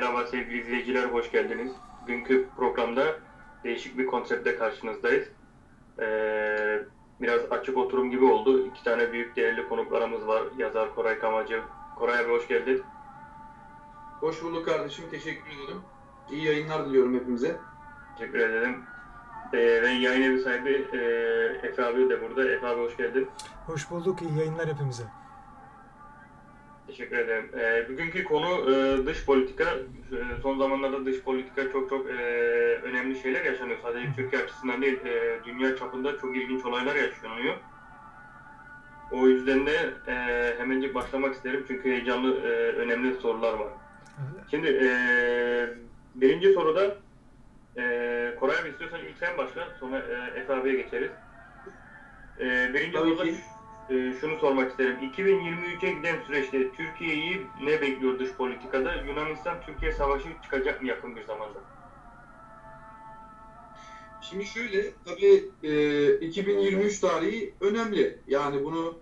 Merhaba sevgili izleyiciler, hoş geldiniz. Bugünkü programda değişik bir konseptle karşınızdayız. Ee, biraz açık oturum gibi oldu. İki tane büyük değerli konuklarımız var. Yazar Koray Kamacı. Koray abi hoş geldin. Hoş bulduk kardeşim. Teşekkür ederim. İyi yayınlar diliyorum hepimize. Teşekkür ederim. Ee, ve yayın evi sahibi e, Efe abi de burada. Efe abi hoş geldin. Hoş bulduk. İyi yayınlar hepimize. Teşekkür ederim. Ee, bugünkü konu e, dış politika. E, son zamanlarda dış politika çok çok e, önemli şeyler yaşanıyor. Sadece Türkiye açısından değil, e, dünya çapında çok ilginç olaylar yaşanıyor. O yüzden de e, hemencik başlamak isterim çünkü heyecanlı, e, önemli sorular var. Şimdi e, birinci soruda e, Koray abi istiyorsan ilk sen başla, sonra e, Efe abiye geçeriz. E, birinci Tabii soruda ki. E, şunu sormak isterim. 2023'e giden süreçte Türkiye'yi ne bekliyor dış politikada? Yunanistan-Türkiye savaşı çıkacak mı yakın bir zamanda? Şimdi şöyle, tabii e, 2023 tarihi önemli. Yani bunu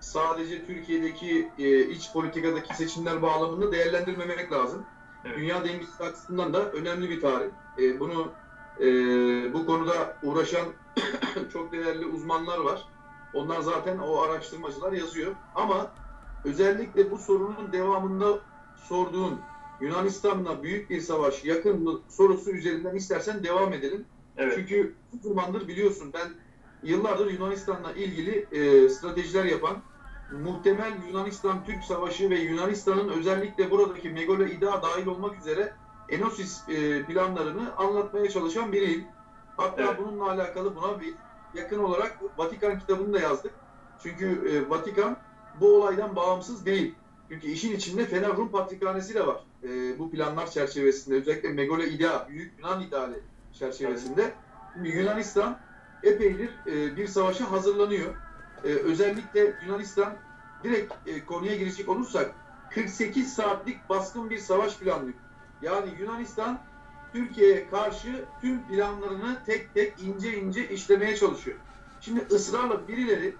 sadece Türkiye'deki e, iç politikadaki seçimler bağlamında değerlendirmemek lazım. Evet. Dünya dengesi açısından da önemli bir tarih. E, bunu e, bu konuda uğraşan çok değerli uzmanlar var. Onlar zaten o araştırmacılar yazıyor. Ama özellikle bu sorunun devamında sorduğun Yunanistan'la büyük bir savaş yakın mı sorusu üzerinden istersen devam edelim. Evet. Çünkü bu zamandır biliyorsun ben yıllardır Yunanistan'la ilgili e, stratejiler yapan muhtemel Yunanistan-Türk Savaşı ve Yunanistan'ın özellikle buradaki Megalo İda dahil olmak üzere Enosis e, planlarını anlatmaya çalışan biriyim. Hatta Evet. bununla alakalı buna bir yakın olarak Vatikan kitabını da yazdık. Çünkü e, Vatikan bu olaydan bağımsız değil. Çünkü işin içinde Fener Rum Patrikhanesi de var. E, bu planlar çerçevesinde özellikle Megalo İda, Büyük Yunan ideali çerçevesinde. Şimdi Yunanistan epeydir e, bir savaşa hazırlanıyor. E, özellikle Yunanistan direkt e, konuya girecek olursak 48 saatlik baskın bir savaş planlıyor. Yani Yunanistan Türkiye'ye karşı tüm planlarını tek tek ince ince işlemeye çalışıyor. Şimdi ısrarla birileri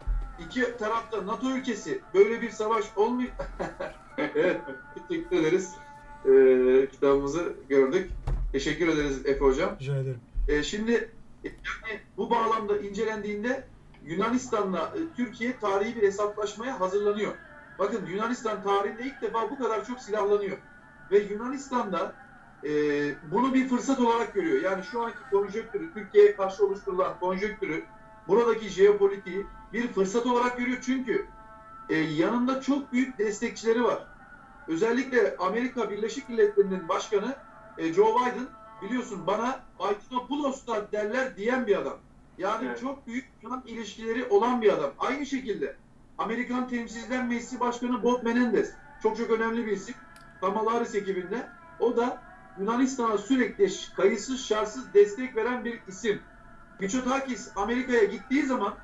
iki tarafta NATO ülkesi böyle bir savaş olmuyor. teşekkür ederiz. E, kitabımızı gördük. Teşekkür ederiz Efe Hocam. Rica ederim. E, şimdi yani bu bağlamda incelendiğinde Yunanistan'la e, Türkiye tarihi bir hesaplaşmaya hazırlanıyor. Bakın Yunanistan tarihinde ilk defa bu kadar çok silahlanıyor. Ve Yunanistan'da e, bunu bir fırsat olarak görüyor. Yani şu anki konjonktürü, Türkiye'ye karşı oluşturulan konjonktürü, buradaki jeopolitiği bir fırsat olarak görüyor. Çünkü e, yanında çok büyük destekçileri var. Özellikle Amerika Birleşik Devletleri'nin başkanı e, Joe Biden biliyorsun bana Baytinopoulos'ta derler diyen bir adam. Yani Evet. çok büyük Yunan ilişkileri olan bir adam. Aynı şekilde Amerikan Temsilciler Meclisi Başkanı Bob Menendez çok çok önemli bir isim. Kamala Harris ekibinde. O da Yunanistan'a sürekli kayıtsız şartsız destek veren bir isim. Mitsotakis Amerika'ya gittiği zaman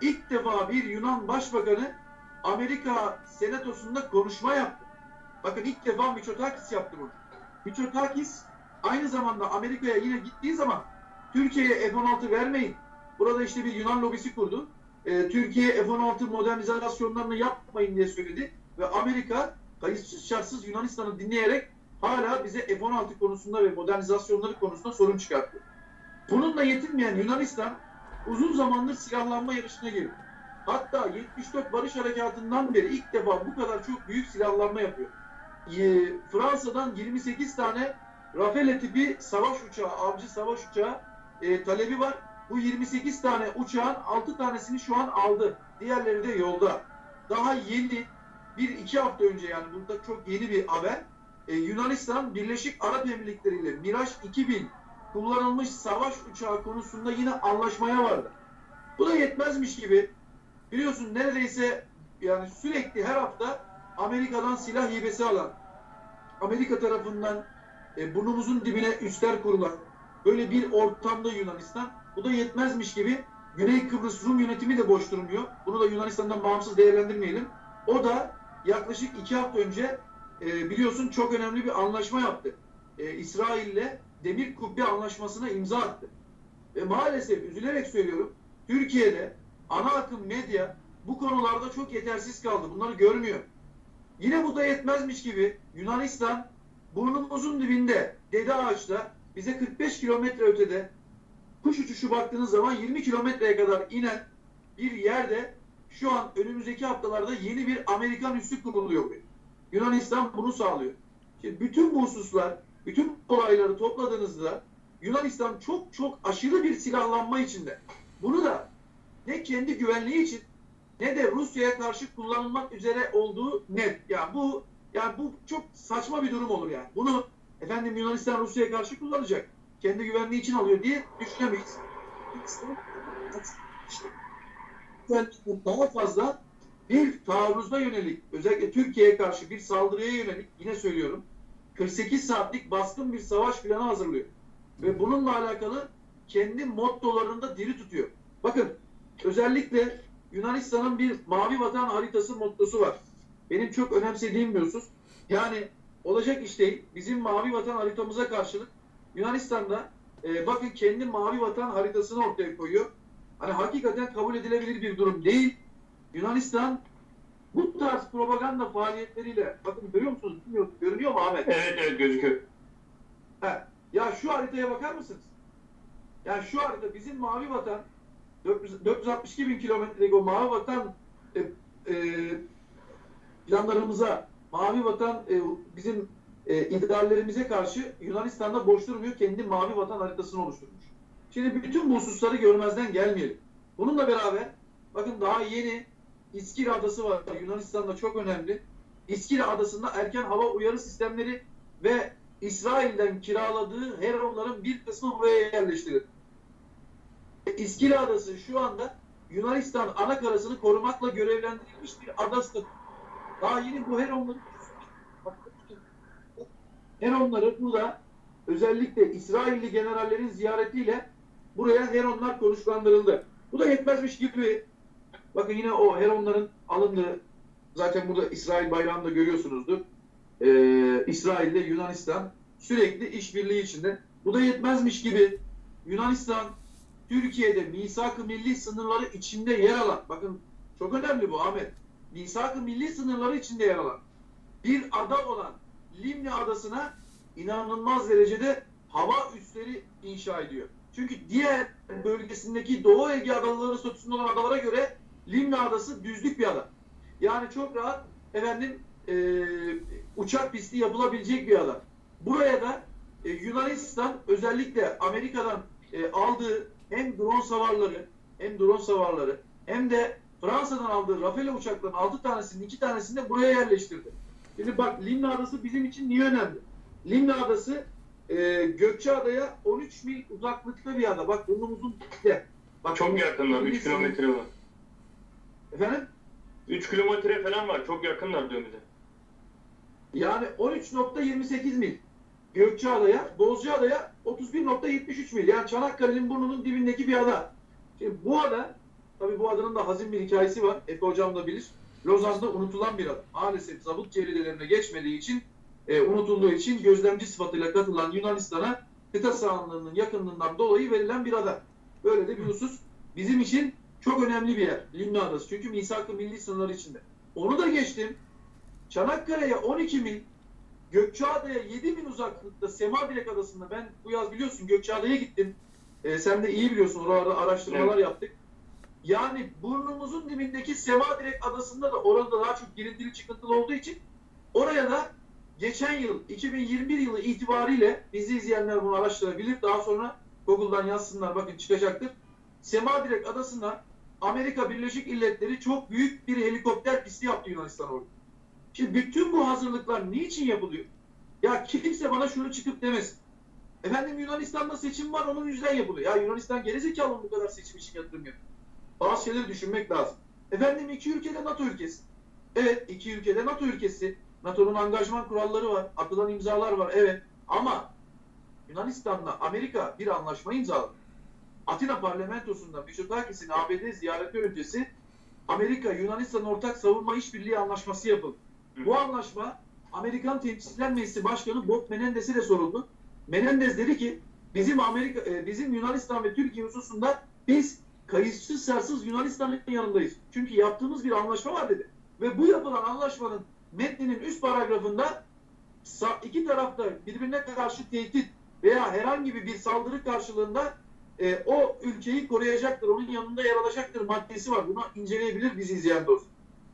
ilk defa bir Yunan Başbakanı Amerika Senatosu'nda konuşma yaptı. Bakın ilk defa Mitsotakis yaptı bunu. Mitsotakis aynı zamanda Amerika'ya yine gittiği zaman Türkiye'ye F-16 vermeyin. Burada işte bir Yunan lobisi kurdu. Ee, Türkiye F-16 modernizasyonlarını yapmayın diye söyledi. Ve Amerika kayıtsız şartsız Yunanistan'ı dinleyerek hala bize F-16 konusunda ve modernizasyonları konusunda sorun çıkarttı. Bununla yetinmeyen Yunanistan uzun zamandır silahlanma yarışına girdi. Hatta 74 Barış Harekatı'ndan beri ilk defa bu kadar çok büyük silahlanma yapıyor. Ee, Fransa'dan 28 tane Rafale tipi savaş uçağı, avcı savaş uçağı e, talebi var. Bu 28 tane uçağın 6 tanesini şu an aldı. Diğerleri de yolda. Daha yeni bir iki hafta önce yani burada çok yeni bir haber. E, Yunanistan Birleşik Arap Emirlikleri ile Miraj 2000 kullanılmış savaş uçağı konusunda yine anlaşmaya vardı. Bu da yetmezmiş gibi biliyorsun neredeyse yani sürekli her hafta Amerika'dan silah hibesi alan, Amerika tarafından e, burnumuzun dibine üstler kurulan böyle bir ortamda Yunanistan. Bu da yetmezmiş gibi Güney Kıbrıs Rum yönetimi de boş durmuyor. Bunu da Yunanistan'dan bağımsız değerlendirmeyelim. O da yaklaşık iki hafta önce e, biliyorsun çok önemli bir anlaşma yaptı. E, İsrail'le Demir Kubbe Anlaşması'na imza attı. Ve maalesef üzülerek söylüyorum Türkiye'de ana akım medya bu konularda çok yetersiz kaldı. Bunları görmüyor. Yine bu da yetmezmiş gibi Yunanistan burnumuzun dibinde Dede Ağaç'ta bize 45 kilometre ötede kuş uçuşu baktığınız zaman 20 kilometreye kadar inen bir yerde şu an önümüzdeki haftalarda yeni bir Amerikan üssü kuruluyor. Yunanistan bunu sağlıyor. Şimdi bütün bu hususlar, bütün olayları topladığınızda Yunanistan çok çok aşırı bir silahlanma içinde. Bunu da ne kendi güvenliği için ne de Rusya'ya karşı kullanılmak üzere olduğu net. Yani bu yani bu çok saçma bir durum olur yani. Bunu efendim Yunanistan Rusya'ya karşı kullanacak. Kendi güvenliği için alıyor diye düşünemeyiz. Yunanistan daha fazla bir taarruza yönelik, özellikle Türkiye'ye karşı bir saldırıya yönelik, yine söylüyorum, 48 saatlik baskın bir savaş planı hazırlıyor. Ve bununla alakalı kendi mottolarını da diri tutuyor. Bakın, özellikle Yunanistan'ın bir mavi vatan haritası mottosu var. Benim çok önemsediğim bir husus. Yani olacak iş değil. Bizim mavi vatan haritamıza karşılık Yunanistan'da e, bakın kendi mavi vatan haritasını ortaya koyuyor. Hani hakikaten kabul edilebilir bir durum değil. Yunanistan bu tarz propaganda faaliyetleriyle bakın görüyor musunuz? Bilmiyorum. Görünüyor mu Ahmet? Evet evet gözüküyor. He. Ya şu haritaya bakar mısınız? Yani şu harita bizim mavi vatan 400 462 bin kilometrelik o mavi vatan e, e, planlarımıza mavi vatan e, bizim e, ideallerimize karşı Yunanistan'da boş durmuyor. Kendi mavi vatan haritasını oluşturmuş. Şimdi bütün bu hususları görmezden gelmeyelim. Bununla beraber bakın daha yeni İskil Adası var. Yunanistan'da çok önemli. İskil Adası'nda erken hava uyarı sistemleri ve İsrail'den kiraladığı Heronların bir kısmı buraya yerleştirildi. İskil Adası şu anda Yunanistan ana karasını korumakla görevlendirilmiş bir adası. Daha yeni bu Heronları Heronları burada özellikle İsrailli generallerin ziyaretiyle buraya Heronlar konuşlandırıldı. Bu da yetmezmiş gibi bakın yine o Heronların alındığı zaten burada İsrail bayrağını da görüyorsunuzdur. Ee, İsrail ile Yunanistan sürekli işbirliği içinde. Bu da yetmezmiş gibi Yunanistan Türkiye'de misak-ı milli sınırları içinde yer alan bakın çok önemli bu Ahmet. Misak-ı milli sınırları içinde yer alan bir ada olan Limni adasına inanılmaz derecede hava üsleri inşa ediyor. Çünkü diğer bölgesindeki Doğu Ege adaları statüsünde olan adalara göre Limni adası düzlük bir ada. Yani çok rahat efendim e, uçak pisti yapılabilecek bir ada. Buraya da e, Yunanistan özellikle Amerika'dan e, aldığı hem drone savarları hem drone savarları hem de Fransa'dan aldığı Rafale uçaklarının 6 tanesinin 2 tanesini de buraya yerleştirdi. Şimdi bak Limna Adası bizim için niye önemli? Limna Adası e, Gökçeada'ya 13 mil uzaklıkta bir ada. Bak burnumuzun dibinde. Bak, Çok yakınlar. 3 Milli sınır- kilometre var. Efendim? 3 kilometre falan var. Çok yakınlar bize. Yani 13.28 mil Gökçeada'ya, Bozcaada'ya 31.73 mil. Yani Çanakkale'nin burnunun dibindeki bir ada. Şimdi bu ada, tabii bu adanın da hazin bir hikayesi var. Efe Hocam da bilir. Lozan'da unutulan bir ada. Maalesef zabıt çevrelerine geçmediği için, e, unutulduğu için gözlemci sıfatıyla katılan Yunanistan'a kıta sahanlığının yakınlığından dolayı verilen bir ada. Böyle de bir husus bizim için çok önemli bir yer. Limna Adası. Çünkü misak-ı milli sınırları içinde. Onu da geçtim. Çanakkale'ye 12 mil, Gökçeada'ya 7 mil uzaklıkta Semadirek Adası'nda ben bu yaz biliyorsun Gökçeada'ya gittim. Ee, sen de iyi biliyorsun oralarda araştırmalar yaptık. Yani burnumuzun dibindeki Semadirek Adası'nda da orada daha çok girintili çıkıntılı olduğu için oraya da geçen yıl 2021 yılı itibariyle bizi izleyenler bunu araştırabilir. Daha sonra Google'dan yazsınlar bakın çıkacaktır. Semadirek Adası'na Amerika Birleşik Milletleri çok büyük bir helikopter pisti yaptı Yunanistan orada. Şimdi bütün bu hazırlıklar niçin yapılıyor? Ya kimse bana şunu çıkıp demesin. Efendim Yunanistan'da seçim var onun yüzünden yapılıyor. Ya Yunanistan gerizekalı mı bu kadar seçim için yatırım yapıyor? Bazı şeyleri düşünmek lazım. Efendim iki ülkede NATO ülkesi. Evet iki ülkede NATO ülkesi. NATO'nun angajman kuralları var. Atılan imzalar var evet. Ama Yunanistan'la Amerika bir anlaşma imzaladı. Atina parlamentosunda Mitsotakis'in ABD ziyareti öncesi Amerika Yunanistan ortak savunma işbirliği anlaşması yapıldı. Bu anlaşma Amerikan Temsilciler Meclisi Başkanı Bob Menendez'e de soruldu. Menendez dedi ki bizim Amerika e, bizim Yunanistan ve Türkiye hususunda biz kayıtsız şartsız Yunanistan'ın yanındayız. Çünkü yaptığımız bir anlaşma var dedi. Ve bu yapılan anlaşmanın metninin üst paragrafında iki tarafta birbirine karşı tehdit veya herhangi bir saldırı karşılığında e, o ülkeyi koruyacaktır, onun yanında yer alacaktır maddesi var. Bunu inceleyebilir bizi izleyen dost.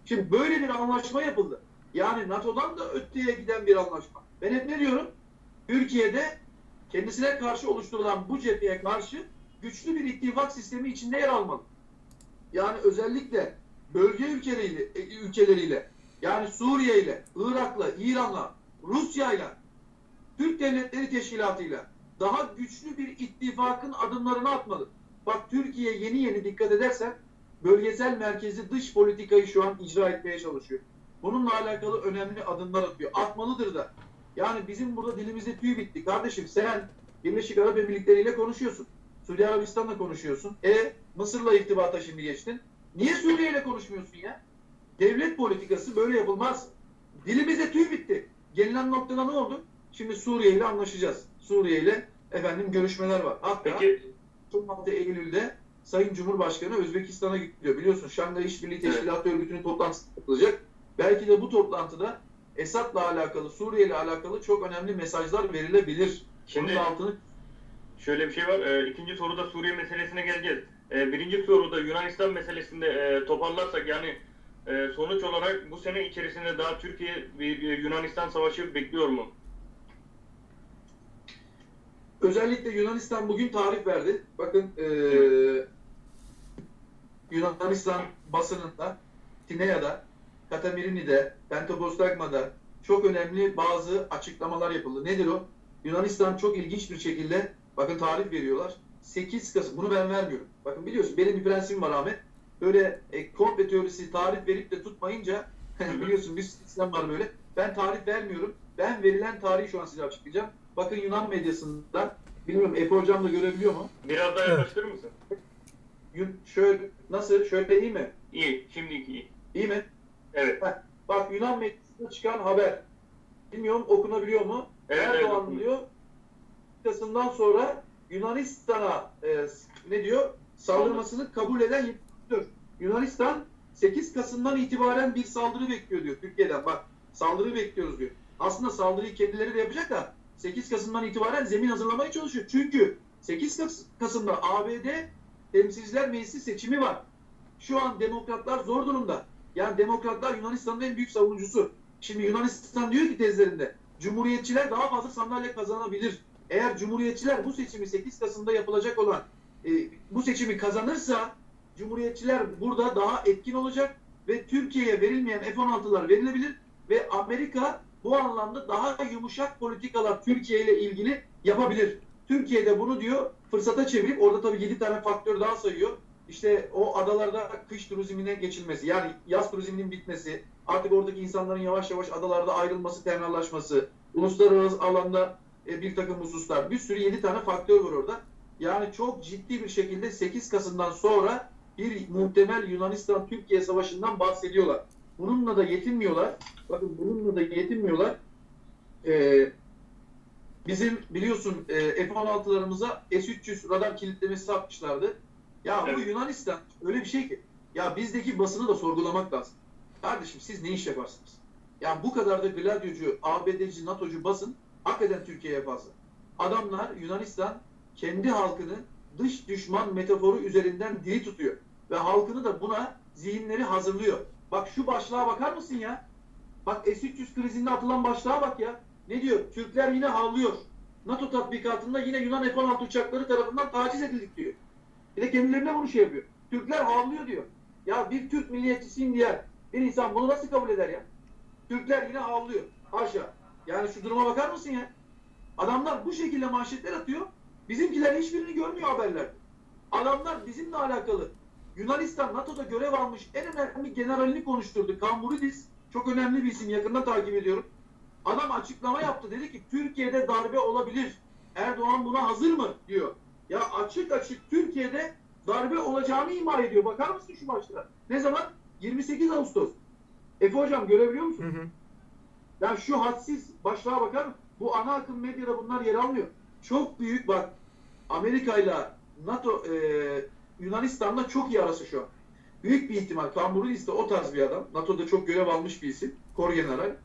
Şimdi böyle bir anlaşma yapıldı. Yani NATO'dan da öteye giden bir anlaşma. Ben hep ne diyorum? Türkiye'de kendisine karşı oluşturulan bu cepheye karşı güçlü bir ittifak sistemi içinde yer almalı. Yani özellikle bölge ülkeleriyle, e, ülkeleriyle yani Suriye ile, Irak'la, İran'la, Rusya'yla, Türk Devletleri Teşkilatı'yla daha güçlü bir ittifakın adımlarını atmalı. Bak Türkiye yeni yeni dikkat edersen bölgesel merkezi dış politikayı şu an icra etmeye çalışıyor. Bununla alakalı önemli adımlar atıyor. Atmalıdır da. Yani bizim burada dilimizde tüy bitti. Kardeşim sen Birleşik Arap Emirlikleri ile konuşuyorsun. Suudi Arabistan'la konuşuyorsun. E Mısır'la irtibata şimdi geçtin. Niye Suriye ile konuşmuyorsun ya? Devlet politikası böyle yapılmaz. Dilimize tüy bitti. Gelinen noktada ne oldu? Şimdi Suriye ile anlaşacağız. Suriye ile efendim görüşmeler var. Hatta Peki 16 Eylül'de Sayın Cumhurbaşkanı Özbekistan'a gidiyor. Biliyorsun Şangay İşbirliği Teşkilatı Örgütü'nün toplantısı yapılacak. Belki de bu toplantıda Esad'la alakalı, Suriye ile alakalı çok önemli mesajlar verilebilir. Şimdi- altını şöyle bir şey var. E, ikinci soruda Suriye meselesine geleceğiz. E, birinci soruda Yunanistan meselesinde e, toparlarsak yani e, sonuç olarak bu sene içerisinde daha Türkiye bir e, Yunanistan savaşı bekliyor mu? Özellikle Yunanistan bugün tarih verdi. Bakın eee, Yunanistan basınında, Tinea'da, Katamirini'de, Pentapostragma'da çok önemli bazı açıklamalar yapıldı. Nedir o? Yunanistan çok ilginç bir şekilde, bakın tarih veriyorlar. 8 Kasım, bunu ben vermiyorum. Bakın biliyorsun benim bir prensibim var Ahmet. Böyle e, komple teorisi tarih verip de tutmayınca biliyorsun bir sistem var böyle. Ben tarih vermiyorum. Ben verilen tarihi şu an size açıklayacağım. Bakın Yunan medyasında, bilmiyorum Efe Hocam da görebiliyor mu? Biraz daha Evet. yaklaştırır mısın? Yun- Şöyle, nasıl? Şöyle iyi mi? İyi. Şimdiki iyi. İyi mi? Evet. Bak Yunan medyasında çıkan haber. Bilmiyorum okunabiliyor mu? Evet, evet, Erdoğan okunuyor. diyor, Kasım'dan sonra Yunanistan'a e, ne diyor? Saldırmasını kabul eden yetkidir. Yunanistan 8 Kasım'dan itibaren bir saldırı bekliyor diyor Türkiye'den. Bak saldırı bekliyoruz diyor. Aslında saldırıyı kendileri de yapacak da 8 Kasım'dan itibaren zemin hazırlamaya çalışıyor. Çünkü 8 Kas- Kasım'da ABD Temsilciler Meclisi seçimi var. Şu an demokratlar zor durumda. Yani demokratlar Yunanistan'ın en büyük savunucusu. Şimdi Yunanistan diyor ki tezlerinde Cumhuriyetçiler daha fazla sandalye kazanabilir. Eğer Cumhuriyetçiler bu seçimi 8 Kasım'da yapılacak olan e, bu seçimi kazanırsa Cumhuriyetçiler burada daha etkin olacak ve Türkiye'ye verilmeyen F-16'lar verilebilir ve Amerika bu anlamda daha yumuşak politikalar Türkiye ile ilgili yapabilir. Türkiye de bunu diyor fırsata çevirip orada tabii 7 tane faktör daha sayıyor. İşte o adalarda kış turizmine geçilmesi yani yaz turizminin bitmesi, artık oradaki insanların yavaş yavaş adalarda ayrılması, tenhalaşması, uluslararası alanda e, bir takım hususlar. Bir sürü 7 tane faktör var orada. Yani çok ciddi bir şekilde 8 Kasım'dan sonra bir muhtemel Yunanistan-Türkiye savaşından bahsediyorlar. Bununla da yetinmiyorlar. Bakın bununla da yetinmiyorlar. Ee, bizim biliyorsun e, F-16'larımıza S-300 radar kilitlemesi yapmışlardı. Ya bu Evet. Yunanistan öyle bir şey ki ya bizdeki basını da sorgulamak lazım. Kardeşim siz ne iş yaparsınız? Yani bu kadar da gladyocu, ABD'ci, NATO'cu basın hakikaten Türkiye'ye fazla. Adamlar Yunanistan kendi halkını dış düşman metaforu üzerinden diri tutuyor. Ve halkını da buna zihinleri hazırlıyor. Bak şu başlığa bakar mısın ya? Bak S-300 krizinde atılan başlığa bak ya. Ne diyor? Türkler yine havlıyor. NATO tatbikatında yine Yunan F-16 uçakları tarafından taciz edildik diyor. Bir de kendilerine bunu şey yapıyor. Türkler havlıyor diyor. Ya bir Türk milliyetçisiyim diye bir insan bunu nasıl kabul eder ya? Türkler yine havlıyor. Haşa. Yani şu duruma bakar mısın ya? Adamlar bu şekilde manşetler atıyor. Bizimkiler hiçbirini görmüyor haberler. Adamlar bizimle alakalı Yunanistan NATO'da görev almış en önemli generalini konuşturdu. Kamburidis. Çok önemli bir isim. Yakından takip ediyorum. Adam açıklama yaptı. Dedi ki Türkiye'de darbe olabilir. Erdoğan buna hazır mı? diyor. Ya açık açık Türkiye'de darbe olacağını ima ediyor. Bakar mısın şu başlığa? Ne zaman? 28 Ağustos. Efe hocam görebiliyor musun? Hı hı. Ya şu hadsiz başlığa bakar mısın? Bu ana akım medyada bunlar yer almıyor. Çok büyük bak Amerika ile NATO e, Yunanistan'la çok iyi arası şu an. Büyük bir ihtimal Kamburudis de o tarz bir adam. NATO'da çok görev almış bir isim. Kor general.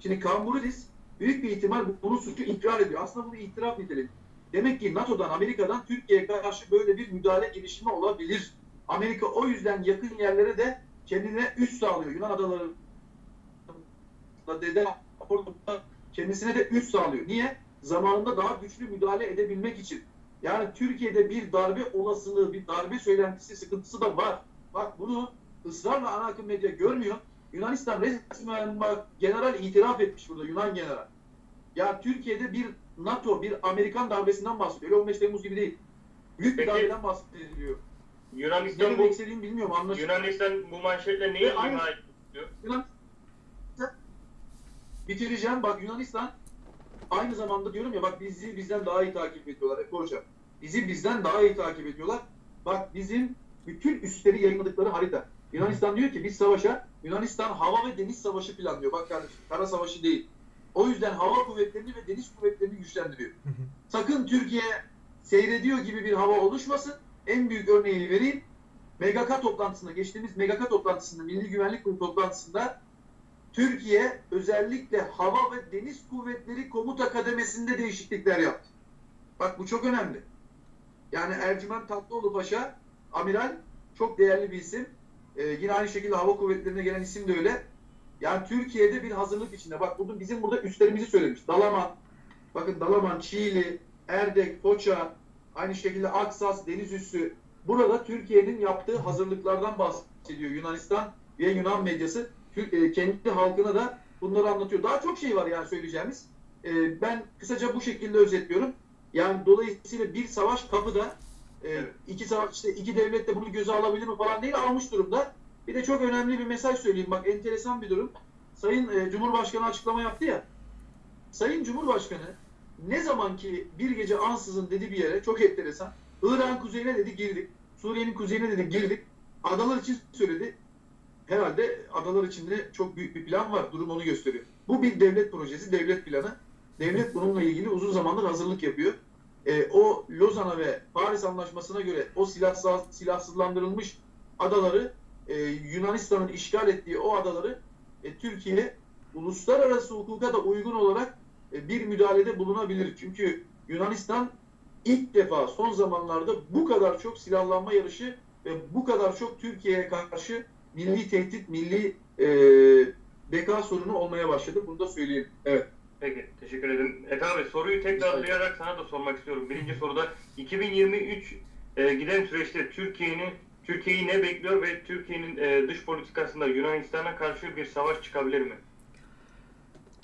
Şimdi Kamburudis büyük bir ihtimal bunu suçu ikrar ediyor. Aslında bunu itiraf niteliği. Demek ki NATO'dan, Amerika'dan Türkiye'ye karşı böyle bir müdahale girişimi olabilir. Amerika o yüzden yakın yerlere de kendine üst sağlıyor. Yunan adaları dede kendisine de üst sağlıyor. Niye? Zamanında daha güçlü müdahale edebilmek için. Yani Türkiye'de bir darbe olasılığı, bir darbe söylentisi sıkıntısı da var. Bak bunu ısrarla ana akım medya görmüyor. Yunanistan resmen bak general itiraf etmiş burada Yunan general. Ya Türkiye'de bir NATO, bir Amerikan darbesinden bahsediyor. Öyle 15 Temmuz gibi değil. Büyük bir Peki, darbeden bahsediliyor. Yunanistan bu, istediğimi bilmiyorum. Anlaşılıyor. Yunanistan bu manşetle neyi ima ediyor? Yunan bitireceğim. Bak Yunanistan aynı zamanda diyorum ya bak bizi bizden daha iyi takip ediyorlar Efe Hocam. Bizi bizden daha iyi takip ediyorlar. Bak bizim bütün üstleri yayınladıkları harita. Yunanistan diyor ki biz savaşa Yunanistan hava ve deniz savaşı planlıyor. Bak kardeşim kara savaşı değil. O yüzden hava kuvvetlerini ve deniz kuvvetlerini güçlendiriyor. Hı hı. Sakın Türkiye seyrediyor gibi bir hava oluşmasın. En büyük örneği vereyim. MGK toplantısında, geçtiğimiz MGK toplantısında, Milli Güvenlik Kurulu toplantısında Türkiye özellikle hava ve deniz kuvvetleri komuta kademesinde değişiklikler yaptı. Bak bu çok önemli. Yani Ercüment Tatlıoğlu Paşa, amiral, çok değerli bir isim. Ee, yine aynı şekilde hava kuvvetlerine gelen isim de öyle. Yani Türkiye'de bir hazırlık içinde. Bak burada bizim burada üstlerimizi söylemiş. Dalaman, bakın Dalaman, Çiğli, Erdek, Foça, aynı şekilde Aksas, Deniz Üssü. Burada Türkiye'nin yaptığı hazırlıklardan bahsediyor Yunanistan ve Yunan medyası. E, kendi halkına da bunları anlatıyor. Daha çok şey var yani söyleyeceğimiz. E, ben kısaca bu şekilde özetliyorum. Yani dolayısıyla bir savaş kapıda. E, iki savaş işte iki devlet de bunu göze alabilir mi falan değil almış durumda. Bir de çok önemli bir mesaj söyleyeyim. Bak enteresan bir durum. Sayın e, Cumhurbaşkanı açıklama yaptı ya. Sayın Cumhurbaşkanı ne zaman ki bir gece ansızın dedi bir yere çok enteresan. Irak'ın kuzeyine dedi girdik. Suriye'nin kuzeyine dedi girdik. Adalar için söyledi. Herhalde adalar içinde çok büyük bir plan var. Durum onu gösteriyor. Bu bir devlet projesi, devlet planı. Devlet bununla ilgili uzun zamandır hazırlık yapıyor. E, o Lozan'a ve Paris Anlaşması'na göre o silahsız, silahsızlandırılmış adaları e, Yunanistan'ın işgal ettiği o adaları e, Türkiye uluslararası hukuka da uygun olarak e, bir müdahalede bulunabilir. Çünkü Yunanistan ilk defa son zamanlarda bu kadar çok silahlanma yarışı ve bu kadar çok Türkiye'ye karşı milli tehdit, milli e, beka sorunu olmaya başladı. Bunu da söyleyeyim. Evet. Peki, teşekkür ederim. Efe abi soruyu tekrarlayarak sana da sormak istiyorum. Birinci soruda 2023 e, giden süreçte Türkiye'nin Türkiye'yi ne bekliyor ve Türkiye'nin e, dış politikasında Yunanistan'a karşı bir savaş çıkabilir mi?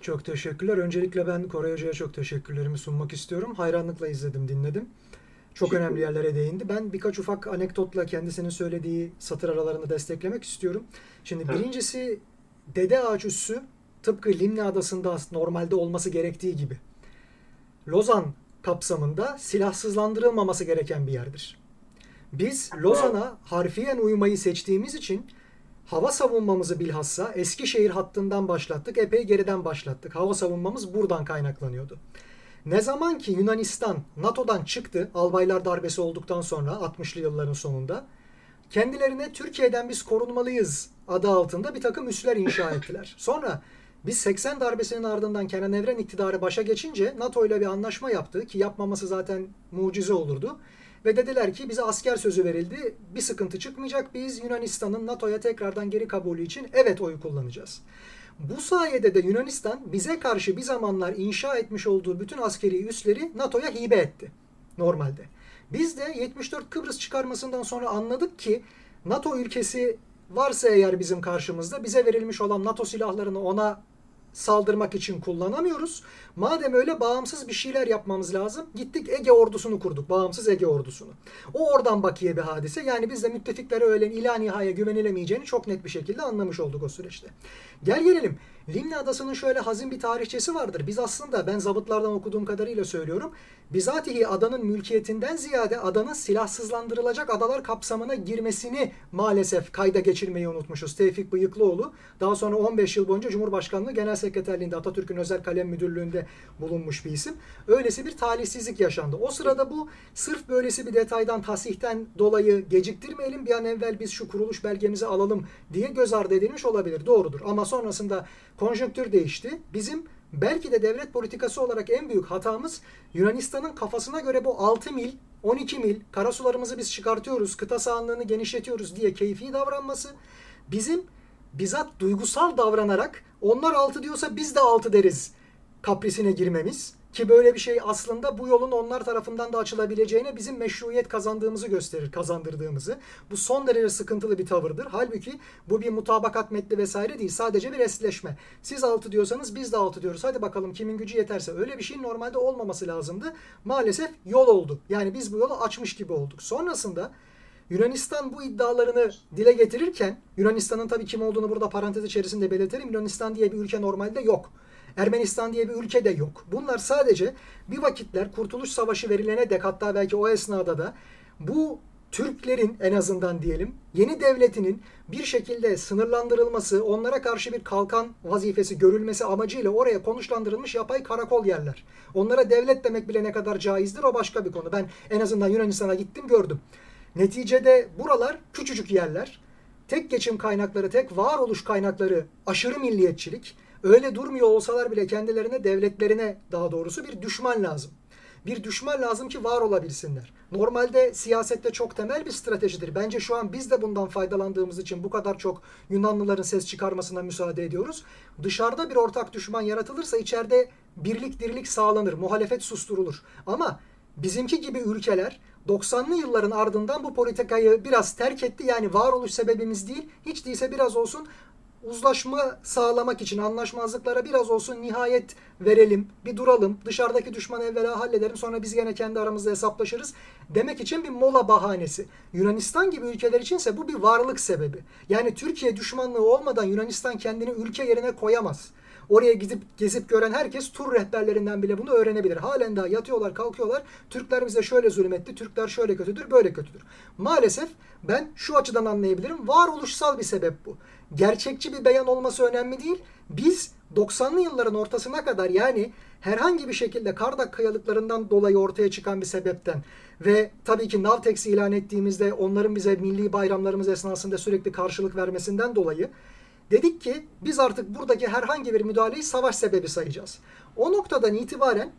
Çok teşekkürler. Öncelikle ben Koray Hoca'ya çok teşekkürlerimi sunmak istiyorum. Hayranlıkla izledim, dinledim. Çok Teşekkür önemli yerlere değindi. Ben birkaç ufak anekdotla kendisinin söylediği satır aralarını desteklemek istiyorum. Şimdi Tabii. birincisi Dede Ağaç Üssü tıpkı Limni Adası'nda normalde olması gerektiği gibi Lozan kapsamında silahsızlandırılmaması gereken bir yerdir. Biz Lozan'a harfiyen uymayı seçtiğimiz için hava savunmamızı bilhassa Eskişehir hattından başlattık. Epey geriden başlattık. Hava savunmamız buradan kaynaklanıyordu. Ne zaman ki Yunanistan NATO'dan çıktı, albaylar darbesi olduktan sonra 60'lı yılların sonunda kendilerine Türkiye'den biz korunmalıyız adı altında bir takım üsler inşa ettiler. Sonra biz 80 darbesinin ardından Kenan Evren iktidarı başa geçince NATO ile bir anlaşma yaptı ki yapmaması zaten mucize olurdu. Ve dediler ki bize asker sözü verildi. Bir sıkıntı çıkmayacak. Biz Yunanistan'ın NATO'ya tekrardan geri kabulü için evet oyu kullanacağız. Bu sayede de Yunanistan bize karşı bir zamanlar inşa etmiş olduğu bütün askeri üsleri NATO'ya hibe etti normalde. Biz de 74 Kıbrıs çıkarmasından sonra anladık ki NATO ülkesi varsa eğer bizim karşımızda bize verilmiş olan NATO silahlarını ona saldırmak için kullanamıyoruz. Madem öyle bağımsız bir şeyler yapmamız lazım. Gittik Ege ordusunu kurduk. Bağımsız Ege ordusunu. O oradan bakiye bir hadise. Yani biz de müttefiklere öyle ila nihaya güvenilemeyeceğini çok net bir şekilde anlamış olduk o süreçte. Gel gelelim. Limni Adası'nın şöyle hazin bir tarihçesi vardır. Biz aslında ben zabıtlardan okuduğum kadarıyla söylüyorum. Bizatihi adanın mülkiyetinden ziyade adanın silahsızlandırılacak adalar kapsamına girmesini maalesef kayda geçirmeyi unutmuşuz. Tevfik Bıyıklıoğlu daha sonra 15 yıl boyunca Cumhurbaşkanlığı Genel Sekreterliğinde Atatürk'ün özel kalem müdürlüğünde bulunmuş bir isim. Öylesi bir talihsizlik yaşandı. O sırada bu sırf böylesi bir detaydan tasihten dolayı geciktirmeyelim bir an evvel biz şu kuruluş belgemizi alalım diye göz ardı edilmiş olabilir. Doğrudur. Ama sonrasında konjonktür değişti. Bizim Belki de devlet politikası olarak en büyük hatamız Yunanistan'ın kafasına göre bu 6 mil, 12 mil karasularımızı biz çıkartıyoruz, kıta sahanlığını genişletiyoruz diye keyfi davranması. Bizim bizzat duygusal davranarak onlar 6 diyorsa biz de 6 deriz kaprisine girmemiz. Ki böyle bir şey aslında bu yolun onlar tarafından da açılabileceğine bizim meşruiyet kazandığımızı gösterir, kazandırdığımızı. Bu son derece sıkıntılı bir tavırdır. Halbuki bu bir mutabakat metni vesaire değil. Sadece bir esleşme. Siz 6 diyorsanız biz de 6 diyoruz. Hadi bakalım kimin gücü yeterse. Öyle bir şeyin normalde olmaması lazımdı. Maalesef yol oldu. Yani biz bu yolu açmış gibi olduk. Sonrasında Yunanistan bu iddialarını dile getirirken Yunanistan'ın tabii kim olduğunu burada parantez içerisinde belirtelim. Yunanistan diye bir ülke normalde yok. Ermenistan diye bir ülke de yok. Bunlar sadece bir vakitler Kurtuluş Savaşı verilene dek hatta belki o esnada da bu Türklerin en azından diyelim yeni devletinin bir şekilde sınırlandırılması, onlara karşı bir kalkan vazifesi görülmesi amacıyla oraya konuşlandırılmış yapay karakol yerler. Onlara devlet demek bile ne kadar caizdir o başka bir konu. Ben en azından Yunanistan'a gittim gördüm. Neticede buralar küçücük yerler. Tek geçim kaynakları, tek varoluş kaynakları aşırı milliyetçilik öyle durmuyor olsalar bile kendilerine, devletlerine daha doğrusu bir düşman lazım. Bir düşman lazım ki var olabilsinler. Normalde siyasette çok temel bir stratejidir. Bence şu an biz de bundan faydalandığımız için bu kadar çok Yunanlıların ses çıkarmasına müsaade ediyoruz. Dışarıda bir ortak düşman yaratılırsa içeride birlik dirlik sağlanır, muhalefet susturulur. Ama bizimki gibi ülkeler 90'lı yılların ardından bu politikayı biraz terk etti. Yani varoluş sebebimiz değil, hiç değilse biraz olsun uzlaşma sağlamak için anlaşmazlıklara biraz olsun nihayet verelim, bir duralım, dışarıdaki düşmanı evvela halledelim sonra biz gene kendi aramızda hesaplaşırız demek için bir mola bahanesi. Yunanistan gibi ülkeler içinse bu bir varlık sebebi. Yani Türkiye düşmanlığı olmadan Yunanistan kendini ülke yerine koyamaz. Oraya gidip gezip gören herkes tur rehberlerinden bile bunu öğrenebilir. Halen daha yatıyorlar, kalkıyorlar. Türkler bize şöyle zulmetti, Türkler şöyle kötüdür, böyle kötüdür. Maalesef ben şu açıdan anlayabilirim. Varoluşsal bir sebep bu. Gerçekçi bir beyan olması önemli değil. Biz 90'lı yılların ortasına kadar yani herhangi bir şekilde Kardak kayalıklarından dolayı ortaya çıkan bir sebepten ve tabii ki Navtex ilan ettiğimizde onların bize milli bayramlarımız esnasında sürekli karşılık vermesinden dolayı Dedik ki biz artık buradaki herhangi bir müdahaleyi savaş sebebi sayacağız. O noktadan itibaren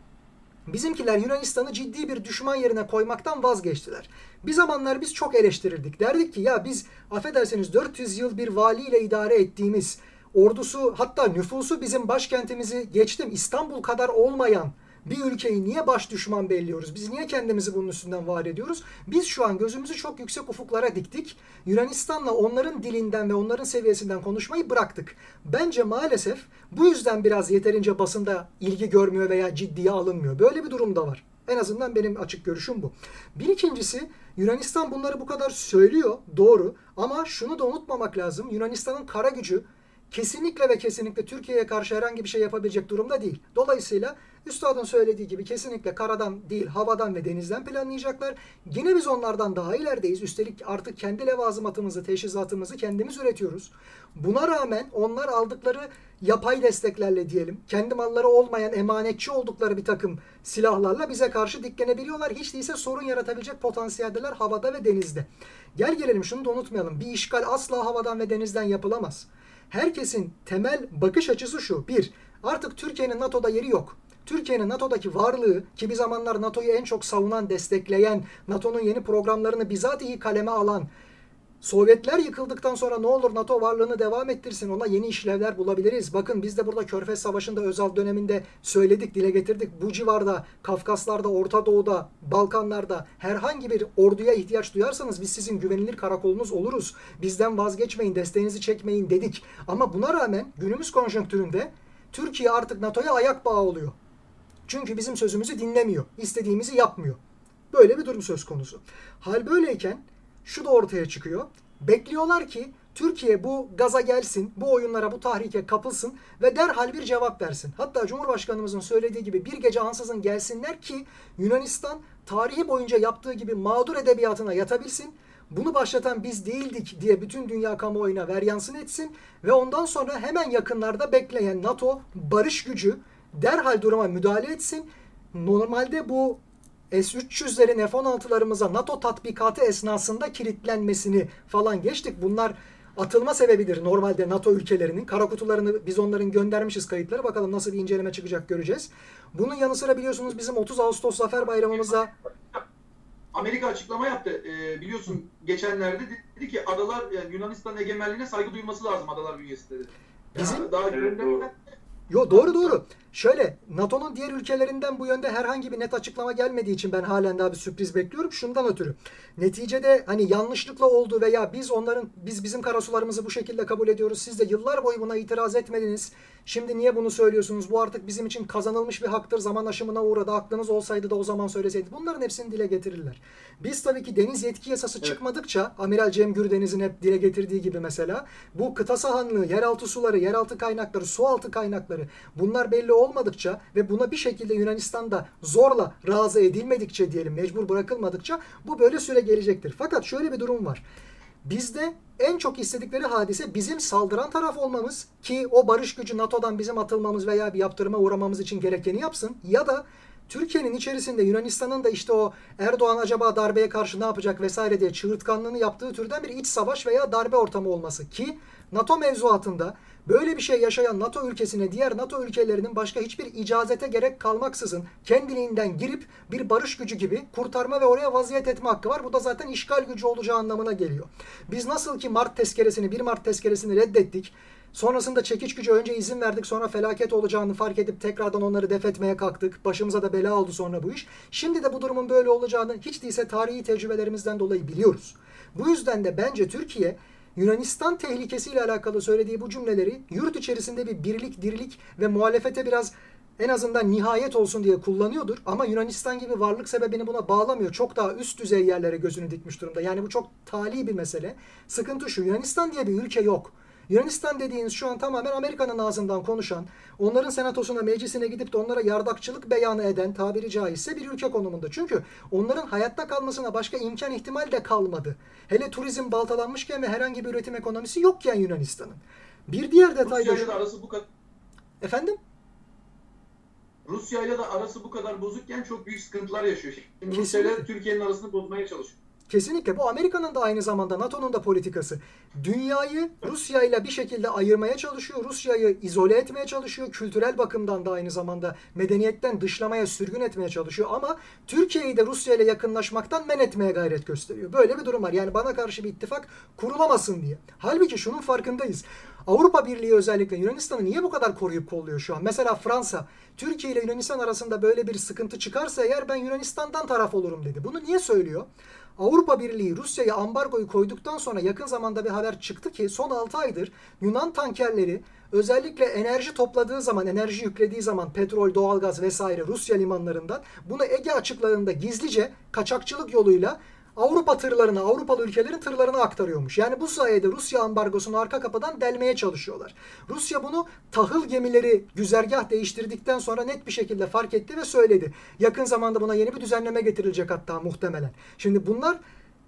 Bizimkiler Yunanistan'ı ciddi bir düşman yerine koymaktan vazgeçtiler. Bir zamanlar biz çok eleştirirdik. Derdik ki ya biz affederseniz 400 yıl bir valiyle idare ettiğimiz ordusu hatta nüfusu bizim başkentimizi geçtim İstanbul kadar olmayan bir ülkeyi niye baş düşman belliyoruz? Biz niye kendimizi bunun üstünden var ediyoruz? Biz şu an gözümüzü çok yüksek ufuklara diktik. Yunanistan'la onların dilinden ve onların seviyesinden konuşmayı bıraktık. Bence maalesef bu yüzden biraz yeterince basında ilgi görmüyor veya ciddiye alınmıyor. Böyle bir durum da var. En azından benim açık görüşüm bu. Bir ikincisi Yunanistan bunları bu kadar söylüyor doğru ama şunu da unutmamak lazım. Yunanistan'ın kara gücü kesinlikle ve kesinlikle Türkiye'ye karşı herhangi bir şey yapabilecek durumda değil. Dolayısıyla Üstadın söylediği gibi kesinlikle karadan değil havadan ve denizden planlayacaklar. Yine biz onlardan daha ilerideyiz. Üstelik artık kendi levazımatımızı, teşhisatımızı kendimiz üretiyoruz. Buna rağmen onlar aldıkları yapay desteklerle diyelim, kendi malları olmayan emanetçi oldukları bir takım silahlarla bize karşı diklenebiliyorlar. Hiç değilse sorun yaratabilecek potansiyeldeler havada ve denizde. Gel gelelim şunu da unutmayalım. Bir işgal asla havadan ve denizden yapılamaz. Herkesin temel bakış açısı şu. Bir, artık Türkiye'nin NATO'da yeri yok. Türkiye'nin NATO'daki varlığı ki bir zamanlar NATO'yu en çok savunan, destekleyen, NATO'nun yeni programlarını bizatihi kaleme alan, Sovyetler yıkıldıktan sonra ne olur NATO varlığını devam ettirsin ona yeni işlevler bulabiliriz. Bakın biz de burada Körfez Savaşı'nda özel döneminde söyledik, dile getirdik. Bu civarda, Kafkaslar'da, Orta Doğu'da, Balkanlar'da herhangi bir orduya ihtiyaç duyarsanız biz sizin güvenilir karakolunuz oluruz. Bizden vazgeçmeyin, desteğinizi çekmeyin dedik. Ama buna rağmen günümüz konjonktüründe Türkiye artık NATO'ya ayak bağı oluyor. Çünkü bizim sözümüzü dinlemiyor. istediğimizi yapmıyor. Böyle bir durum söz konusu. Hal böyleyken şu da ortaya çıkıyor. Bekliyorlar ki Türkiye bu gaza gelsin, bu oyunlara, bu tahrike kapılsın ve derhal bir cevap versin. Hatta Cumhurbaşkanımızın söylediği gibi bir gece ansızın gelsinler ki Yunanistan tarihi boyunca yaptığı gibi mağdur edebiyatına yatabilsin. Bunu başlatan biz değildik diye bütün dünya kamuoyuna veryansın etsin ve ondan sonra hemen yakınlarda bekleyen NATO barış gücü derhal duruma müdahale etsin. Normalde bu S-300'lerin F-16'larımıza NATO tatbikatı esnasında kilitlenmesini falan geçtik. Bunlar atılma sebebidir normalde NATO ülkelerinin. Kara kutularını biz onların göndermişiz kayıtları. Bakalım nasıl bir inceleme çıkacak göreceğiz. Bunun yanı sıra biliyorsunuz bizim 30 Ağustos Zafer Bayramımızda Amerika açıklama yaptı. Ee, biliyorsun geçenlerde dedi ki adalar yani Yunanistan egemenliğine saygı duyması lazım adalar bünyesinde dedi. Bizim- Ya daha Evet, Yo doğru doğru. Şöyle NATO'nun diğer ülkelerinden bu yönde herhangi bir net açıklama gelmediği için ben halen daha bir sürpriz bekliyorum. Şundan ötürü. Neticede hani yanlışlıkla oldu veya biz onların biz bizim karasularımızı bu şekilde kabul ediyoruz. Siz de yıllar boyu buna itiraz etmediniz. Şimdi niye bunu söylüyorsunuz? Bu artık bizim için kazanılmış bir haktır. Zaman aşımına uğradı. Aklınız olsaydı da o zaman söyleseydi. Bunların hepsini dile getirirler. Biz tabii ki deniz yetki yasası Evet. çıkmadıkça Amiral Cem Gürdeniz'in hep dile getirdiği gibi mesela bu kıta sahanlığı, yeraltı suları, yeraltı kaynakları, su altı kaynakları bunlar belli olmadıkça ve buna bir şekilde Yunanistan'da zorla razı edilmedikçe diyelim mecbur bırakılmadıkça bu böyle süre gelecektir. Fakat şöyle bir durum var. Bizde en çok istedikleri hadise bizim saldıran taraf olmamız ki o barış gücü NATO'dan bizim atılmamız veya bir yaptırıma uğramamız için gerekeni yapsın. Ya da Türkiye'nin içerisinde Yunanistan'ın da işte o Erdoğan acaba darbeye karşı ne yapacak vesaire diye çığırtkanlığını yaptığı türden bir iç savaş veya darbe ortamı olması ki NATO mevzuatında böyle bir şey yaşayan NATO ülkesine diğer NATO ülkelerinin başka hiçbir icazete gerek kalmaksızın kendiliğinden girip bir barış gücü gibi kurtarma ve oraya vaziyet etme hakkı var. Bu da zaten işgal gücü olacağı anlamına geliyor. Biz nasıl ki Mart tezkeresini 1 Mart tezkeresini reddettik. Sonrasında çekiç gücü önce izin verdik sonra felaket olacağını fark edip tekrardan onları def etmeye kalktık. Başımıza da bela oldu sonra bu iş. Şimdi de bu durumun böyle olacağını hiç değilse tarihi tecrübelerimizden dolayı biliyoruz. Bu yüzden de bence Türkiye Yunanistan tehlikesiyle alakalı söylediği bu cümleleri yurt içerisinde bir birlik, dirlik ve muhalefete biraz en azından nihayet olsun diye kullanıyordur. Ama Yunanistan gibi varlık sebebini buna bağlamıyor. Çok daha üst düzey yerlere gözünü dikmiş durumda. Yani bu çok tali bir mesele. Sıkıntı şu. Yunanistan diye bir ülke yok. Yunanistan dediğiniz şu an tamamen Amerika'nın ağzından konuşan, onların senatosuna, meclisine gidip de onlara yardakçılık beyanı eden tabiri caizse bir ülke konumunda. Çünkü onların hayatta kalmasına başka imkan ihtimal de kalmadı. Hele turizm baltalanmışken ve herhangi bir üretim ekonomisi yokken Yunanistan'ın. Bir diğer detay da şu. arası bu kadar Efendim? Rusya ile de arası bu kadar bozukken çok büyük sıkıntılar yaşıyor. Şimdi Rusya ile Türkiye'nin arasını bozmaya çalışıyor. Kesinlikle bu Amerika'nın da aynı zamanda NATO'nun da politikası. Dünyayı Rusya ile bir şekilde ayırmaya çalışıyor. Rusya'yı izole etmeye çalışıyor. Kültürel bakımdan da aynı zamanda medeniyetten dışlamaya, sürgün etmeye çalışıyor. Ama Türkiye'yi de Rusya ile yakınlaşmaktan men etmeye gayret gösteriyor. Böyle bir durum var. Yani bana karşı bir ittifak kurulamasın diye. Halbuki şunun farkındayız. Avrupa Birliği özellikle Yunanistan'ı niye bu kadar koruyup kolluyor şu an? Mesela Fransa, Türkiye ile Yunanistan arasında böyle bir sıkıntı çıkarsa eğer ben Yunanistan'dan taraf olurum dedi. Bunu niye söylüyor? Avrupa Birliği Rusya'ya ambargoyu koyduktan sonra yakın zamanda bir haber çıktı ki son 6 aydır Yunan tankerleri özellikle enerji topladığı zaman, enerji yüklediği zaman petrol, doğalgaz vesaire Rusya limanlarından bunu Ege açıklarında gizlice kaçakçılık yoluyla Avrupa tırlarına, Avrupalı ülkelerin tırlarına aktarıyormuş. Yani bu sayede Rusya ambargosunu arka kapıdan delmeye çalışıyorlar. Rusya bunu tahıl gemileri güzergah değiştirdikten sonra net bir şekilde fark etti ve söyledi. Yakın zamanda buna yeni bir düzenleme getirilecek hatta muhtemelen. Şimdi bunlar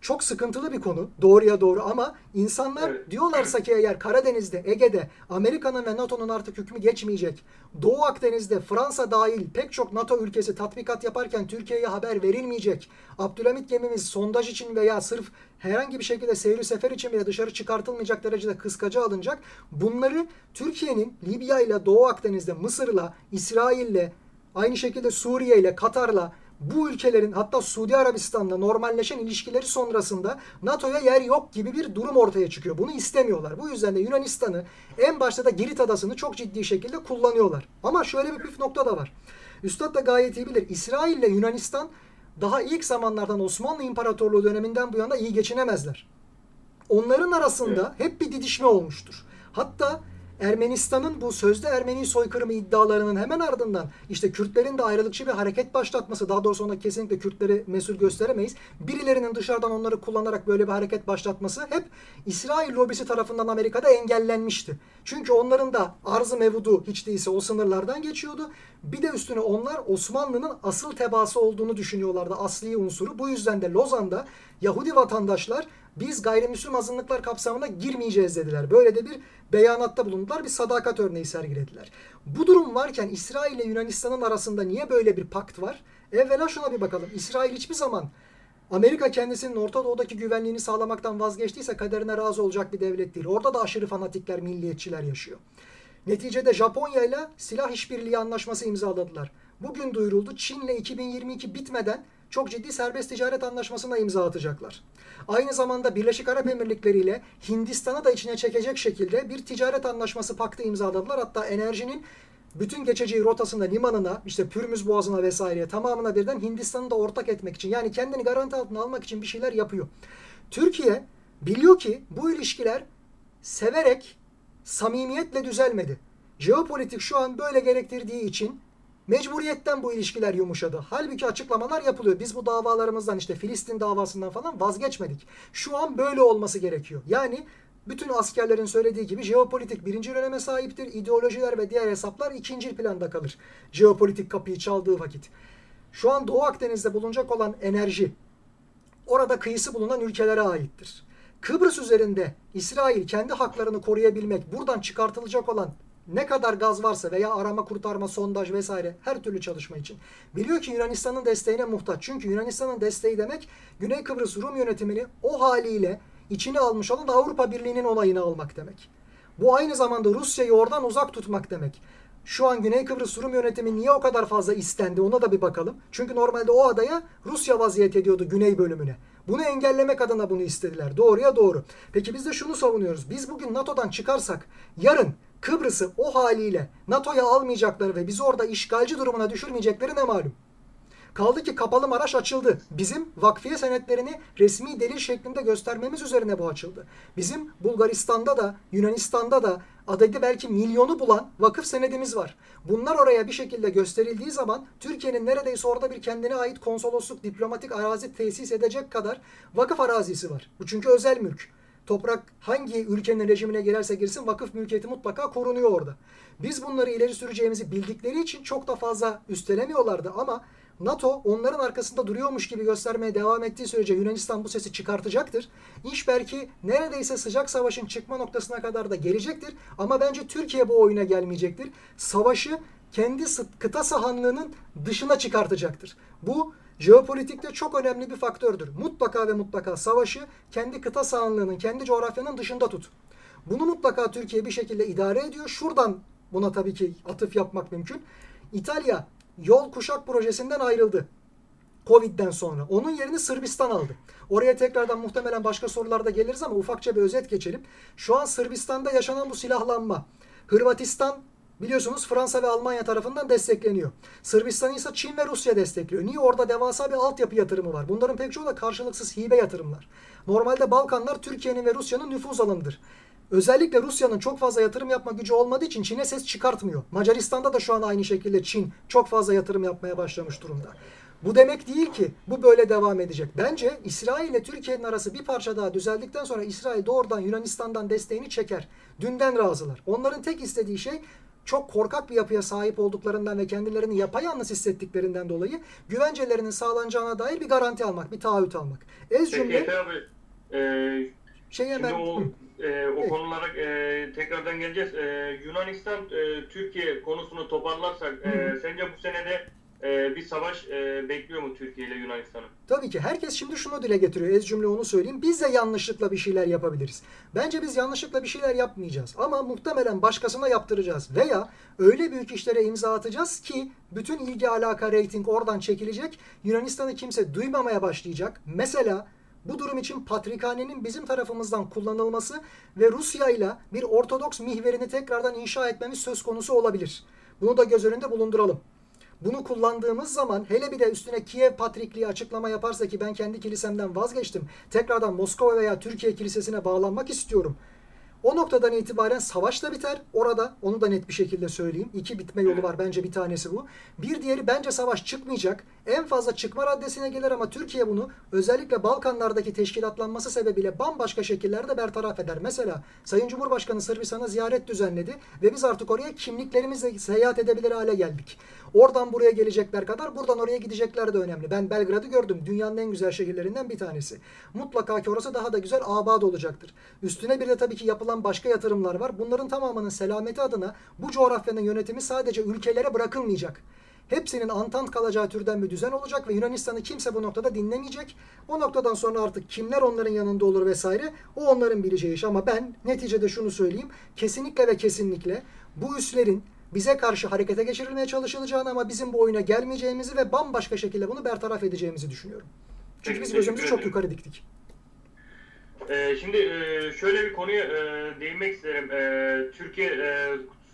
çok sıkıntılı bir konu doğruya doğru ama insanlar Evet. diyorlarsa ki eğer Karadeniz'de, Ege'de Amerika'nın ve NATO'nun artık hükmü geçmeyecek. Doğu Akdeniz'de Fransa dahil pek çok NATO ülkesi tatbikat yaparken Türkiye'ye haber verilmeyecek. Abdülhamit gemimiz sondaj için veya sırf herhangi bir şekilde seyri sefer için bile dışarı çıkartılmayacak derecede kıskaca alınacak. Bunları Türkiye'nin Libya ile Doğu Akdeniz'de Mısır'la, İsrail'le, aynı şekilde Suriye ile Katar'la bu ülkelerin hatta Suudi Arabistan'la normalleşen ilişkileri sonrasında NATO'ya yer yok gibi bir durum ortaya çıkıyor. Bunu istemiyorlar. Bu yüzden de Yunanistan'ı en başta da Girit Adası'nı çok ciddi şekilde kullanıyorlar. Ama şöyle bir püf nokta da var. Üstad da gayet iyi bilir. İsrail ile Yunanistan daha ilk zamanlardan Osmanlı İmparatorluğu döneminden bu yana iyi geçinemezler. Onların arasında hep bir didişme olmuştur. Hatta Ermenistan'ın bu sözde Ermeni soykırımı iddialarının hemen ardından işte Kürtlerin de ayrılıkçı bir hareket başlatması, daha doğrusu ona kesinlikle Kürtleri mesul gösteremeyiz. Birilerinin dışarıdan onları kullanarak böyle bir hareket başlatması hep İsrail lobisi tarafından Amerika'da engellenmişti. Çünkü onların da arzı mevudu hiç değilse o sınırlardan geçiyordu. Bir de üstüne onlar Osmanlı'nın asıl tebaası olduğunu düşünüyorlardı asli unsuru. Bu yüzden de Lozan'da Yahudi vatandaşlar biz gayrimüslim azınlıklar kapsamına girmeyeceğiz dediler. Böyle de bir beyanatta bulundular. Bir sadakat örneği sergilediler. Bu durum varken İsrail ile Yunanistan'ın arasında niye böyle bir pakt var? Evvela şuna bir bakalım. İsrail hiçbir zaman Amerika kendisinin Orta Doğu'daki güvenliğini sağlamaktan vazgeçtiyse kaderine razı olacak bir devlet değil. Orada da aşırı fanatikler, milliyetçiler yaşıyor. Neticede Japonya ile silah işbirliği anlaşması imzaladılar. Bugün duyuruldu Çin'le 2022 bitmeden çok ciddi serbest ticaret anlaşmasına imza atacaklar. Aynı zamanda Birleşik Arap Emirlikleri ile Hindistan'ı da içine çekecek şekilde bir ticaret anlaşması paktı imzaladılar. Hatta enerjinin bütün geçeceği rotasında limanına, işte Pürmüz Boğazı'na vesaireye tamamına birden Hindistan'ı da ortak etmek için yani kendini garanti altına almak için bir şeyler yapıyor. Türkiye biliyor ki bu ilişkiler severek, samimiyetle düzelmedi. Jeopolitik şu an böyle gerektirdiği için mecburiyetten bu ilişkiler yumuşadı. Halbuki açıklamalar yapılıyor. Biz bu davalarımızdan işte Filistin davasından falan vazgeçmedik. Şu an böyle olması gerekiyor. Yani bütün askerlerin söylediği gibi jeopolitik birinci öneme sahiptir. İdeolojiler ve diğer hesaplar ikinci planda kalır. Jeopolitik kapıyı çaldığı vakit. Şu an Doğu Akdeniz'de bulunacak olan enerji orada kıyısı bulunan ülkelere aittir. Kıbrıs üzerinde İsrail kendi haklarını koruyabilmek, buradan çıkartılacak olan ne kadar gaz varsa veya arama kurtarma, sondaj vesaire her türlü çalışma için. Biliyor ki Yunanistan'ın desteğine muhtaç. Çünkü Yunanistan'ın desteği demek Güney Kıbrıs Rum yönetimini o haliyle içine almış olan Avrupa Birliği'nin onayını almak demek. Bu aynı zamanda Rusya'yı oradan uzak tutmak demek. Şu an Güney Kıbrıs Rum yönetimi niye o kadar fazla istendi ona da bir bakalım. Çünkü normalde o adaya Rusya vaziyet ediyordu güney bölümüne. Bunu engellemek adına bunu istediler. Doğruya doğru. Peki biz de şunu savunuyoruz. Biz bugün NATO'dan çıkarsak yarın Kıbrıs'ı o haliyle NATO'ya almayacakları ve bizi orada işgalci durumuna düşürmeyecekleri ne malum? Kaldı ki kapalı Maraş açıldı. Bizim vakfiye senetlerini resmi delil şeklinde göstermemiz üzerine bu açıldı. Bizim Bulgaristan'da da Yunanistan'da da adedi belki milyonu bulan vakıf senedimiz var. Bunlar oraya bir şekilde gösterildiği zaman Türkiye'nin neredeyse orada bir kendine ait konsolosluk, diplomatik arazi tesis edecek kadar vakıf arazisi var. Bu çünkü özel mülk. Toprak hangi ülkenin rejimine girerse girsin vakıf mülkiyeti mutlaka korunuyor orada. Biz bunları ileri süreceğimizi bildikleri için çok da fazla üstelemiyorlardı ama NATO onların arkasında duruyormuş gibi göstermeye devam ettiği sürece Yunanistan bu sesi çıkartacaktır. İş belki neredeyse sıcak savaşın çıkma noktasına kadar da gelecektir. Ama bence Türkiye bu oyuna gelmeyecektir. Savaşı kendi kıta sahanlığının dışına çıkartacaktır. Bu jeopolitikte çok önemli bir faktördür. Mutlaka ve mutlaka savaşı kendi kıta sahanlığının, kendi coğrafyanın dışında tut. Bunu mutlaka Türkiye bir şekilde idare ediyor. Şuradan buna tabii ki atıf yapmak mümkün. İtalya yol kuşak projesinden ayrıldı. Covid'den sonra. Onun yerini Sırbistan aldı. Oraya tekrardan muhtemelen başka sorularda geliriz ama ufakça bir özet geçelim. Şu an Sırbistan'da yaşanan bu silahlanma. Hırvatistan biliyorsunuz Fransa ve Almanya tarafından destekleniyor. Sırbistan ise Çin ve Rusya destekliyor. Niye? Orada devasa bir altyapı yatırımı var. Bunların pek çoğu da karşılıksız hibe yatırımlar. Normalde Balkanlar Türkiye'nin ve Rusya'nın nüfuz alanıdır. Özellikle Rusya'nın çok fazla yatırım yapma gücü olmadığı için Çin'e ses çıkartmıyor. Macaristan'da da şu an aynı şekilde Çin çok fazla yatırım yapmaya başlamış durumda. Bu demek değil ki bu böyle devam edecek. Bence İsrail ile Türkiye'nin arası bir parça daha düzeldikten sonra İsrail doğrudan Yunanistan'dan desteğini çeker. Dünden razılar. Onların tek istediği şey çok korkak bir yapıya sahip olduklarından ve kendilerini yapayalnız hissettiklerinden dolayı güvencelerinin sağlanacağına dair bir garanti almak, bir taahhüt almak. Ez cümle... Peki abi, e, şey hemen... o, e, o konulara e, tekrardan geleceğiz. E, Yunanistan e, Türkiye konusunu toparlarsak e, sence bu senede e, bir savaş e, bekliyor mu Türkiye ile Yunanistan'ı? Tabii ki. Herkes şimdi şunu dile getiriyor. Ez cümle onu söyleyeyim. Biz de yanlışlıkla bir şeyler yapabiliriz. Bence biz yanlışlıkla bir şeyler yapmayacağız. Ama muhtemelen başkasına yaptıracağız. Veya öyle büyük işlere imza atacağız ki bütün ilgi alaka reyting oradan çekilecek. Yunanistan'ı kimse duymamaya başlayacak. Mesela bu durum için Patrikhane'nin bizim tarafımızdan kullanılması ve Rusya ile bir Ortodoks mihverini tekrardan inşa etmemiz söz konusu olabilir. Bunu da göz önünde bulunduralım. Bunu kullandığımız zaman hele bir de üstüne Kiev Patrikliği açıklama yaparsa ki ben kendi kilisemden vazgeçtim. Tekrardan Moskova veya Türkiye kilisesine bağlanmak istiyorum. O noktadan itibaren savaş da biter orada. Onu da net bir şekilde söyleyeyim. İki bitme yolu var. Bence bir tanesi bu. Bir diğeri bence savaş çıkmayacak. En fazla çıkma raddesine gelir ama Türkiye bunu özellikle Balkanlardaki teşkilatlanması sebebiyle bambaşka şekillerde bertaraf eder. Mesela Sayın Cumhurbaşkanı Sırbistan'a ziyaret düzenledi ve biz artık oraya kimliklerimizle seyahat edebilir hale geldik. Oradan buraya gelecekler kadar buradan oraya gidecekler de önemli. Ben Belgrad'ı gördüm. Dünyanın en güzel şehirlerinden bir tanesi. Mutlaka ki orası daha da güzel abad olacaktır. Üstüne bir de tabii ki yapılan başka yatırımlar var. Bunların tamamının selameti adına bu coğrafyanın yönetimi sadece ülkelere bırakılmayacak. Hepsinin antant kalacağı türden bir düzen olacak ve Yunanistan'ı kimse bu noktada dinlemeyecek. O noktadan sonra artık kimler onların yanında olur vesaire o onların bileceği iş. Ama ben neticede şunu söyleyeyim. Kesinlikle ve kesinlikle bu üslerin bize karşı harekete geçirilmeye çalışılacağını ama bizim bu oyuna gelmeyeceğimizi ve bambaşka şekilde bunu bertaraf edeceğimizi düşünüyorum. Çünkü Peki, biz gözümüzü çok yukarı diktik. Ee, şimdi e, şöyle bir konuya e, değinmek isterim. E, Türkiye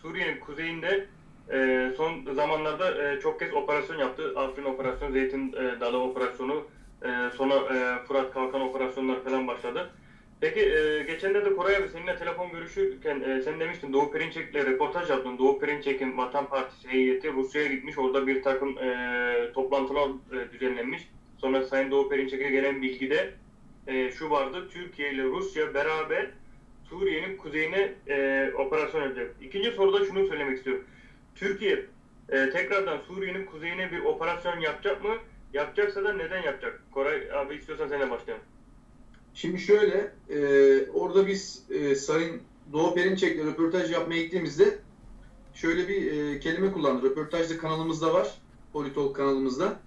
Suriye'nin kuzeyinde e, son zamanlarda e, çok kez operasyon yaptı. Afrin operasyonu, Zeytin e, Dalı operasyonu, e, sonra e, Fırat Kalkan operasyonları falan başladı. Peki e, geçenlerde Koray abi seninle telefon görüşürken e, sen demiştin Doğu Perinçek'le röportaj yaptın. Doğu Perinçek'in Vatan Partisi heyeti Rusya'ya gitmiş. Orada bir takım e, toplantılar e, düzenlenmiş. Sonra Sayın Doğu Perinçek'e gelen bilgide e, şu vardı. Türkiye ile Rusya beraber Suriye'nin kuzeyine e, operasyon yapacak. İkinci soruda şunu söylemek istiyorum. Türkiye e, tekrardan Suriye'nin kuzeyine bir operasyon yapacak mı? Yapacaksa da neden yapacak? Koray abi istiyorsan seninle başlayalım. Şimdi şöyle, e, orada biz e, Sayın Doğu Perinçek'le röportaj yapmaya gittiğimizde şöyle bir e, kelime kullandı. Röportajda kanalımızda var, Politolog kanalımızda.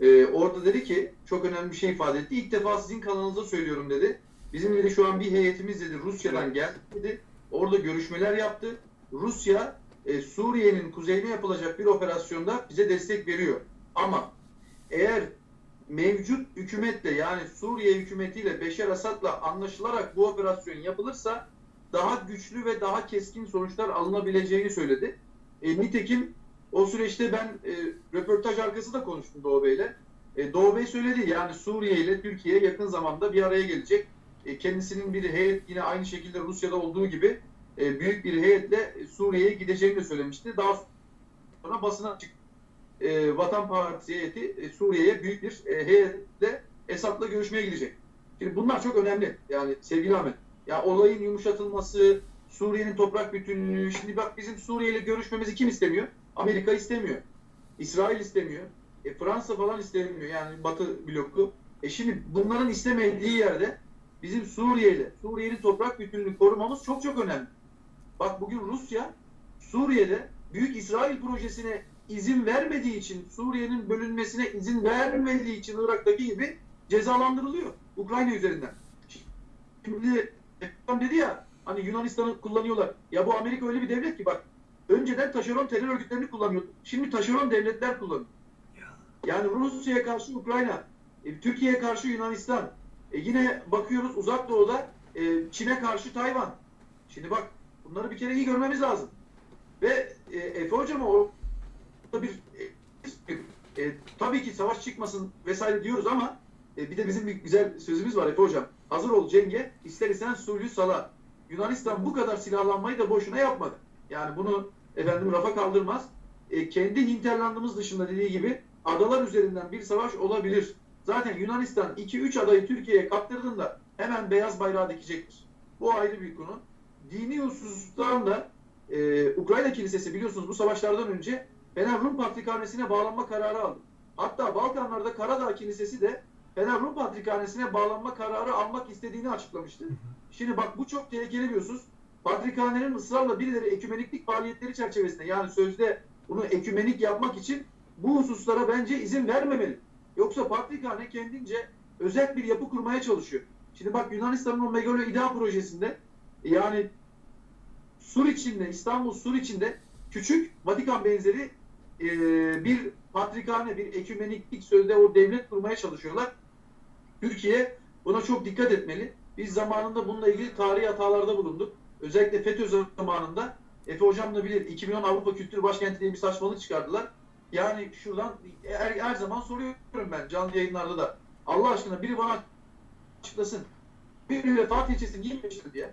E, orada dedi ki, çok önemli bir şey ifade etti. İlk defa sizin kanalınızda söylüyorum dedi. Bizim dedi şu an bir heyetimiz dedi Rusya'dan geldi dedi. Orada görüşmeler yaptı. Rusya e, Suriye'nin kuzeyine yapılacak bir operasyonda bize destek veriyor. Ama eğer mevcut hükümetle yani Suriye hükümetiyle Beşar Asad'la anlaşılarak bu operasyon yapılırsa daha güçlü ve daha keskin sonuçlar alınabileceğini söyledi. E, nitekim o süreçte ben e, röportaj arkası da konuştum Doğu Bey'le. E, Doğu Bey söyledi yani Suriye ile Türkiye yakın zamanda bir araya gelecek. E, kendisinin bir heyet yine aynı şekilde Rusya'da olduğu gibi e, büyük bir heyetle Suriye'ye gideceğini de söylemişti. Daha sonra basına açık e, Vatan Partisi heyeti e, Suriye'ye büyük bir e, heyetle Esad'la görüşmeye gidecek. Şimdi bunlar çok önemli. Yani sevgili Ahmet. Ya olayın yumuşatılması, Suriye'nin toprak bütünlüğü. Şimdi bak bizim Suriye ile görüşmemizi kim istemiyor? Amerika istemiyor. İsrail istemiyor. E, Fransa falan istemiyor. Yani Batı bloku. E şimdi bunların istemediği yerde bizim Suriye ile Suriye'nin toprak bütünlüğünü korumamız çok çok önemli. Bak bugün Rusya Suriye'de Büyük İsrail projesine izin vermediği için Suriye'nin bölünmesine izin vermediği için Irak'taki gibi cezalandırılıyor Ukrayna üzerinden. Şimdi dedi ya hani Yunanistan'ı kullanıyorlar. Ya bu Amerika öyle bir devlet ki bak önceden taşeron terör örgütlerini kullanıyordu. Şimdi taşeron devletler kullanıyor. Yani Rusya'ya karşı Ukrayna, e, Türkiye'ye karşı Yunanistan. E, yine bakıyoruz uzak doğuda e, Çin'e karşı Tayvan. Şimdi bak bunları bir kere iyi görmemiz lazım. Ve e, Efe Hocam o bir e, e, tabii ki savaş çıkmasın vesaire diyoruz ama e, bir de bizim bir güzel sözümüz var Efe Hocam. Hazır ol cenge, ister isen sulhü sala. Yunanistan bu kadar silahlanmayı da boşuna yapmadı. Yani bunu efendim rafa kaldırmaz. E, kendi hinterlandımız dışında dediği gibi adalar üzerinden bir savaş olabilir. Zaten Yunanistan 2-3 adayı Türkiye'ye kaptırdığında hemen beyaz bayrağı dikecektir. Bu ayrı bir konu. Dini husustan da e, Ukrayna Kilisesi biliyorsunuz bu savaşlardan önce Fener Rum Patrikhanesi'ne bağlanma kararı aldı. Hatta Balkanlarda Karadağ Kilisesi de Fener Rum Patrikhanesi'ne bağlanma kararı almak istediğini açıklamıştı. Şimdi bak bu çok tehlikeli bir husus. Patrikhanenin ısrarla birileri ekümeniklik faaliyetleri çerçevesinde yani sözde bunu ekümenik yapmak için bu hususlara bence izin vermemeli. Yoksa Patrikhane kendince özel bir yapı kurmaya çalışıyor. Şimdi bak Yunanistan'ın o Megalo İDA projesinde yani Sur içinde, İstanbul Sur içinde küçük Vatikan benzeri e, bir patrikhane, bir ekümeniklik sözde o devlet kurmaya çalışıyorlar. Türkiye buna çok dikkat etmeli. Biz zamanında bununla ilgili tarihi hatalarda bulunduk. Özellikle FETÖ zamanında Efe Hocam da bilir 2010 Avrupa Kültür Başkenti diye bir saçmalık çıkardılar. Yani şuradan her, her zaman soruyorum ben canlı yayınlarda da. Allah aşkına biri bana açıklasın. Bir Fatih ilçesi niye birleştirdi ya?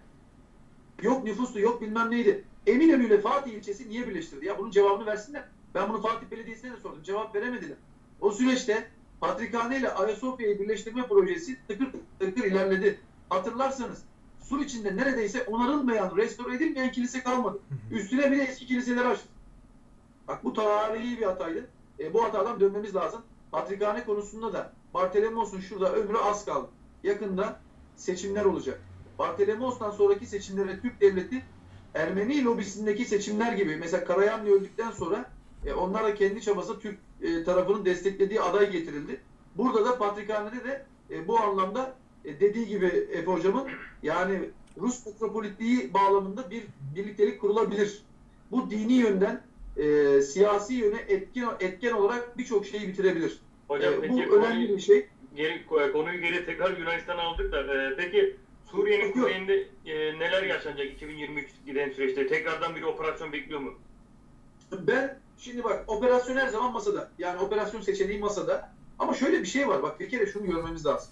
Yok nüfustu, yok bilmem neydi. Eminönü ile Fatih ilçesi niye birleştirdi ya? Bunun cevabını versinler. Ben bunu Fatih Belediyesi'ne de sordum. Cevap veremediler. O süreçte Patrikhane ile Ayasofya'yı birleştirme projesi tıkır tıkır ilerledi. Hatırlarsanız Sur içinde neredeyse onarılmayan, restore edilmeyen kilise kalmadı. Üstüne bir de eski kiliseleri açtı. Bak bu tarihi bir hataydı. E, bu hatadan dönmemiz lazım. Patrikhane konusunda da Bartolomos'un şurada ömrü az kaldı. Yakında seçimler olacak. Bartolomos'tan sonraki seçimlere Türk devleti Ermeni lobisindeki seçimler gibi mesela Karayanlı öldükten sonra E, onlar da kendi çabası Türk e, tarafının desteklediği aday getirildi. Burada da Patrikhane'de de e, bu anlamda e, dediği gibi Efe hocamın yani Rus metropolitliği bağlamında bir birliktelik kurulabilir. Bu dini yönden e, siyasi yöne etkin etken olarak birçok şeyi bitirebilir. Hocam E, peki bu önemli konuyu, bir şey. geri, konuyu geri tekrar Yunanistan'a aldık da e, peki Suriye'nin kuzeyinde e, neler yaşanacak 2023 giden süreçte? Tekrardan bir operasyon bekliyor mu? Ben şimdi bak operasyon her zaman masada. Yani operasyon seçeneği masada. Ama şöyle bir şey var. Bak bir kere şunu görmemiz lazım.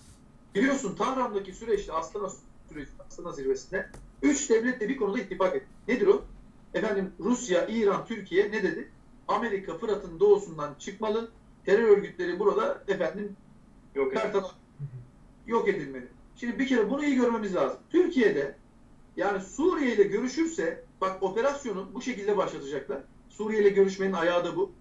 Biliyorsun Tahran'daki süreçte Astana süreci, Astana zirvesinde üç devlet de bir konuda ittifak etti. Nedir o? Efendim Rusya, İran, Türkiye ne dedi? Amerika Fırat'ın doğusundan çıkmalı. Terör örgütleri burada efendim Yok. her taraf yok edilmeli. Şimdi bir kere bunu iyi görmemiz lazım. Türkiye'de yani Suriye ile görüşürse bak operasyonu bu şekilde başlatacaklar. Suriye ile görüşmenin ayağı da bu.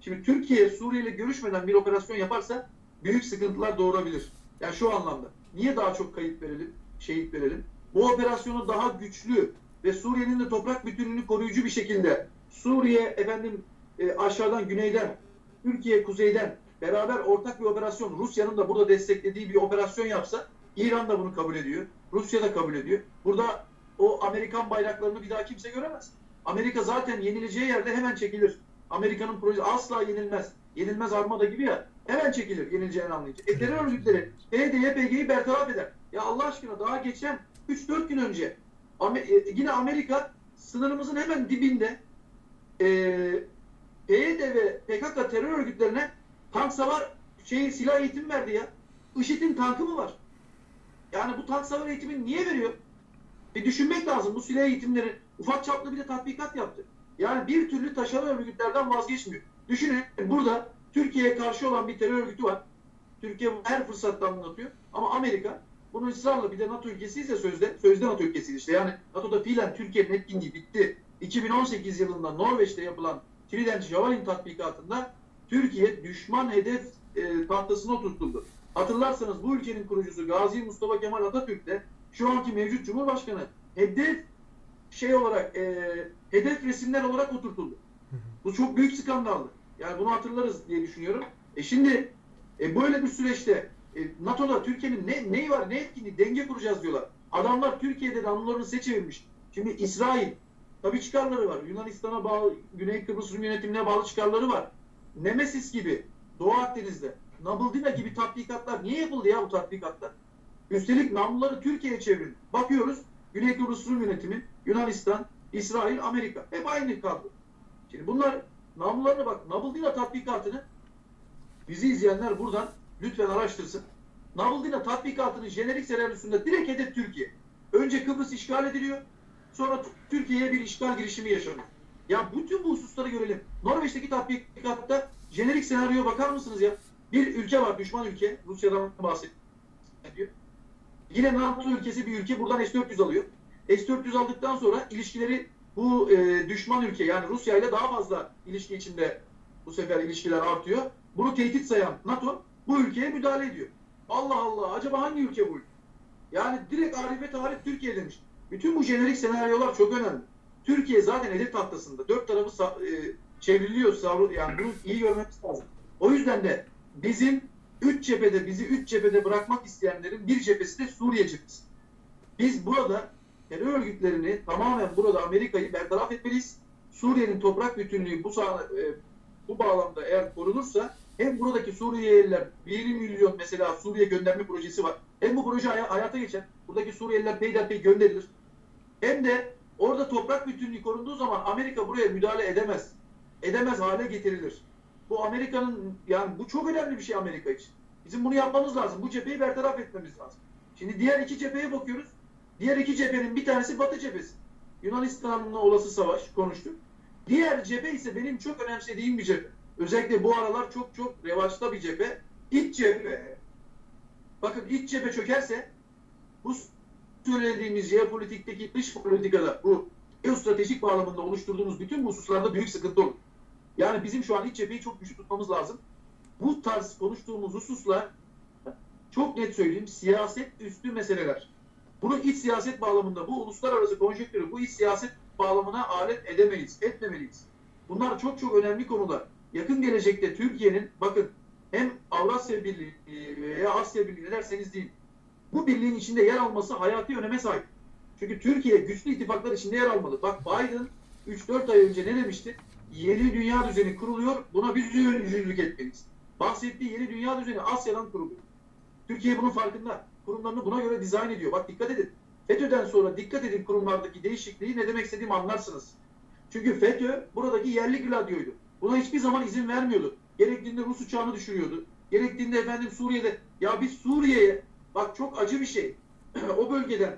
Şimdi Türkiye Suriye ile görüşmeden bir operasyon yaparsa büyük sıkıntılar doğurabilir. Yani şu anlamda. Niye daha çok kayıp verelim, şehit verelim? Bu operasyonu daha güçlü ve Suriye'nin de toprak bütünlüğünü koruyucu bir şekilde Suriye efendim e, aşağıdan güneyden, Türkiye kuzeyden beraber ortak bir operasyon Rusya'nın da burada desteklediği bir operasyon yapsa İran da bunu kabul ediyor. Rusya da kabul ediyor. Burada o Amerikan bayraklarını bir daha kimse göremez. Amerika zaten yenileceği yerde hemen çekilir. Amerika'nın projesi asla yenilmez. Yenilmez armada gibi ya. Hemen çekilir yenileceğini anlayınca. E terör örgütleri PYD, YPG'yi bertaraf eder. Ya Allah aşkına daha geçen 3-4 gün önce e, yine Amerika sınırımızın hemen dibinde e, PYD ve PKK terör örgütlerine tank savar şey silah eğitimi verdi ya. IŞİD'in tankı mı var? Yani bu tank savar eğitimini niye veriyor? Bir düşünmek lazım. Bu silah eğitimleri ufak çaplı bir de tatbikat yaptı. Yani bir türlü taşeron örgütlerden vazgeçmiyor. Düşünün burada Türkiye'ye karşı olan bir terör örgütü var. Türkiye her fırsatta anlatıyor. Ama Amerika bunu ısrarla bir de NATO ülkesiyse sözde, sözde NATO ülkesiydi işte. Yani NATO'da fiilen Türkiye'nin etkinliği bitti. 2018 yılında Norveç'te yapılan Trident Javelin tatbikatında Türkiye düşman hedef e, tahtasına oturtuldu. Hatırlarsanız bu ülkenin kurucusu Gazi Mustafa Kemal Atatürk de şu anki mevcut Cumhurbaşkanı hedef şey olarak e, hedef resimler olarak oturtuldu. Bu çok büyük skandaldı. Yani bunu hatırlarız diye düşünüyorum. E şimdi e, böyle bir süreçte e, NATO'da Türkiye'nin ne neyi var, ne etkinliği, denge kuracağız diyorlar. Adamlar Türkiye'de de anılarını seçebilmiş. Şimdi İsrail tabii çıkarları var. Yunanistan'a bağlı, Güney Kıbrıs Rum yönetimine bağlı çıkarları var. Nemesis gibi Doğu Akdeniz'de, Nabıldina gibi tatbikatlar niye yapıldı ya bu tatbikatlar? Üstelik namluları Türkiye'ye çevirin. Bakıyoruz Güney Kıbrıs yönetimi, Yunanistan, İsrail, Amerika. Hep aynı kadro. Şimdi bunlar namlularına bak. Nabıldina tatbikatını bizi izleyenler buradan lütfen araştırsın. Nabıldina tatbikatının jenerik senaryosunda direkt hedef Türkiye. Önce Kıbrıs işgal ediliyor. Sonra Türkiye'ye bir işgal girişimi yaşanıyor. Ya bütün bu hususları görelim. Norveç'teki tatbikatta jenerik senaryoya bakar mısınız ya? Bir ülke var, düşman ülke. Rusya'dan bahsediyor. Yine NATO ülkesi bir ülke buradan S-400 alıyor. S-400 aldıktan sonra ilişkileri bu e, düşman ülke yani Rusya ile daha fazla ilişki içinde bu sefer ilişkiler artıyor. Bunu tehdit sayan NATO bu ülkeye müdahale ediyor. Allah Allah acaba hangi ülke bu? Yani direkt Arife tarih Türkiye demiş. Bütün bu jenerik senaryolar çok önemli. Türkiye zaten hedef tahtasında. Dört tarafı e, çevriliyor. savru- Yani bunu iyi görmemiz lazım. O yüzden de bizim üç cephede, bizi üç cephede bırakmak isteyenlerin bir cephesi de Suriye cephesi. Biz burada terör örgütlerini tamamen burada Amerika'yı bertaraf etmeliyiz. Suriye'nin toprak bütünlüğü bu sağ, e, bu bağlamda eğer korunursa hem buradaki Suriyeliler 1 milyon mesela Suriye gönderme projesi var. Hem bu proje hay- hayata geçer. Buradaki Suriyeliler peyderpey gönderilir. Hem de orada toprak bütünlüğü korunduğu zaman Amerika buraya müdahale edemez. Edemez hale getirilir. Bu Amerika'nın yani bu çok önemli bir şey Amerika için. Bizim bunu yapmamız lazım. Bu cepheyi bertaraf etmemiz lazım. Şimdi diğer iki cepheye bakıyoruz. Diğer iki cephenin bir tanesi Batı cephesi. Yunanistan'la olası savaş konuştuk. Diğer cephe ise benim çok önemsediğim bir cephe. Özellikle bu aralar çok çok revaçta bir cephe. İç cephe. Bakın iç cephe çökerse bu söylediğimiz jeopolitikteki dış politikada bu geostratejik bağlamında oluşturduğumuz bütün bu hususlarda büyük sıkıntı olur. Yani bizim şu an iç cepheyi çok güçlü tutmamız lazım. Bu tarz konuştuğumuz hususlar çok net söyleyeyim siyaset üstü meseleler. Bunu iç siyaset bağlamında bu uluslararası konjonktürü bu iç siyaset bağlamına alet edemeyiz, etmemeliyiz. Bunlar çok çok önemli konular. Yakın gelecekte Türkiye'nin bakın hem Avrasya Birliği veya Asya Birliği ne derseniz deyin. Bu birliğin içinde yer alması hayati öneme sahip. Çünkü Türkiye güçlü ittifaklar içinde yer almalı. Bak Biden 3-4 ay önce ne demişti? Yeni dünya düzeni kuruluyor. Buna biz öncülük etmeliyiz. Bahsettiği yeni dünya düzeni Asya'dan kuruluyor. Türkiye bunun farkında. Kurumlarını buna göre dizayn ediyor. Bak dikkat edin. FETÖ'den sonra dikkat edin kurumlardaki değişikliği ne demek istediğimi anlarsınız. Çünkü FETÖ buradaki yerli gladyoydu. Buna hiçbir zaman izin vermiyordu. Gerektiğinde Rus uçağını düşürüyordu. Gerektiğinde efendim Suriye'de ya biz Suriye'ye bak çok acı bir şey. o bölgeden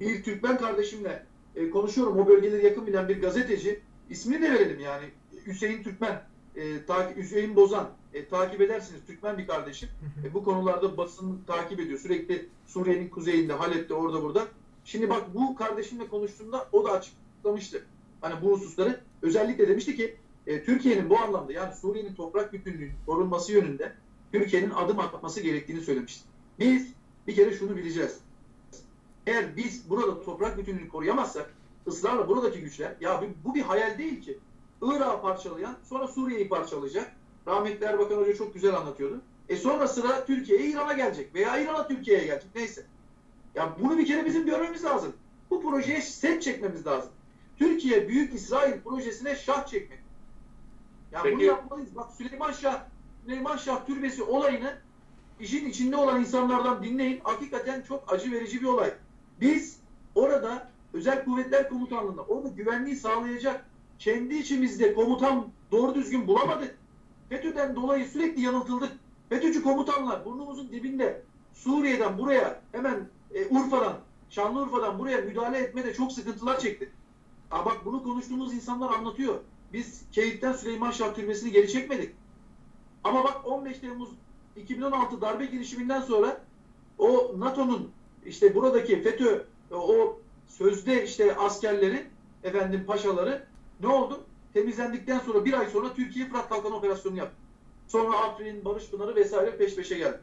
bir Türkmen kardeşimle e, konuşuyorum. O bölgeleri yakın bilen bir gazeteci. İsmini de verelim yani. Hüseyin Türkmen. E, takip, Hüseyin Bozan. E, takip edersiniz. Türkmen bir kardeşim. E, bu konularda basın takip ediyor. Sürekli Suriye'nin kuzeyinde, Halep'te, orada burada. Şimdi bak bu kardeşimle konuştuğumda o da açıklamıştı. Hani bu hususları özellikle demişti ki e, Türkiye'nin bu anlamda yani Suriye'nin toprak bütünlüğünün korunması yönünde Türkiye'nin adım atması gerektiğini söylemişti. Biz bir kere şunu bileceğiz. Eğer biz burada toprak bütünlüğünü koruyamazsak ısrarla buradaki güçler ya bu- bir hayal değil ki. Irak'ı parçalayan sonra Suriye'yi parçalayacak. Rahmetli Erbakan Hoca çok güzel anlatıyordu. E sonra sıra Türkiye'ye İran'a gelecek veya İran'a Türkiye'ye gelecek neyse. Ya bunu bir kere bizim görmemiz lazım. Bu projeye set çekmemiz lazım. Türkiye Büyük İsrail projesine şah çekmek. Ya bunu Peki- yapmalıyız. Bak Süleyman Şah, Süleyman Şah türbesi olayını işin içinde olan insanlardan dinleyin. Hakikaten çok acı verici bir olay. Biz orada özel kuvvetler komutanlığında orada güvenliği sağlayacak kendi içimizde komutan doğru düzgün bulamadık. FETÖ'den dolayı sürekli yanıltıldık. FETÖ'cü komutanlar burnumuzun dibinde Suriye'den buraya hemen e, Urfa'dan, Şanlıurfa'dan buraya müdahale etmede çok sıkıntılar çektik. Aa bak bunu konuştuğumuz insanlar anlatıyor. Biz Keyif'ten Süleyman Şah Türbesi'ni geri çekmedik. Ama bak 15 Temmuz 2016 darbe girişiminden sonra o NATO'nun işte buradaki FETÖ o sözde işte askerleri efendim paşaları ne oldu? Temizlendikten sonra bir ay sonra Türkiye Fırat Kalkan Operasyonu yaptı. Sonra Afrin, Barış Pınarı vesaire peş peşe geldi.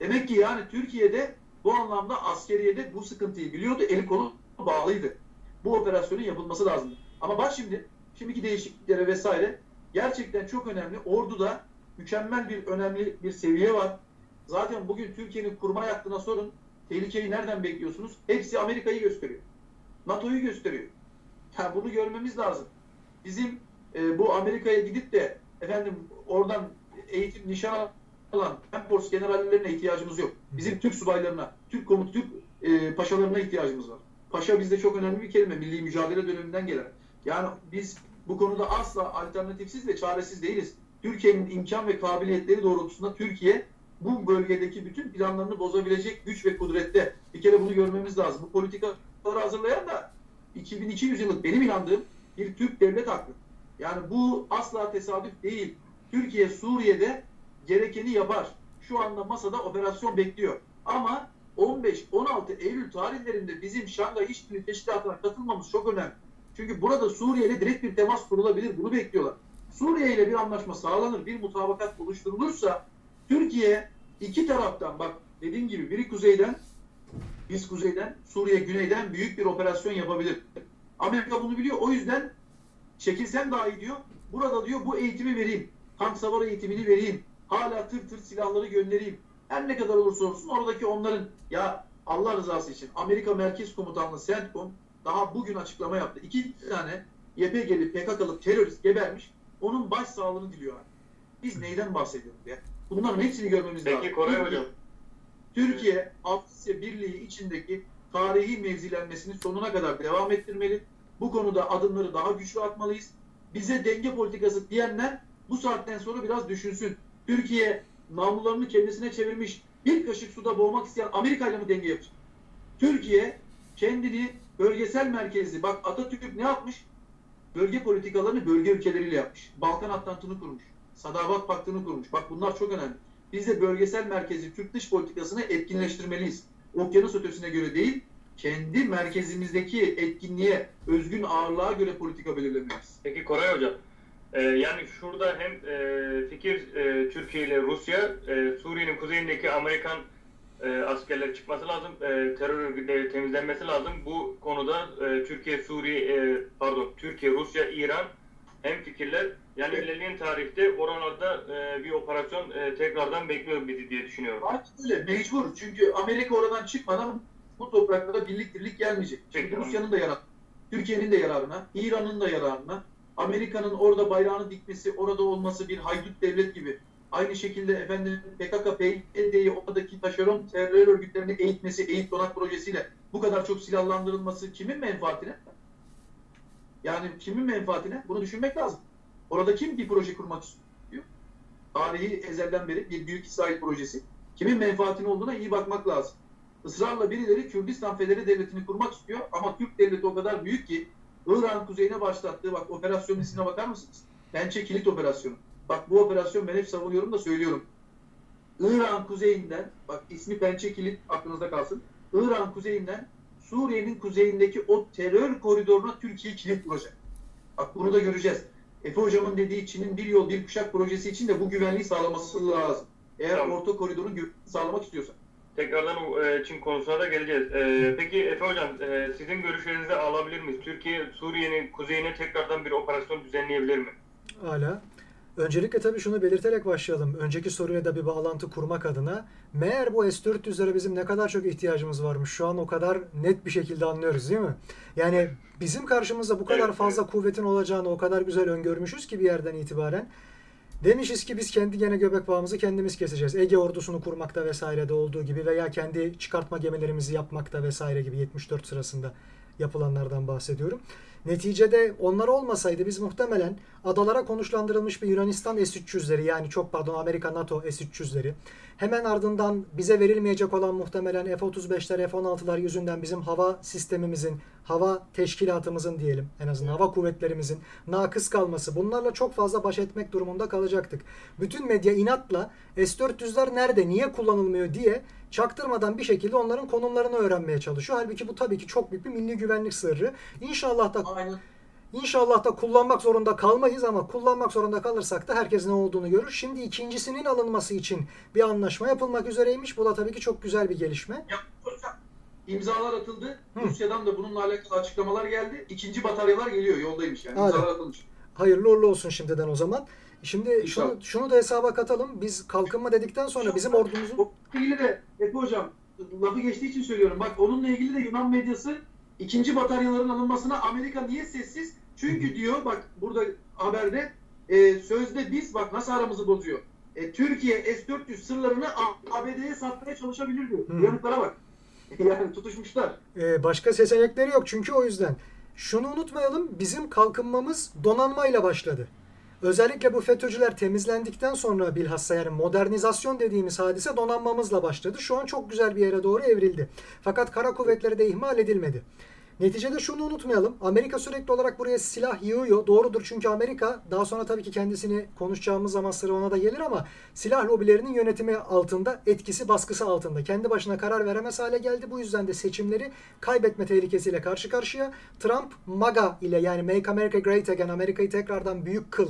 Demek ki yani Türkiye'de bu anlamda askeriyede bu sıkıntıyı biliyordu. El kolu bağlıydı. Bu operasyonun yapılması lazım. Ama bak şimdi şimdiki değişikliklere vesaire gerçekten çok önemli. Ordu'da mükemmel bir önemli bir seviye var. Zaten bugün Türkiye'nin kurmay hattına sorun. Tehlikeyi nereden bekliyorsunuz? Hepsi Amerika'yı gösteriyor. NATO'yu gösteriyor. Yani bunu görmemiz lazım. Bizim e, bu Amerika'ya gidip de efendim oradan eğitim nişan alan Force generallerine ihtiyacımız yok. Bizim Türk subaylarına, Türk komut, Türk e, paşalarına ihtiyacımız var. Paşa bizde çok önemli bir kelime. Milli mücadele döneminden gelen. Yani biz bu konuda asla alternatifsiz ve çaresiz değiliz. Türkiye'nin imkan ve kabiliyetleri doğrultusunda Türkiye bu bölgedeki bütün planlarını bozabilecek güç ve kudrette. Bir kere bunu görmemiz lazım. Bu politikaları hazırlayan da 2200 yıllık benim inandığım bir Türk devlet aklı. Yani bu asla tesadüf değil. Türkiye Suriye'de gerekeni yapar. Şu anda masada operasyon bekliyor. Ama 15-16 Eylül tarihlerinde bizim Şangay İşbirliği Teşkilatı'na katılmamız çok önemli. Çünkü burada Suriye ile direkt bir temas kurulabilir. Bunu bekliyorlar. Suriye ile bir anlaşma sağlanır, bir mutabakat oluşturulursa Türkiye iki taraftan bak dediğim gibi biri kuzeyden biz kuzeyden, Suriye güneyden büyük bir operasyon yapabilir. Amerika bunu biliyor. O yüzden çekilsem daha iyi diyor. Burada diyor bu eğitimi vereyim. Tank savar eğitimini vereyim. Hala tır tır silahları göndereyim. Her ne kadar olursa olsun oradaki onların ya Allah rızası için Amerika Merkez Komutanlığı CENTCOM daha bugün açıklama yaptı. İki tane YPG'li PKK'lı terörist gebermiş. Onun baş sağlığını diliyor. Biz neyden bahsediyoruz ya? Bunların hepsini görmemiz lazım. Peki Koray Hocam. Türkiye Avrupa Birliği içindeki tarihi mevzilenmesini sonuna kadar devam ettirmeli. Bu konuda adımları daha güçlü atmalıyız. Bize denge politikası diyenler bu saatten sonra biraz düşünsün. Türkiye namlularını kendisine çevirmiş bir kaşık suda boğmak isteyen Amerika ile mi denge yapacak? Türkiye kendini bölgesel merkezli, bak Atatürk ne yapmış? Bölge politikalarını bölge ülkeleriyle yapmış. Balkan Atlantı'nı kurmuş. Sadabat Paktı'nı kurmuş. Bak bunlar çok önemli. Biz de bölgesel merkezi Türk dış politikasını etkinleştirmeliyiz. Okyanus ötesine göre değil, kendi merkezimizdeki etkinliğe, özgün ağırlığa göre politika belirlemeliyiz. Peki Koray Hocam. e, yani şurada hem e, fikir e, Türkiye ile Rusya, e, Suriye'nin kuzeyindeki Amerikan e, askerler çıkması lazım, e, terör örgütleri temizlenmesi lazım. Bu konuda e, Türkiye, Suriye, e, pardon, Türkiye, Rusya, İran hem fikirler. Yani ilerleyen tarihte oralarda e, bir operasyon e, tekrardan bekliyor bizi diye düşünüyorum. Aynen öyle. Mecbur. Çünkü Amerika oradan çıkmadan bu topraklara birlik dirlik gelmeyecek. Çünkü Peki. Rusya'nın da yararına, Türkiye'nin de yararına, İran'ın da yararına, Amerika'nın orada bayrağını dikmesi, orada olması bir haydut devlet gibi. Aynı şekilde efendim PKK, PYD'yi oradaki taşeron terör örgütlerini eğitmesi, eğit donak projesiyle bu kadar çok silahlandırılması kimin menfaatine? Yani kimin menfaatine? Bunu düşünmek lazım. Orada kim bir proje kurmak istiyor? Tarihi ezelden beri bir Büyük İsrail projesi. Kimin menfaatine olduğuna iyi bakmak lazım. Israrla birileri Kürdistan Federi Devleti'ni kurmak istiyor ama Türk Devleti o kadar büyük ki Irak'ın kuzeyine başlattığı bak operasyon ismine bakar mısınız? Pençe Kilit Operasyonu. Bak bu operasyon ben hep savunuyorum da söylüyorum. Irak'ın kuzeyinden, bak ismi Pençe Kilit aklınızda kalsın. Irak'ın kuzeyinden Suriye'nin kuzeyindeki o terör koridoruna Türkiye kilit vuracak. Bak bunu da göreceğiz. Efe hocamın dediği Çin'in bir yol bir kuşak projesi için de bu güvenliği sağlaması lazım. Eğer Tamam. orta koridorun güvenliğini sağlamak istiyorsa. Tekrardan e, Çin konusuna da geleceğiz. E, peki Efe Hocam e, sizin görüşlerinizi alabilir miyiz? Türkiye Suriye'nin kuzeyine tekrardan bir operasyon düzenleyebilir mi? Hala. Öncelikle tabii şunu belirterek başlayalım. Önceki soruyla da bir bağlantı kurmak adına. Meğer bu S-400'lere bizim ne kadar çok ihtiyacımız varmış. Şu an o kadar net bir şekilde anlıyoruz değil mi? Yani bizim karşımızda bu kadar fazla kuvvetin olacağını o kadar güzel öngörmüşüz ki bir yerden itibaren. Demişiz ki biz kendi gene göbek bağımızı kendimiz keseceğiz. Ege ordusunu kurmakta vesairede olduğu gibi veya kendi çıkartma gemilerimizi yapmakta vesaire gibi 74 sırasında yapılanlardan bahsediyorum. Neticede onlar olmasaydı biz muhtemelen adalara konuşlandırılmış bir Yunanistan S-300'leri yani çok pardon Amerika NATO S-300'leri hemen ardından bize verilmeyecek olan muhtemelen F-35'ler F-16'lar yüzünden bizim hava sistemimizin, hava teşkilatımızın diyelim en azından hava kuvvetlerimizin nakıs kalması bunlarla çok fazla baş etmek durumunda kalacaktık. Bütün medya inatla S-400'ler nerede, niye kullanılmıyor diye çaktırmadan bir şekilde onların konumlarını öğrenmeye çalışıyor. Halbuki bu tabii ki çok büyük bir milli güvenlik sırrı. İnşallah da Aynen. İnşallah da kullanmak zorunda kalmayız ama kullanmak zorunda kalırsak da herkes ne olduğunu görür. Şimdi ikincisinin alınması için bir anlaşma yapılmak üzereymiş. Bu da tabii ki çok güzel bir gelişme. İmzalar atıldı. Hı. Rusya'dan da bununla alakalı açıklamalar geldi. İkinci bataryalar geliyor. Yoldaymış yani. İmzalar atılmış. Hayırlı uğurlu olsun şimdiden o zaman. Şimdi İnşallah. şunu, şunu da hesaba katalım. Biz kalkınma dedikten sonra bizim ordumuzun Onunla ilgili de Efe hocam lafı geçtiği için söylüyorum. Bak onunla ilgili de Yunan medyası ikinci bataryaların alınmasına Amerika niye sessiz? Çünkü diyor bak burada haberde e, sözde biz bak nasıl aramızı bozuyor. E, Türkiye S-400 sırlarını ABD'ye satmaya çalışabilir diyor. Hmm. Yanıtlara bak. yani tutuşmuşlar. Ee, başka seçenekleri yok çünkü o yüzden. Şunu unutmayalım bizim kalkınmamız donanmayla başladı. Özellikle bu FETÖ'cüler temizlendikten sonra bilhassa yani modernizasyon dediğimiz hadise donanmamızla başladı. Şu an çok güzel bir yere doğru evrildi. Fakat kara kuvvetleri de ihmal edilmedi. Neticede şunu unutmayalım. Amerika sürekli olarak buraya silah yığıyor. Doğrudur çünkü Amerika daha sonra tabii ki kendisini konuşacağımız zaman sıra ona da gelir ama silah lobilerinin yönetimi altında, etkisi baskısı altında. Kendi başına karar veremez hale geldi. Bu yüzden de seçimleri kaybetme tehlikesiyle karşı karşıya. Trump MAGA ile yani Make America Great Again, Amerika'yı tekrardan büyük kıl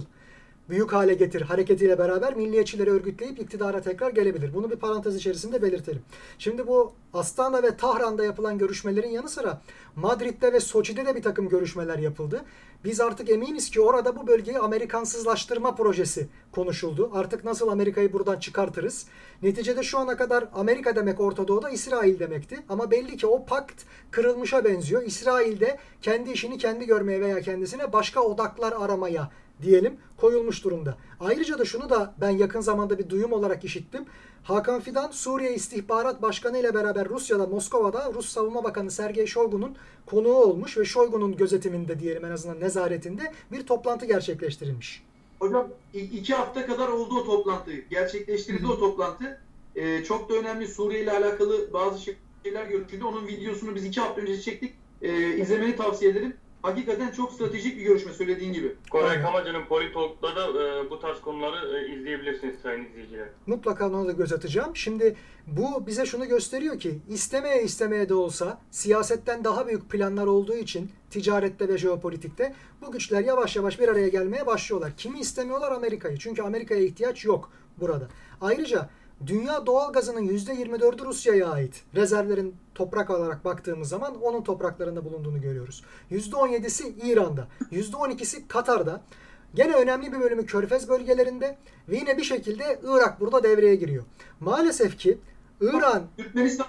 büyük hale getir hareketiyle beraber milliyetçileri örgütleyip iktidara tekrar gelebilir. Bunu bir parantez içerisinde belirtelim. Şimdi bu Astana ve Tahran'da yapılan görüşmelerin yanı sıra Madrid'de ve Soçi'de de bir takım görüşmeler yapıldı. Biz artık eminiz ki orada bu bölgeyi Amerikansızlaştırma projesi konuşuldu. Artık nasıl Amerika'yı buradan çıkartırız? Neticede şu ana kadar Amerika demek Orta Doğu'da İsrail demekti. Ama belli ki o pakt kırılmışa benziyor. İsrail de kendi işini kendi görmeye veya kendisine başka odaklar aramaya diyelim koyulmuş durumda. Ayrıca da şunu da ben yakın zamanda bir duyum olarak işittim. Hakan Fidan Suriye İstihbarat Başkanı ile beraber Rusya'da Moskova'da Rus Savunma Bakanı Sergey Shoigu'nun konuğu olmuş ve Shoigu'nun gözetiminde diyelim en azından nezaretinde bir toplantı gerçekleştirilmiş. Hocam iki hafta kadar oldu o toplantı. Gerçekleştirildi o toplantı. Ee, çok da önemli Suriye ile alakalı bazı şeyler görüşüldü. Onun videosunu biz iki hafta önce çektik. Ee, izlemeni tavsiye ederim. Hakikaten çok stratejik bir görüşme söylediğin gibi. Koray Aynen. Kamacı'nın Politolog'da da e, bu tarz konuları e, izleyebilirsiniz sayın izleyiciler. Mutlaka ona da göz atacağım. Şimdi bu bize şunu gösteriyor ki istemeye istemeye de olsa siyasetten daha büyük planlar olduğu için ticarette ve jeopolitikte bu güçler yavaş yavaş bir araya gelmeye başlıyorlar. Kimi istemiyorlar Amerika'yı? Çünkü Amerika'ya ihtiyaç yok burada. Ayrıca dünya doğal gazının %24'ü Rusya'ya ait. Rezervlerin toprak olarak baktığımız zaman onun topraklarında bulunduğunu görüyoruz. %17'si İran'da, %12'si Katar'da. Gene önemli bir bölümü Körfez bölgelerinde ve yine bir şekilde Irak burada devreye giriyor. Maalesef ki İran Türkmenistan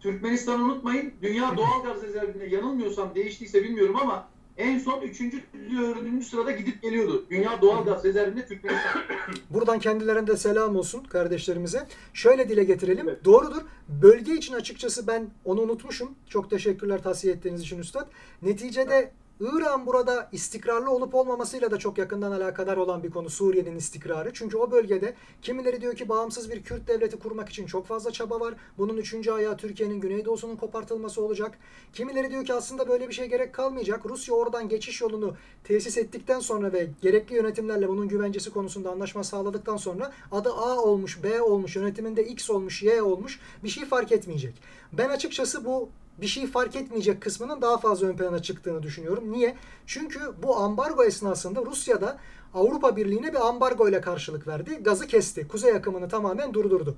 Türkmenistan'ı unutmayın. Dünya doğal gaz rezervine yanılmıyorsam değiştiyse bilmiyorum ama en son 3. 4. sırada gidip geliyordu. Dünya doğal gaz rezervinde Türkmenistan. Buradan kendilerine de selam olsun kardeşlerimize. Şöyle dile getirelim. Evet. Doğrudur. Bölge için açıkçası ben onu unutmuşum. Çok teşekkürler tavsiye ettiğiniz için Üstad. Neticede İran burada istikrarlı olup olmamasıyla da çok yakından alakadar olan bir konu Suriye'nin istikrarı. Çünkü o bölgede kimileri diyor ki bağımsız bir Kürt devleti kurmak için çok fazla çaba var. Bunun üçüncü ayağı Türkiye'nin güneydoğusunun kopartılması olacak. Kimileri diyor ki aslında böyle bir şey gerek kalmayacak. Rusya oradan geçiş yolunu tesis ettikten sonra ve gerekli yönetimlerle bunun güvencesi konusunda anlaşma sağladıktan sonra adı A olmuş, B olmuş, yönetiminde X olmuş, Y olmuş bir şey fark etmeyecek. Ben açıkçası bu bir şey fark etmeyecek kısmının daha fazla ön plana çıktığını düşünüyorum. Niye? Çünkü bu ambargo esnasında Rusya'da Avrupa Birliği'ne bir ambargo ile karşılık verdi. Gazı kesti. Kuzey akımını tamamen durdurdu.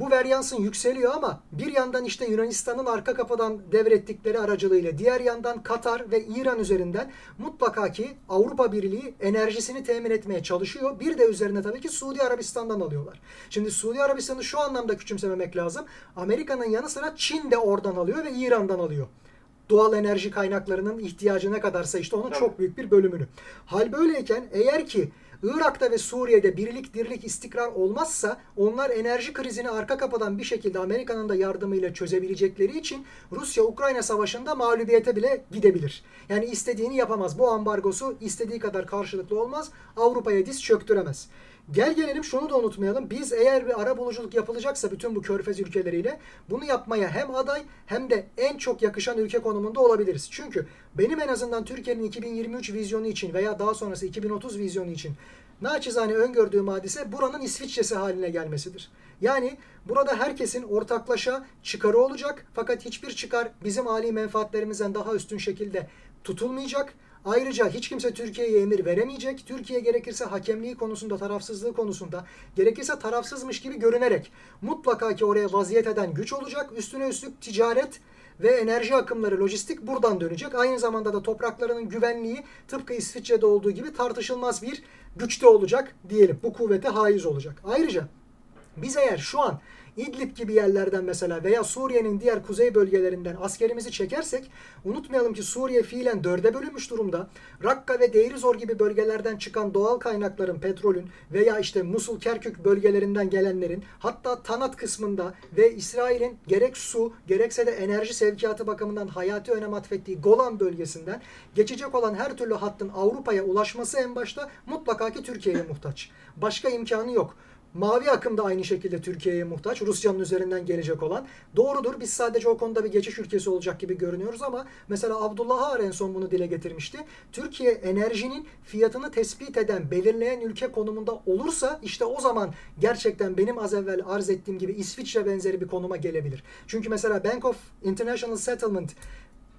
Bu veryansın yükseliyor ama bir yandan işte Yunanistan'ın arka kapıdan devrettikleri aracılığıyla diğer yandan Katar ve İran üzerinden mutlaka ki Avrupa Birliği enerjisini temin etmeye çalışıyor. Bir de üzerine tabii ki Suudi Arabistan'dan alıyorlar. Şimdi Suudi Arabistan'ı şu anlamda küçümsememek lazım. Amerika'nın yanı sıra Çin de oradan alıyor ve İran'dan alıyor doğal enerji kaynaklarının ihtiyacı ne kadarsa işte onun Tabii. çok büyük bir bölümünü. Hal böyleyken eğer ki Irak'ta ve Suriye'de birlik, dirlik, istikrar olmazsa onlar enerji krizini arka kapıdan bir şekilde Amerika'nın da yardımıyla çözebilecekleri için Rusya-Ukrayna savaşında mağlubiyete bile gidebilir. Yani istediğini yapamaz. Bu ambargosu istediği kadar karşılıklı olmaz. Avrupa'ya diz çöktüremez. Gel gelelim şunu da unutmayalım. Biz eğer bir ara buluculuk yapılacaksa bütün bu körfez ülkeleriyle bunu yapmaya hem aday hem de en çok yakışan ülke konumunda olabiliriz. Çünkü benim en azından Türkiye'nin 2023 vizyonu için veya daha sonrası 2030 vizyonu için naçizane öngördüğüm hadise buranın İsviçre'si haline gelmesidir. Yani burada herkesin ortaklaşa çıkarı olacak fakat hiçbir çıkar bizim âli menfaatlerimizden daha üstün şekilde tutulmayacak. Ayrıca hiç kimse Türkiye'ye emir veremeyecek. Türkiye gerekirse hakemliği konusunda, tarafsızlığı konusunda, gerekirse tarafsızmış gibi görünerek mutlaka ki oraya vaziyet eden güç olacak. Üstüne üstlük ticaret ve enerji akımları, lojistik buradan dönecek. Aynı zamanda da topraklarının güvenliği tıpkı İsviçre'de olduğu gibi tartışılmaz bir güçte olacak diyelim. Bu kuvvete haiz olacak. Ayrıca biz eğer şu an İdlib gibi yerlerden mesela veya Suriye'nin diğer kuzey bölgelerinden askerimizi çekersek unutmayalım ki Suriye fiilen dörde bölünmüş durumda. Rakka ve Deirizor gibi bölgelerden çıkan doğal kaynakların, petrolün veya işte Musul, Kerkük bölgelerinden gelenlerin hatta Tanat kısmında ve İsrail'in gerek su gerekse de enerji sevkiyatı bakımından hayati önem atfettiği Golan bölgesinden geçecek olan her türlü hattın Avrupa'ya ulaşması en başta mutlaka ki Türkiye'ye muhtaç. Başka imkanı yok. Mavi akım da aynı şekilde Türkiye'ye muhtaç. Rusya'nın üzerinden gelecek olan. Doğrudur biz sadece o konuda bir geçiş ülkesi olacak gibi görünüyoruz ama mesela Abdullah Ağar en son bunu dile getirmişti. Türkiye enerjinin fiyatını tespit eden, belirleyen ülke konumunda olursa işte o zaman gerçekten benim az evvel arz ettiğim gibi İsviçre benzeri bir konuma gelebilir. Çünkü mesela Bank of International Settlement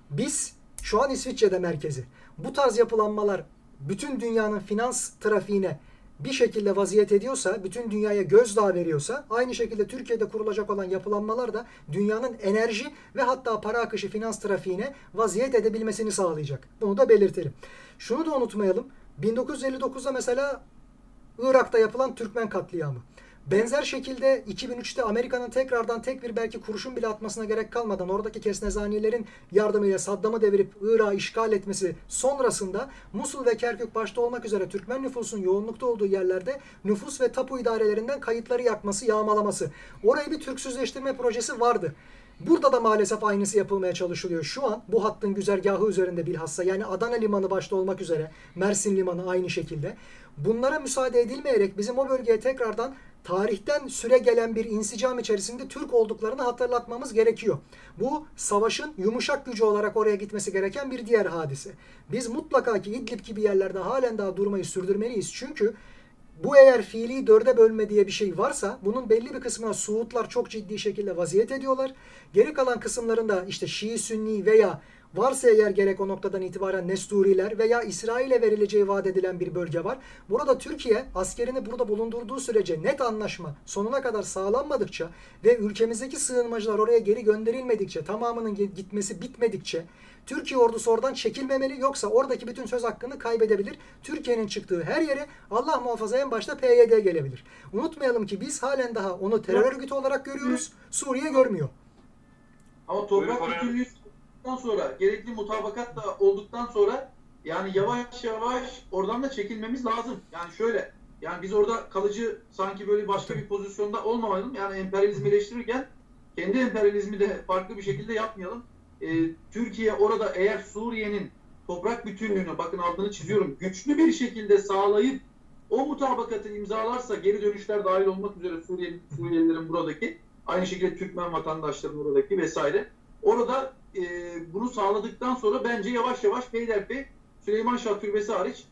biz şu an İsviçre'de merkezi. Bu tarz yapılanmalar bütün dünyanın finans trafiğine bir şekilde vaziyet ediyorsa, bütün dünyaya gözdağı veriyorsa, aynı şekilde Türkiye'de kurulacak olan yapılanmalar da dünyanın enerji ve hatta para akışı finans trafiğine vaziyet edebilmesini sağlayacak. Bunu da belirtelim. Şunu da unutmayalım. 1959'da mesela Irak'ta yapılan Türkmen katliamı. Benzer şekilde 2003'te Amerika'nın tekrardan tek bir belki kurşun bile atmasına gerek kalmadan oradaki kesnezanilerin yardımıyla Saddam'ı devirip Irak'ı işgal etmesi sonrasında Musul ve Kerkük başta olmak üzere Türkmen nüfusun yoğunlukta olduğu yerlerde nüfus ve tapu idarelerinden kayıtları yakması, yağmalaması. Oraya bir Türksüzleştirme projesi vardı. Burada da maalesef aynısı yapılmaya çalışılıyor. Şu an bu hattın güzergahı üzerinde bilhassa yani Adana Limanı başta olmak üzere Mersin Limanı aynı şekilde. Bunlara müsaade edilmeyerek bizim o bölgeye tekrardan tarihten süre gelen bir insicam içerisinde Türk olduklarını hatırlatmamız gerekiyor. Bu savaşın yumuşak gücü olarak oraya gitmesi gereken bir diğer hadise. Biz mutlaka ki İdlib gibi yerlerde halen daha durmayı sürdürmeliyiz. Çünkü bu eğer fiili dörde bölme diye bir şey varsa bunun belli bir kısmına Suudlar çok ciddi şekilde vaziyet ediyorlar. Geri kalan kısımlarında işte Şii, Sünni veya varsa eğer gerek o noktadan itibaren Nesturiler veya İsrail'e verileceği vaat edilen bir bölge var. Burada Türkiye askerini burada bulundurduğu sürece net anlaşma sonuna kadar sağlanmadıkça ve ülkemizdeki sığınmacılar oraya geri gönderilmedikçe tamamının gitmesi bitmedikçe Türkiye ordusu oradan çekilmemeli yoksa oradaki bütün söz hakkını kaybedebilir. Türkiye'nin çıktığı her yere Allah muhafaza en başta PYD gelebilir. Unutmayalım ki biz halen daha onu terör örgütü olarak görüyoruz. Suriye görmüyor. Ama toprak bütünlüğü olduktan sonra, gerekli mutabakat da olduktan sonra yani yavaş yavaş oradan da çekilmemiz lazım. Yani şöyle, yani biz orada kalıcı sanki böyle başka bir pozisyonda olmamalım. Yani emperyalizmi eleştirirken kendi emperyalizmi de farklı bir şekilde yapmayalım. Ee, Türkiye orada eğer Suriye'nin toprak bütünlüğünü, bakın altını çiziyorum, güçlü bir şekilde sağlayıp o mutabakatı imzalarsa geri dönüşler dahil olmak üzere Suriyeli, Suriyelilerin buradaki aynı şekilde Türkmen vatandaşların oradaki vesaire. Orada e, bunu sağladıktan sonra bence yavaş yavaş peyderpey Süleyman Şah Türbesi hariç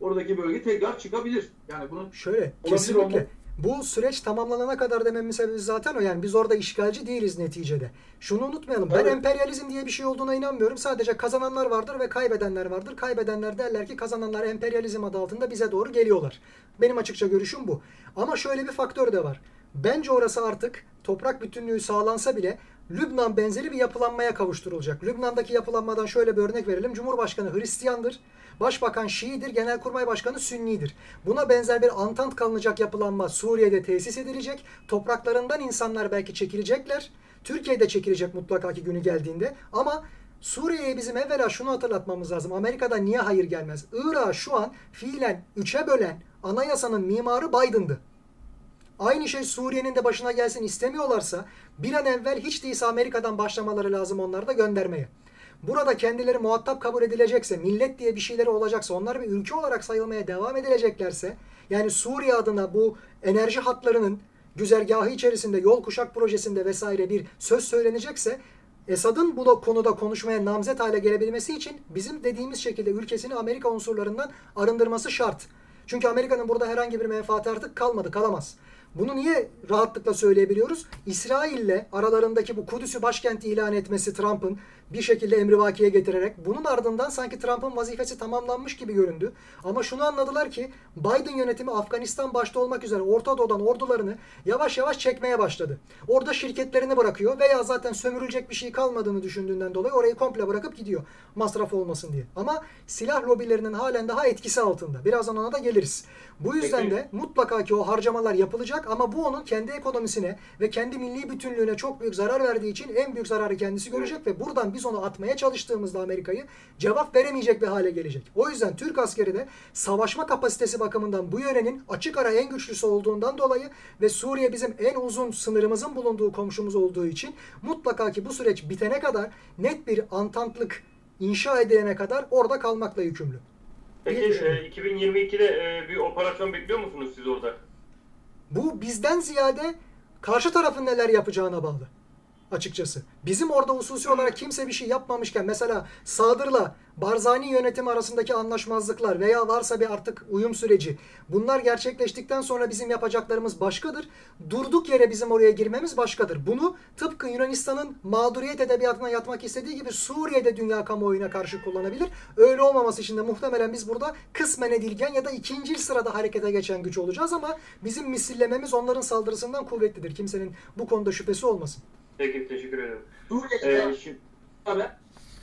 oradaki bölge tekrar çıkabilir. Yani bunu Şöyle kesinlikle. olmaz. Bu süreç tamamlanana kadar dememin sebebi zaten o yani biz orada işgalci değiliz neticede. Şunu unutmayalım. Ben Evet. emperyalizm diye bir şey olduğuna inanmıyorum. Sadece kazananlar vardır ve kaybedenler vardır. Kaybedenler derler ki kazananlar emperyalizm adı altında bize doğru geliyorlar. Benim açıkça görüşüm bu. Ama şöyle bir faktör de var. Bence orası artık toprak bütünlüğü sağlansa bile Lübnan benzeri bir yapılanmaya kavuşturulacak. Lübnan'daki yapılanmadan şöyle bir örnek verelim. Cumhurbaşkanı Hristiyandır. Başbakan Şii'dir, Genelkurmay Başkanı Sünnidir. Buna benzer bir antant kalınacak yapılanma Suriye'de tesis edilecek. Topraklarından insanlar belki çekilecekler. Türkiye'de çekilecek mutlaka ki günü geldiğinde. Ama Suriye'ye bizim evvela şunu hatırlatmamız lazım. Amerika'da niye hayır gelmez? Irak'ı şu an fiilen üçe bölen anayasanın mimarı Biden'dı. Aynı şey Suriye'nin de başına gelsin istemiyorlarsa bir an evvel hiç değilse Amerika'dan başlamaları lazım onları da göndermeye. Burada kendileri muhatap kabul edilecekse, millet diye bir şeyleri olacaksa, onlar bir ülke olarak sayılmaya devam edileceklerse, yani Suriye adına bu enerji hatlarının güzergahı içerisinde, yol kuşak projesinde vesaire bir söz söylenecekse, Esad'ın bu da konuda konuşmaya namzet hale gelebilmesi için bizim dediğimiz şekilde ülkesini Amerika unsurlarından arındırması şart. Çünkü Amerika'nın burada herhangi bir menfaati artık kalmadı, kalamaz. Bunu niye rahatlıkla söyleyebiliyoruz? İsrail'le aralarındaki bu Kudüs'ü başkent ilan etmesi Trump'ın bir şekilde emrivakiye getirerek bunun ardından sanki Trump'ın vazifesi tamamlanmış gibi göründü. Ama şunu anladılar ki Biden yönetimi Afganistan başta olmak üzere Orta Doğu'dan ordularını yavaş yavaş çekmeye başladı. Orada şirketlerini bırakıyor veya zaten sömürülecek bir şey kalmadığını düşündüğünden dolayı orayı komple bırakıp gidiyor. Masraf olmasın diye. Ama silah lobilerinin halen daha etkisi altında. Birazdan ona da geliriz. Bu yüzden de mutlaka ki o harcamalar yapılacak ama bu onun kendi ekonomisine ve kendi milli bütünlüğüne çok büyük zarar verdiği için en büyük zararı kendisi görecek ve buradan biz onu atmaya çalıştığımızda Amerika'yı cevap veremeyecek bir hale gelecek. O yüzden Türk askeri de savaşma kapasitesi bakımından bu yörenin açık ara en güçlüsü olduğundan dolayı ve Suriye bizim en uzun sınırımızın bulunduğu komşumuz olduğu için mutlaka ki bu süreç bitene kadar net bir antantlık inşa edilene kadar orada kalmakla yükümlü. Peki e, 2022'de e, bir operasyon bekliyor musunuz siz orada? Bu bizden ziyade karşı tarafın neler yapacağına bağlı açıkçası. Bizim orada hususi olarak kimse bir şey yapmamışken mesela Sadır'la Barzani yönetimi arasındaki anlaşmazlıklar veya varsa bir artık uyum süreci bunlar gerçekleştikten sonra bizim yapacaklarımız başkadır. Durduk yere bizim oraya girmemiz başkadır. Bunu tıpkı Yunanistan'ın mağduriyet edebiyatına yatmak istediği gibi Suriye'de dünya kamuoyuna karşı kullanabilir. Öyle olmaması için de muhtemelen biz burada kısmen edilgen ya da ikinci sırada harekete geçen güç olacağız ama bizim misillememiz onların saldırısından kuvvetlidir. Kimsenin bu konuda şüphesi olmasın. Peki teşekkür ederim. Suriye'yle E, şimdi, beraber,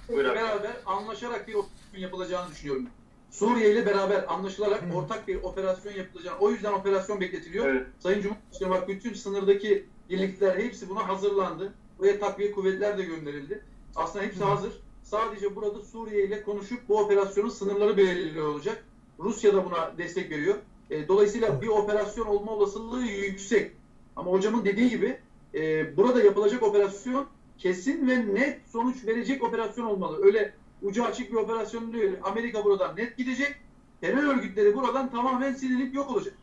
beraber anlaşarak bir operasyon yapılacağını düşünüyorum. Suriye ile beraber anlaşılarak Hı. ortak bir operasyon yapılacağını, o yüzden operasyon bekletiliyor. evet. Sayın Cumhurbaşkanı bak bütün sınırdaki birlikler hepsi buna hazırlandı. Buraya takviye kuvvetler de gönderildi. Aslında hepsi Hı. hazır. Sadece burada Suriye ile konuşup bu operasyonun sınırları belirleniyor olacak. Rusya da buna destek veriyor. E, dolayısıyla bir operasyon olma olasılığı yüksek. Ama hocamın dediği gibi e, burada yapılacak operasyon kesin ve net sonuç verecek operasyon olmalı. Öyle ucu açık bir operasyon değil. Amerika buradan net gidecek. Terör örgütleri buradan tamamen silinip yok olacak.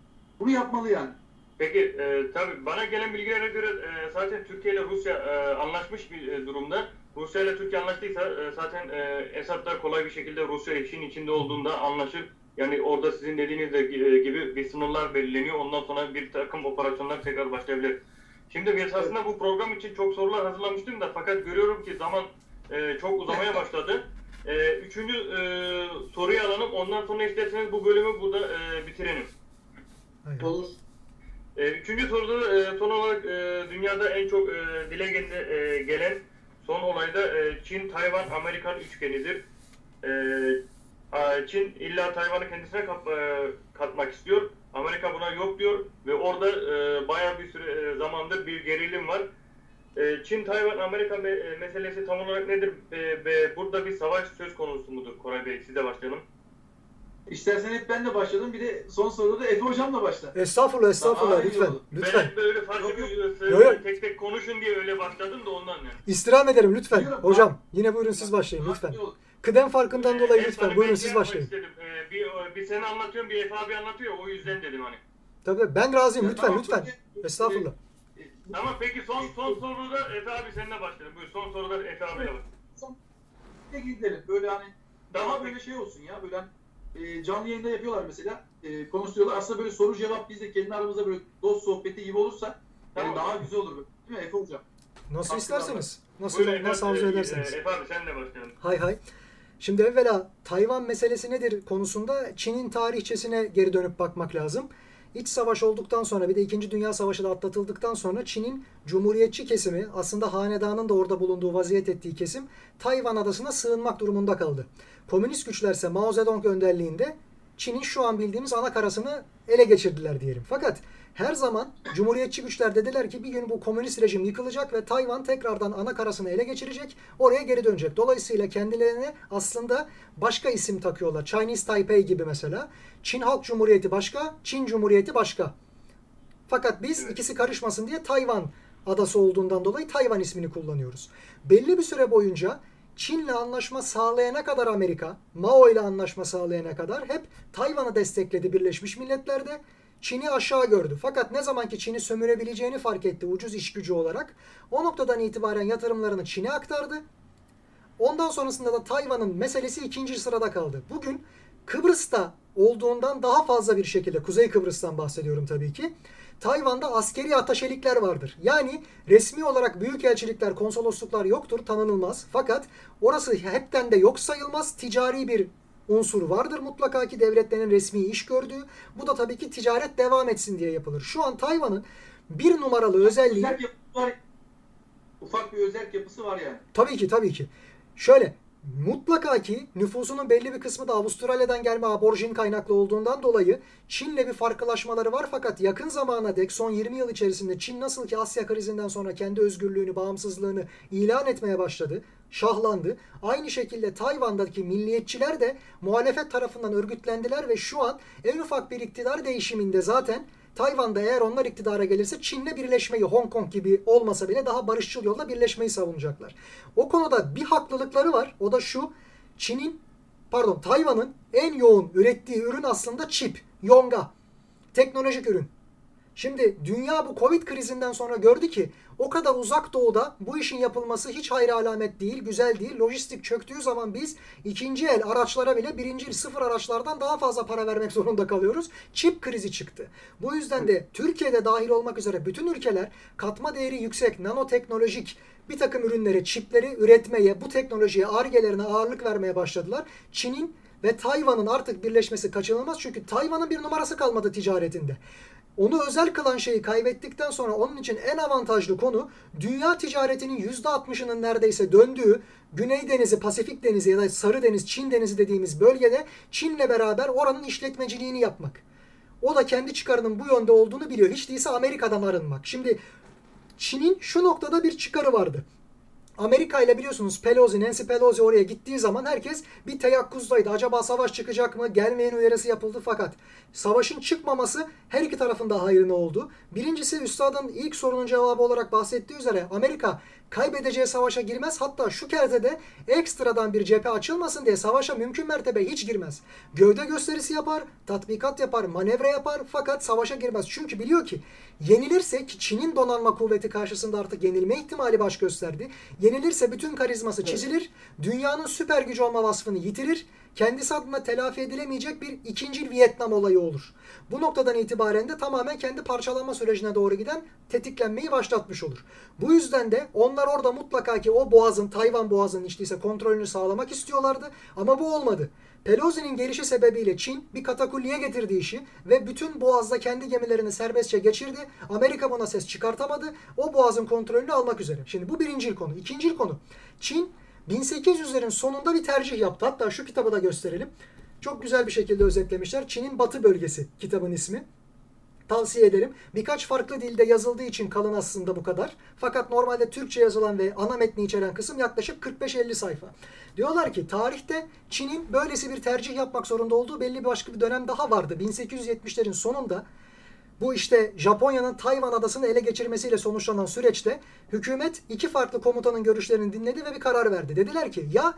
Bunu yapmalı yani. Peki e, tabii bana gelen bilgilere göre e, zaten Türkiye ile Rusya e, anlaşmış bir e, durumda. Rusya ile Türkiye anlaştıysa e, zaten e, Esad'da kolay bir şekilde Rusya işin içinde olduğunda anlaşır. Yani orada sizin dediğiniz de e, gibi bir sınırlar belirleniyor. Ondan sonra bir takım operasyonlar tekrar başlayabilir. Şimdi biz aslında bu program için çok sorular hazırlamıştım da fakat görüyorum ki zaman e, çok uzamaya başladı. E, üçüncü e, soruyu alalım. Ondan sonra isterseniz bu bölümü burada e, bitirelim. Olur. E, üçüncü soruda e, son olarak e, dünyada en çok e, dile gel- e, gelen son olayda e, Çin, Tayvan, Amerikan üçgenidir. E, Çin illa Tayvan'ı kendisine kap- e, katmak istiyor. Amerika buna yok diyor ve orada e, bayağı bir süre e, zamandır bir gerilim var. E, Çin, Tayvan, Amerika me- e, meselesi tam olarak nedir? E, ve burada bir savaş söz konusu mudur Koray Bey? Size başlayalım. İstersen hep ben de başladım. Bir de son soruda da Efe hocamla başla. Estağfurullah, estağfurullah iyi lütfen. oldu. Lütfen. Ben böyle farklı Yok, bir yok. söyle- Yok, yok. tek tek konuşun diye öyle başladım da ondan yani. İstirham ederim lütfen. Buyurun. Hocam yine buyurun siz başlayın lütfen. Olur. Kıdem farkından dolayı lütfen buyurun siz yapmak başlayın. Ee, bir, bir seni anlatıyorum, bir Efe abi anlatıyor. O yüzden dedim hani. Tabii ben razıyım Ya lütfen tamam, lütfen. peki. Estağfurullah. E, Tamam peki son son soruda Efe abi seninle başlayalım. Buyur son soruda Efe abiyle başlayalım. Ne gidelim böyle hani Tamam, daha böyle şey olsun ya böyle hani, e, canlı yayında yapıyorlar mesela e, konuşuyorlar aslında böyle soru cevap biz de kendi aramızda böyle dost sohbeti gibi olursa yani Tamam. daha güzel olur böyle. değil mi Efe hocam? Nasıl Hakkı isterseniz. Nasıl Buyurun Efe, nasıl arzu e, ederseniz. e, Efe abi seninle başlayalım. Hay hay. Şimdi evvela Tayvan meselesi nedir konusunda Çin'in tarihçesine geri dönüp bakmak lazım. İç savaş olduktan sonra bir de 2. Dünya Savaşı da atlatıldıktan sonra Çin'in cumhuriyetçi kesimi aslında hanedanın da orada bulunduğu vaziyet ettiği kesim Tayvan adasına sığınmak durumunda kaldı. Komünist güçlerse Mao Zedong önderliğinde Çin'in şu an bildiğimiz ana karasını ele geçirdiler diyelim. Fakat her zaman cumhuriyetçi güçler dediler ki bir gün bu komünist rejim yıkılacak ve Tayvan tekrardan ana karasını ele geçirecek, oraya geri dönecek. Dolayısıyla kendilerine aslında başka isim takıyorlar. Chinese Taipei gibi mesela. Çin Halk Cumhuriyeti başka, Çin Cumhuriyeti başka. Fakat biz Evet. ikisi karışmasın diye Tayvan adası olduğundan dolayı Tayvan ismini kullanıyoruz. Belli bir süre boyunca Çin'le anlaşma sağlayana kadar Amerika, Mao ile anlaşma sağlayana kadar hep Tayvan'ı destekledi Birleşmiş Milletler'de. Çin'i aşağı gördü. Fakat ne zaman ki Çin'i sömürebileceğini fark etti ucuz iş gücü olarak o noktadan itibaren yatırımlarını Çin'e aktardı. Ondan sonrasında da Tayvan'ın meselesi ikinci sırada kaldı. Bugün Kıbrıs'ta olduğundan daha fazla bir şekilde, Kuzey Kıbrıs'tan bahsediyorum tabii ki. Tayvan'da askeri ataşelikler vardır. Yani resmi olarak büyükelçilikler, konsolosluklar yoktur, tanınılmaz. Fakat orası hepten de yok sayılmaz. Ticari bir unsur vardır mutlaka ki devletlerin resmi iş gördüğü. Bu da tabii ki ticaret devam etsin diye yapılır. Şu an Tayvan'ın bir numaralı özelliği... Ufak bir özel yapısı var yani. Tabii ki tabii ki. Şöyle mutlaka ki nüfusunun belli bir kısmı da Avustralya'dan gelme aborjin kaynaklı olduğundan dolayı Çin'le bir farklılaşmaları var fakat yakın zamana dek son 20 yıl içerisinde Çin nasıl ki Asya krizinden sonra kendi özgürlüğünü, bağımsızlığını ilan etmeye başladı, şahlandı. Aynı şekilde Tayvan'daki milliyetçiler de muhalefet tarafından örgütlendiler ve şu an en ufak bir iktidar değişiminde zaten Tayvan'da eğer onlar iktidara gelirse Çin'le birleşmeyi Hong Kong gibi olmasa bile daha barışçıl yolla birleşmeyi savunacaklar. O konuda bir haklılıkları var. O da şu. Çin'in pardon Tayvan'ın en yoğun ürettiği ürün aslında çip, yonga. Teknolojik ürün. Şimdi dünya bu Covid krizinden sonra gördü ki o kadar uzak doğuda bu işin yapılması hiç hayra alamet değil, güzel değil. Lojistik çöktüğü zaman biz ikinci el araçlara bile birinci sıfır araçlardan daha fazla para vermek zorunda kalıyoruz. Çip krizi çıktı. Bu yüzden de Türkiye'de dahil olmak üzere bütün ülkeler katma değeri yüksek, nanoteknolojik bir takım ürünleri, çipleri üretmeye, bu teknolojiye, argelerine ağırlık vermeye başladılar. Çin'in ve Tayvan'ın artık birleşmesi kaçınılmaz çünkü Tayvan'ın bir numarası kalmadı ticaretinde. Onu özel kılan şeyi kaybettikten sonra onun için en avantajlı konu dünya ticaretinin %60'ının neredeyse döndüğü Güney Denizi, Pasifik Denizi ya da Sarı Deniz, Çin Denizi dediğimiz bölgede Çin'le beraber oranın işletmeciliğini yapmak. O da kendi çıkarının bu yönde olduğunu biliyor. Hiç değilse Amerika'dan arınmak. Şimdi Çin'in şu noktada bir çıkarı vardı. Amerika ile biliyorsunuz Pelosi, Nancy Pelosi oraya gittiği zaman herkes bir teyakkuzdaydı. Acaba savaş çıkacak mı? Gelmeyen uyarısı yapıldı fakat savaşın çıkmaması her iki tarafın da hayrına oldu. Birincisi üstadın ilk sorunun cevabı olarak bahsettiği üzere Amerika kaybedeceği savaşa girmez. Hatta şu kerzede ekstradan bir cephe açılmasın diye savaşa mümkün mertebe hiç girmez. Gövde gösterisi yapar, tatbikat yapar, manevra yapar fakat savaşa girmez. Çünkü biliyor ki yenilirse ki Çin'in donanma kuvveti karşısında artık yenilme ihtimali baş gösterdi. Yenilirse bütün karizması çizilir. Dünyanın süper gücü olma vasfını yitirir. Kendisi adına telafi edilemeyecek bir ikinci Vietnam olayı olur. Bu noktadan itibaren de tamamen kendi parçalanma sürecine doğru giden tetiklenmeyi başlatmış olur. Bu yüzden de onlar orada mutlaka ki o boğazın, Tayvan boğazının işte ise kontrolünü sağlamak istiyorlardı. Ama bu olmadı. Pelosi'nin gelişi sebebiyle Çin bir katakulliye getirdi işi ve bütün boğazda kendi gemilerini serbestçe geçirdi. Amerika buna ses çıkartamadı. O boğazın kontrolünü almak üzere. Şimdi bu birinci konu. İkinci konu. Çin 1800'lerin sonunda bir tercih yaptı. Hatta şu kitabı da gösterelim. Çok güzel bir şekilde özetlemişler. Çin'in batı bölgesi kitabın ismi. Tavsiye ederim. Birkaç farklı dilde yazıldığı için kalın aslında bu kadar. Fakat normalde Türkçe yazılan ve ana metni içeren kısım yaklaşık 45-50 sayfa. Diyorlar ki tarihte Çin'in böylesi bir tercih yapmak zorunda olduğu belli bir başka bir dönem daha vardı. 1870'lerin sonunda bu işte Japonya'nın Tayvan adasını ele geçirmesiyle sonuçlanan süreçte hükümet iki farklı komutanın görüşlerini dinledi ve bir karar verdi. Dediler ki ya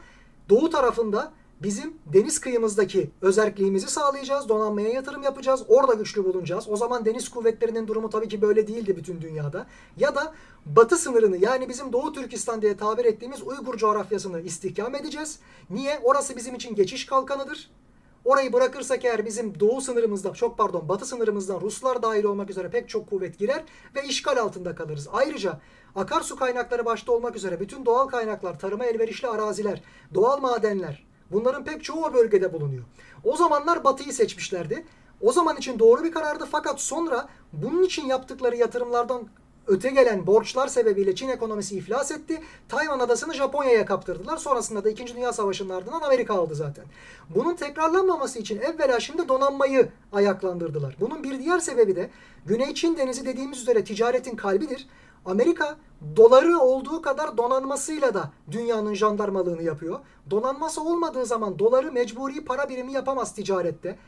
doğu tarafında bizim deniz kıyımızdaki özerkliğimizi sağlayacağız, donanmaya yatırım yapacağız, orada güçlü bulunacağız. O zaman deniz kuvvetlerinin durumu tabii ki böyle değildi bütün dünyada. Ya da batı sınırını yani bizim Doğu Türkistan diye tabir ettiğimiz Uygur coğrafyasını istihkam edeceğiz. Niye? Orası bizim için geçiş kalkanıdır. Orayı bırakırsak eğer bizim doğu sınırımızda, çok pardon batı sınırımızdan Ruslar dahil olmak üzere pek çok kuvvet girer ve işgal altında kalırız. Ayrıca akarsu kaynakları başta olmak üzere bütün doğal kaynaklar, tarıma elverişli araziler, doğal madenler bunların pek çoğu o bölgede bulunuyor. O zamanlar batıyı seçmişlerdi. O zaman için doğru bir karardı fakat sonra bunun için yaptıkları yatırımlardan öte gelen borçlar sebebiyle Çin ekonomisi iflas etti. Tayvan adasını Japonya'ya kaptırdılar. Sonrasında da 2. Dünya Savaşı'nın ardından Amerika aldı zaten. Bunun tekrarlanmaması için evvela şimdi donanmayı ayaklandırdılar. Bunun bir diğer sebebi de Güney Çin Denizi dediğimiz üzere ticaretin kalbidir. Amerika doları olduğu kadar donanmasıyla da dünyanın jandarmalığını yapıyor. Donanması olmadığı zaman doları mecburi para birimi yapamaz ticarette.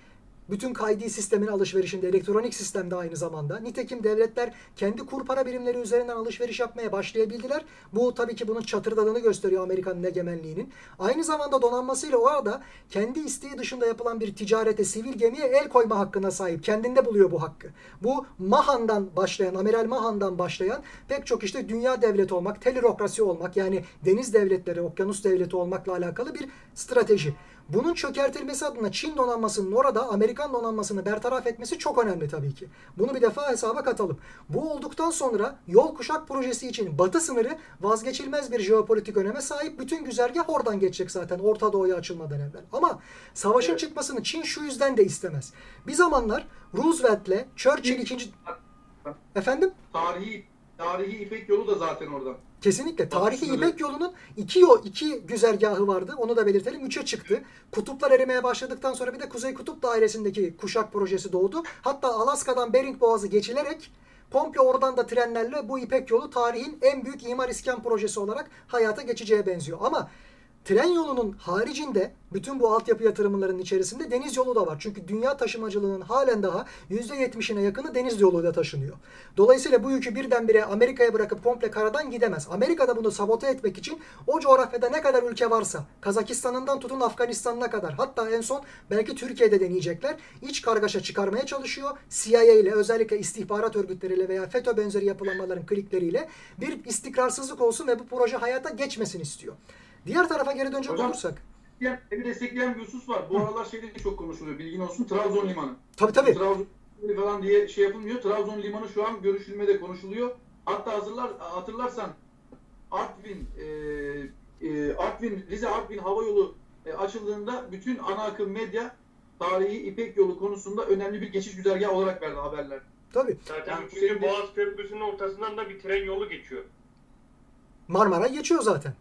Bütün kaydi sistemin alışverişinde, elektronik sistemde aynı zamanda. Nitekim devletler kendi kur para birimleri üzerinden alışveriş yapmaya başlayabildiler. Bu tabii ki bunun çatırdadığını gösteriyor Amerika'nın egemenliğinin. Aynı zamanda donanmasıyla orada kendi isteği dışında yapılan bir ticarete, sivil gemiye el koyma hakkına sahip. Kendinde buluyor bu hakkı. Bu Mahan'dan başlayan, Amiral Mahan'dan başlayan pek çok işte dünya devleti olmak, telirokrasi olmak yani deniz devletleri, okyanus devleti olmakla alakalı bir strateji. Bunun çökertilmesi adına Çin donanmasının orada Amerikan donanmasını bertaraf etmesi çok önemli tabii ki. Bunu bir defa hesaba katalım. Bu olduktan sonra yol kuşak projesi için batı sınırı vazgeçilmez bir jeopolitik öneme sahip. Bütün güzergah oradan geçecek zaten Orta Doğu'ya açılmadan evvel. Ama savaşın Evet. çıkmasını Çin şu yüzden de istemez. Bir zamanlar Roosevelt'le Churchill ikinci... Efendim? Tarihi tarihi İpek yolu da zaten oradan. Kesinlikle. Tarihi sınırı. İpek yolunun iki yol, iki güzergahı vardı. Onu da belirtelim. Üçe çıktı. Kutuplar erimeye başladıktan sonra bir de Kuzey Kutup Dairesi'ndeki kuşak projesi doğdu. Hatta Alaska'dan Bering Boğazı geçilerek komple oradan da trenlerle bu İpek yolu tarihin en büyük imar iskan projesi olarak hayata geçeceğe benziyor. Ama tren yolunun haricinde bütün bu altyapı yatırımlarının içerisinde deniz yolu da var. Çünkü dünya taşımacılığının halen daha %70'ine yakını deniz yoluyla taşınıyor. Dolayısıyla bu yükü birdenbire Amerika'ya bırakıp komple karadan gidemez. Amerika da bunu sabote etmek için o coğrafyada ne kadar ülke varsa Kazakistan'ından tutun Afganistan'ına kadar hatta en son belki Türkiye'de deneyecekler. iç kargaşa çıkarmaya çalışıyor. CIA ile özellikle istihbarat örgütleriyle veya FETÖ benzeri yapılanmaların klikleriyle bir istikrarsızlık olsun ve bu proje hayata geçmesin istiyor. Diğer tarafa geri dönecek Hocam- olursak. Beni destekleyen bir husus var. Bu aralar şeyde de çok konuşuluyor. Bilgin olsun. Trabzon limanı. Tabii tabii. Trabzon falan diye şey yapılmıyor. Trabzon limanı şu an görüşülmede konuşuluyor. Hatta hazırlar hatırlarsan Artvin e, e, Artvin Rize Artvin hava yolu e, açıldığında bütün ana akım medya tarihi İpek yolu konusunda önemli bir geçiş güzergahı olarak verdi haberler. Tabii. Zaten Yani 3. senin de- Boğaz Köprüsü'nün ortasından da bir tren yolu geçiyor. Marmara geçiyor zaten.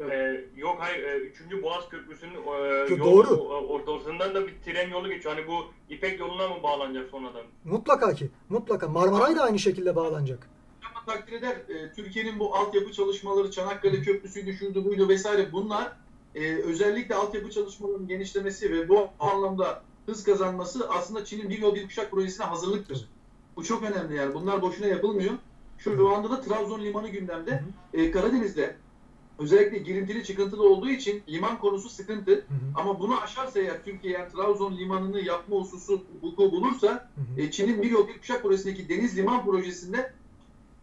Ee, yok hayır, e, 3. Boğaz Köprüsü'nün e, doğru. o- ortasından da bir tren yolu geçiyor. Hani bu İpek yoluna mı bağlanacak sonradan? Mutlaka ki. Mutlaka. Marmaray da aynı şekilde bağlanacak. Ama takdir eder e, Türkiye'nin bu altyapı çalışmaları Çanakkale Köprüsü'ydü şuydu buydu vesaire bunlar e, özellikle altyapı çalışmalarının genişlemesi ve bu anlamda hız kazanması aslında Çin'in bir yol bir kuşak projesine hazırlıktır. Bu çok önemli yani. Bunlar boşuna yapılmıyor. Şu anda da Trabzon limanı gündemde. E, Karadeniz'de özellikle girintili çıkıntılı olduğu için liman konusu sıkıntı. Hı hı. Ama bunu aşarsa eğer Türkiye yani Trabzon limanını yapma hususu vuku bulursa Hı hı. e, Çin'in bir yol bir kuşak projesindeki deniz liman projesinde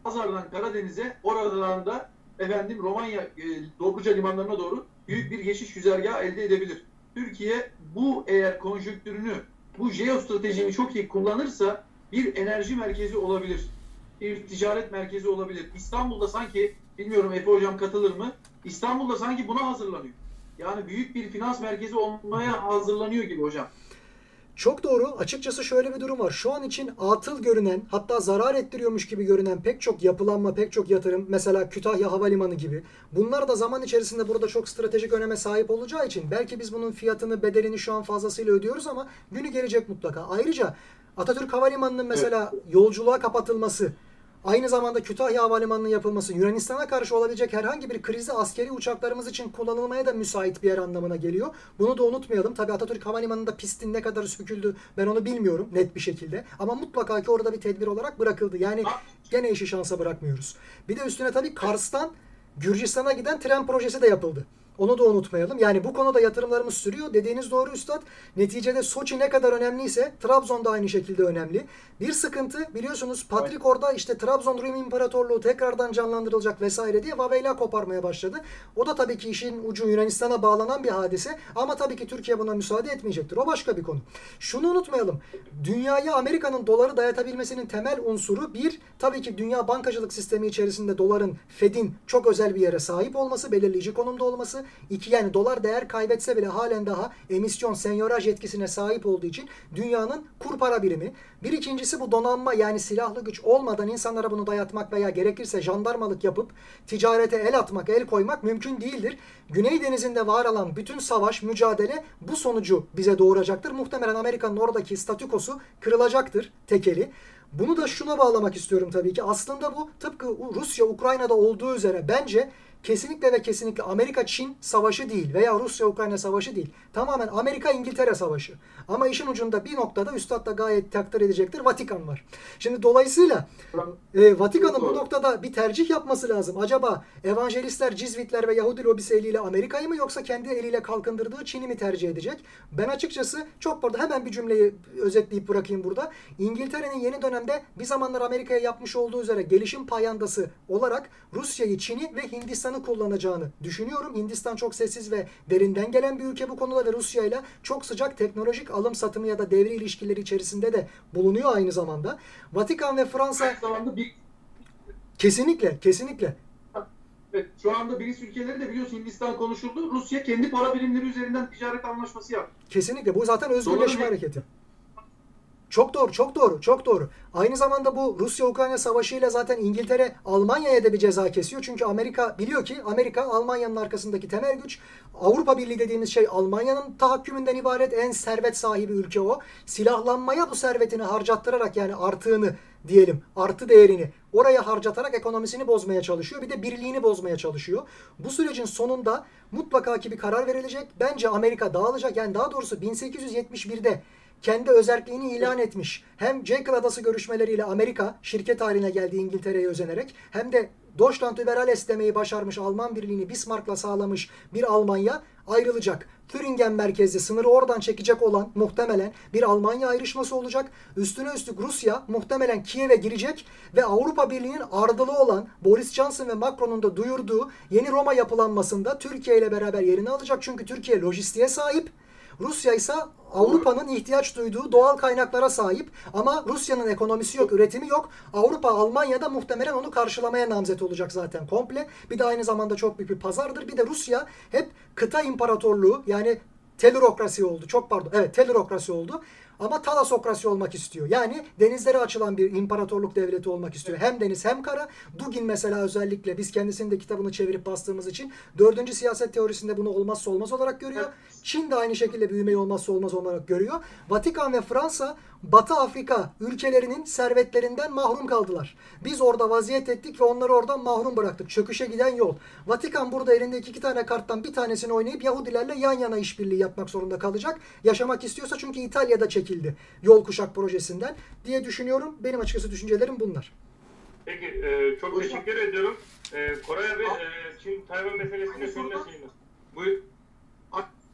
Pazar'dan Karadeniz'e oradan da efendim Romanya e, Dobruca limanlarına doğru büyük bir geçiş güzergahı elde edebilir. Türkiye bu eğer konjonktürünü, bu jeostratejini çok iyi kullanırsa bir enerji merkezi olabilir. Bir ticaret merkezi olabilir. İstanbul'da sanki, bilmiyorum Efe Hocam katılır mı? İstanbul'da sanki buna hazırlanıyor. Yani büyük bir finans merkezi olmaya hazırlanıyor gibi hocam. Çok doğru. Açıkçası şöyle bir durum var. Şu an için atıl görünen hatta zarar ettiriyormuş gibi görünen pek çok yapılanma, pek çok yatırım mesela Kütahya Havalimanı gibi. Bunlar da zaman içerisinde burada çok stratejik öneme sahip olacağı için belki biz bunun fiyatını, bedelini şu an fazlasıyla ödüyoruz ama günü gelecek mutlaka. Ayrıca Atatürk Havalimanı'nın mesela yolculuğa kapatılması, Aynı zamanda Kütahya Havalimanı'nın yapılması Yunanistan'a karşı olabilecek herhangi bir krizi askeri uçaklarımız için kullanılmaya da müsait bir yer anlamına geliyor. Bunu da unutmayalım. Tabii Atatürk Havalimanı'nda pistin ne kadar söküldü ben onu bilmiyorum net bir şekilde. Ama mutlaka ki orada bir tedbir olarak bırakıldı. Yani gene işi şansa bırakmıyoruz. Bir de üstüne tabii Kars'tan Gürcistan'a giden tren projesi de yapıldı. Onu da unutmayalım. Yani bu konuda yatırımlarımız sürüyor. Dediğiniz doğru üstad. Neticede Soçi ne kadar önemliyse Trabzon da aynı şekilde önemli. Bir sıkıntı biliyorsunuz Patrik orada işte Trabzon Rum İmparatorluğu tekrardan canlandırılacak vesaire diye Vaveyla koparmaya başladı. O da tabii ki işin ucu Yunanistan'a bağlanan bir hadise. Ama tabii ki Türkiye buna müsaade etmeyecektir. O başka bir konu. Şunu unutmayalım. Dünyaya Amerika'nın doları dayatabilmesinin temel unsuru bir, tabii ki dünya bankacılık sistemi içerisinde doların, Fed'in çok özel bir yere sahip olması, belirleyici konumda olması. İki yani dolar değer kaybetse bile halen daha emisyon, senyoraj yetkisine sahip olduğu için dünyanın kur para birimi. Bir ikincisi bu donanma yani silahlı güç olmadan insanlara bunu dayatmak veya gerekirse jandarmalık yapıp ticarete el atmak, el koymak mümkün değildir. Güney Denizi'nde var olan bütün savaş, mücadele bu sonucu bize doğuracaktır. Muhtemelen Amerika'nın oradaki statükosu kırılacaktır tekeli. Bunu da şuna bağlamak istiyorum tabii ki. Aslında bu tıpkı Rusya Ukrayna'da olduğu üzere bence kesinlikle ve kesinlikle Amerika-Çin savaşı değil veya Rusya-Ukrayna savaşı değil. Tamamen Amerika-İngiltere savaşı. Ama işin ucunda bir noktada Üstad da gayet takdir edecektir. Vatikan var. Şimdi dolayısıyla e, Vatikan'ın bu noktada bir tercih yapması lazım. Acaba evangelistler, cizvitler ve Yahudi lobisi eliyle Amerika'yı mı yoksa kendi eliyle kalkındırdığı Çin'i mi tercih edecek? Ben açıkçası çok burada hemen bir cümleyi özetleyip bırakayım burada. İngiltere'nin yeni dönemde bir zamanlar Amerika'ya yapmış olduğu üzere gelişim payandası olarak Rusya'yı, Çin'i ve Hindistan'ı kullanacağını düşünüyorum. Hindistan çok sessiz ve derinden gelen bir ülke bu konuda ve Rusya ile çok sıcak teknolojik alım satımı ya da devri ilişkileri içerisinde de bulunuyor aynı zamanda. Vatikan ve Fransa Aynı zamanda bir, kesinlikle kesinlikle evet, şu anda BRICS ülkeleri de biliyorsun Hindistan konuşuldu. Rusya kendi para birimleri üzerinden ticaret anlaşması yaptı. Kesinlikle. Bu zaten özgürleşme Doların- hareketi. Çok doğru, çok doğru, çok doğru. Aynı zamanda bu Rusya-Ukrayna savaşıyla zaten İngiltere Almanya'ya da bir ceza kesiyor. Çünkü Amerika biliyor ki Amerika Almanya'nın arkasındaki temel güç. Avrupa Birliği dediğimiz şey Almanya'nın tahakkümünden ibaret en servet sahibi ülke o. Silahlanmaya bu servetini harcattırarak yani artığını diyelim artı değerini oraya harcatarak ekonomisini bozmaya çalışıyor. Bir de birliğini bozmaya çalışıyor. Bu sürecin sonunda mutlaka ki bir karar verilecek. Bence Amerika dağılacak. Yani daha doğrusu 1871'de kendi özerkliğini ilan etmiş. Hem Jekyll Adası görüşmeleriyle Amerika şirket haline geldi İngiltere'ye özenerek hem de Deutschland Überales demeyi başarmış Alman birliğini Bismarck'la sağlamış bir Almanya ayrılacak. Thüringen merkezli sınırı oradan çekecek olan muhtemelen bir Almanya ayrışması olacak. Üstüne üstlük Rusya muhtemelen Kiev'e girecek ve Avrupa Birliği'nin ardılı olan Boris Johnson ve Macron'un da duyurduğu yeni Roma yapılanmasında Türkiye ile beraber yerini alacak. Çünkü Türkiye lojistiğe sahip. Rusya ise Avrupa'nın ihtiyaç duyduğu doğal kaynaklara sahip ama Rusya'nın ekonomisi yok, üretimi yok. Avrupa, Almanya da muhtemelen onu karşılamaya namzet olacak zaten komple. Bir de aynı zamanda çok büyük bir pazardır. Bir de Rusya hep kıta imparatorluğu yani telürokrasi oldu. Çok pardon. Evet telürokrasi oldu. Ama talasokrasi olmak istiyor. Yani denizlere açılan bir imparatorluk devleti olmak istiyor. Hem deniz hem kara. Dugin mesela özellikle biz kendisinin de kitabını çevirip bastığımız için dördüncü siyaset teorisinde bunu olmazsa olmaz olarak görüyor. Çin de aynı şekilde büyümeyi olmazsa olmaz olarak görüyor. Vatikan ve Fransa Batı Afrika ülkelerinin servetlerinden mahrum kaldılar. Biz orada vaziyet ettik ve onları oradan mahrum bıraktık. Çöküşe giden yol. Vatikan burada elindeki iki tane karttan bir tanesini oynayıp Yahudilerle yan yana işbirliği yapmak zorunda kalacak. Yaşamak istiyorsa çünkü İtalya'da çekildi yol kuşak projesinden diye düşünüyorum. Benim açıkçası düşüncelerim bunlar. Peki e, çok teşekkür ediyorum. E, Koray abi e, Çin Tayvan soruda- şeyin. Buyur.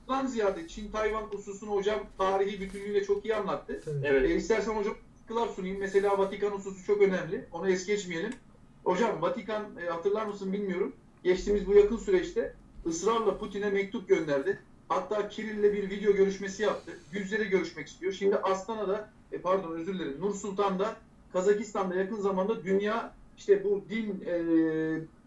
Aklından ziyade Çin-Tayvan hususunu hocam tarihi bütünlüğüyle çok iyi anlattı. Evet. E, istersen hocam katkılar sunayım. Mesela Vatikan hususu çok önemli. Onu es geçmeyelim. Hocam Vatikan e, hatırlar mısın bilmiyorum. Geçtiğimiz bu yakın süreçte ısrarla Putin'e mektup gönderdi. Hatta Kirill'le bir video görüşmesi yaptı. Yüz yüze görüşmek istiyor. Şimdi Astana'da, e, pardon özür dilerim, Nur Sultan'da, Kazakistan'da yakın zamanda dünya işte bu din e,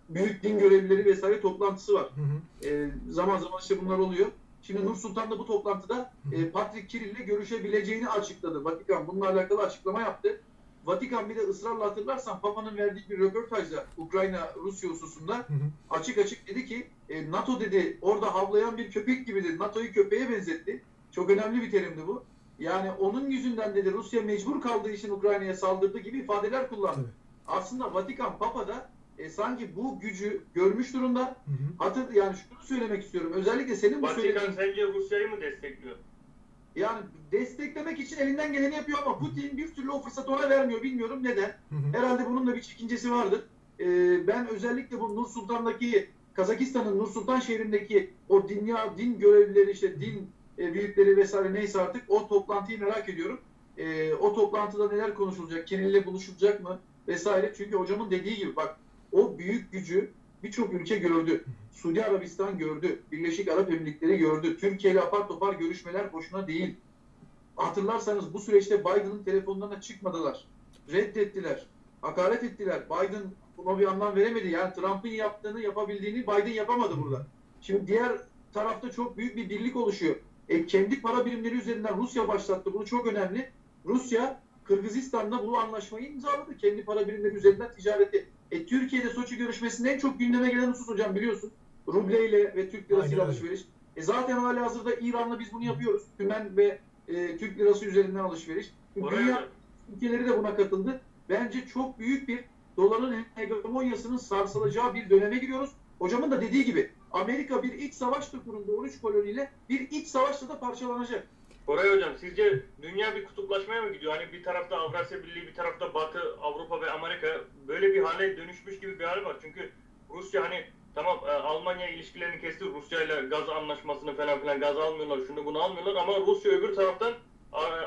büyük din görevlileri vesaire toplantısı var. Hı hı. E, zaman zaman işte bunlar oluyor. Şimdi Nur Sultan da bu toplantıda e, Patrick Kirill'le görüşebileceğini açıkladı. Vatikan bununla alakalı açıklama yaptı. Vatikan bir de ısrarla hatırlarsan Papa'nın verdiği bir röportajda Ukrayna-Rusya hususunda Hı hı. açık açık dedi ki e, NATO dedi orada havlayan bir köpek gibi dedi. NATO'yu köpeğe benzetti. Çok önemli bir terimdi bu. Yani onun yüzünden dedi Rusya mecbur kaldığı için Ukrayna'ya saldırdı gibi ifadeler kullandı. Tabii. Aslında Vatikan Papa da e, sanki bu gücü görmüş durumda. Hı hı. Hatır yani şunu söylemek istiyorum. Özellikle senin bu Vatikan söylediğin sence Rusya'yı mı destekliyor? yani desteklemek için elinden geleni yapıyor ama Putin bir türlü o fırsatı ona vermiyor. Bilmiyorum neden. Hı hı. Herhalde bunun da bir çekincesi vardır. Ee, ben özellikle bu Nur Sultan'daki Kazakistan'ın Nur Sultan şehrindeki o dünya din görevlileri işte din e, büyükleri vesaire neyse artık o toplantıyı merak ediyorum. Ee, o toplantıda neler konuşulacak? Kiminle buluşulacak mı? Vesaire. Çünkü hocamın dediği gibi bak o büyük gücü birçok ülke gördü. Suudi Arabistan gördü. Birleşik Arap Emirlikleri gördü. Türkiye ile apar topar görüşmeler boşuna değil. Hatırlarsanız bu süreçte Biden'ın telefonlarına çıkmadılar. Reddettiler. Hakaret ettiler. Biden buna bir anlam veremedi. Yani Trump'ın yaptığını yapabildiğini Biden yapamadı burada. Şimdi diğer tarafta çok büyük bir birlik oluşuyor. E, kendi para birimleri üzerinden Rusya başlattı. Bunu çok önemli. Rusya Kırgızistan'da bu anlaşmayı imzaladı. Kendi para birimleri üzerinden ticareti. E, Türkiye'de Soçi görüşmesinde en çok gündeme gelen husus hocam biliyorsun. Rubleyle ve Türk lirasıyla alışveriş. E, zaten hali hazırda İran'la biz bunu yapıyoruz. Tümen ve e, Türk lirası üzerinden alışveriş. Oraya Dünya ülkeleri de buna katıldı. Bence çok büyük bir doların hegemonyasının sarsılacağı bir döneme giriyoruz. Hocamın da dediği gibi Amerika bir iç savaş da kuruldu 13 koloniyle bir iç savaşla da parçalanacak. Koray Hocam sizce dünya bir kutuplaşmaya mı gidiyor? Hani bir tarafta Avrasya Birliği, bir tarafta Batı, Avrupa ve Amerika böyle bir hale dönüşmüş gibi bir hal var. Çünkü Rusya hani tamam e, Almanya ilişkilerini kesti. Rusya ile gaz anlaşmasını falan filan gaz almıyorlar, şunu bunu almıyorlar ama Rusya öbür taraftan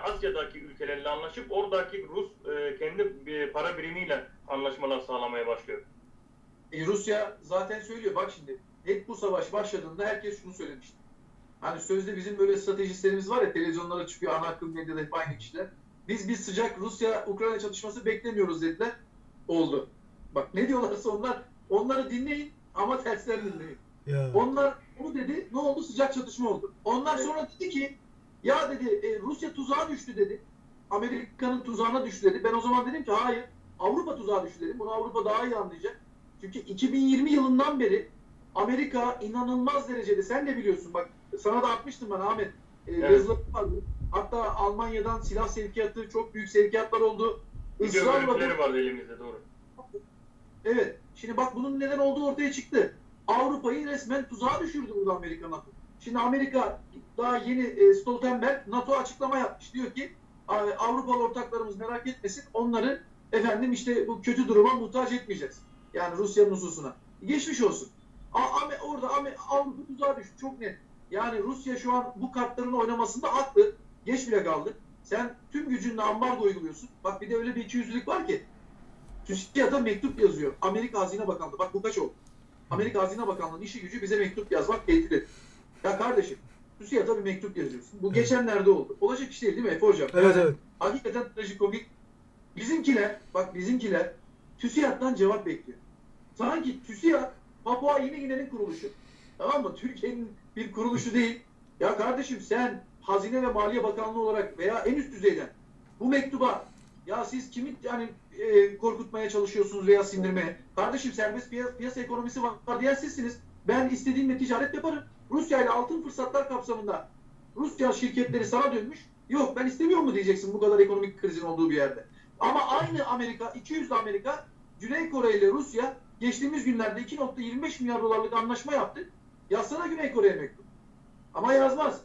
Asya'daki ülkelerle anlaşıp oradaki Rus e, kendi para birimiyle anlaşmalar sağlamaya başlıyor. E, Rusya zaten söylüyor bak şimdi hep bu savaş başladığında herkes şunu söylemişti. Hani sözde bizim böyle stratejistlerimiz var ya televizyonlara çıkıyor ana akım medyada hep aynı kişiler. Biz bir sıcak Rusya-Ukrayna çatışması beklemiyoruz dediler. Oldu. Bak ne diyorlarsa onlar onları dinleyin ama terslerini dinleyin. Ya. Onlar onu dedi ne oldu sıcak çatışma oldu. Onlar sonra dedi ki ya dedi e, Rusya tuzağa düştü dedi. Amerika'nın tuzağına düştü dedi. Ben o zaman dedim ki hayır Avrupa tuzağa düştü dedim. Bunu Avrupa daha iyi anlayacak. Çünkü 2020 yılından beri Amerika inanılmaz derecede sen de biliyorsun bak sana da atmıştım ben Ahmet. E, Evet. vardı. Hatta Almanya'dan silah sevkiyatı çok büyük sevkiyatlar oldu. Israrla bu- vardı elimizde doğru. Evet. Şimdi bak bunun neden olduğu ortaya çıktı. Avrupa'yı resmen tuzağa düşürdü burada Amerika NATO. Şimdi Amerika daha yeni e, Stoltenberg NATO açıklama yapmış. Diyor ki "A- Avrupalı ortaklarımız merak etmesin. Onları efendim işte bu kötü duruma muhtaç etmeyeceğiz. Yani Rusya'nın hususuna. Geçmiş olsun. A- Ame- orada Ame- Avrupa tuzağa düştü. Çok net. Yani Rusya şu an bu kartların oynamasında haklı. Geç bile kaldı. Sen tüm gücünle ambargo uyguluyorsun. Bak bir de öyle bir ikiyüzlülük var ki. TÜSİAD'a mektup yazıyor. Amerika Hazine Bakanlığı. Bak bu kaç oldu? Amerika Hazine Bakanlığı'nın işi gücü bize mektup yazmak, tehdit. Ya kardeşim TÜSİAD'a bir mektup yazıyorsun. Bu Evet. geçenlerde oldu. Olacak iş değil değil mi Efe Hocam? Evet evet. Hakikaten trajikomik. Bizimkiler, bak bizimkiler TÜSİAD'dan cevap bekliyor. Sanki TÜSİAD Papua Yeni Gine'nin kuruluşu. Tamam mı? Türkiye'nin bir kuruluşu değil. Ya kardeşim sen Hazine ve Maliye Bakanlığı olarak veya en üst düzeyden bu mektuba ya siz kimi yani e, korkutmaya çalışıyorsunuz veya sindirmeye? Kardeşim serbest piyasa, piyasa ekonomisi var diyen sizsiniz. Ben istediğimle ticaret yaparım. Rusya ile altın fırsatlar kapsamında Rusya şirketleri sana dönmüş. Yok ben istemiyorum mu diyeceksin bu kadar ekonomik krizin olduğu bir yerde. Ama aynı Amerika, 200 Amerika, Güney Kore ile Rusya geçtiğimiz günlerde 2.25 milyar dolarlık anlaşma yaptı. Yazsana Güney Kore'ye mektup. Ama yazmaz.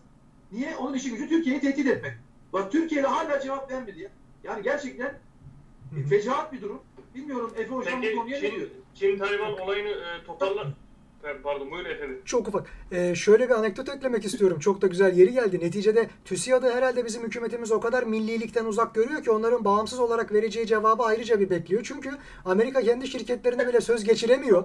Niye? Onun işi gücü Türkiye'yi tehdit etmek. Bak Türkiye ile hala cevap vermedi ya. Yani gerçekten Hı hı. fecaat bir durum. Bilmiyorum Efe Hocam bu Peki konuya ne diyor? Çin, Çin Tayvan olayını e, toparla Pardon buyurun efendim. Çok ufak. Ee, şöyle bir anekdot eklemek istiyorum. Çok da güzel yeri geldi. Neticede TÜSİAD'ı herhalde bizim hükümetimiz o kadar millilikten uzak görüyor ki onların bağımsız olarak vereceği cevabı ayrıca bir bekliyor. Çünkü Amerika kendi şirketlerine bile söz geçiremiyor.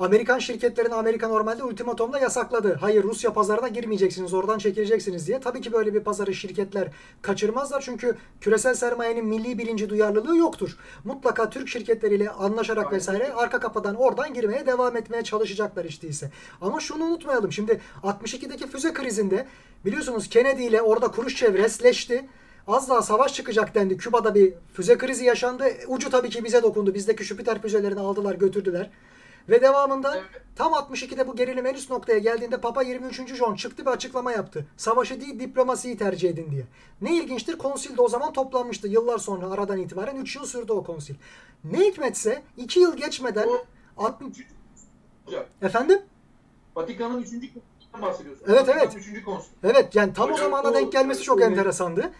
Amerikan şirketlerini Amerika normalde ultimatomda yasakladı. Hayır Rusya pazarına girmeyeceksiniz, oradan çekileceksiniz diye. Tabii ki böyle bir pazarı şirketler kaçırmazlar çünkü küresel sermayenin milli bilinci duyarlılığı yoktur. Mutlaka Türk şirketleriyle anlaşarak vesaire arka kapıdan oradan girmeye devam etmeye çalışacaklar işte ise. Ama şunu unutmayalım. Şimdi 62'deki füze krizinde biliyorsunuz Kennedy ile orada Khrushchev resleşti. Az daha savaş çıkacak dendi. Küba'da bir füze krizi yaşandı. Ucu tabii ki bize dokundu. Bizdeki Jüpiter füzelerini aldılar götürdüler. Ve devamında Evet. tam 62'de bu gerilim en üst noktaya geldiğinde Papa 23. John çıktı bir açıklama yaptı. Savaşı değil diplomasiyi tercih edin diye. Ne ilginçtir konsil de o zaman toplanmıştı. Yıllar sonra aradan itibaren 3 yıl sürdü o konsil. Ne hikmetse 2 yıl geçmeden O 60... üçüncü hocam. Efendim? Vatikan'ın üçüncü konsulundan bahsediyorsun. Evet, Vatikan'ın evet. Üçüncü konsul. Evet yani tam o Hocam, zamana o- denk gelmesi çok o- enteresandı.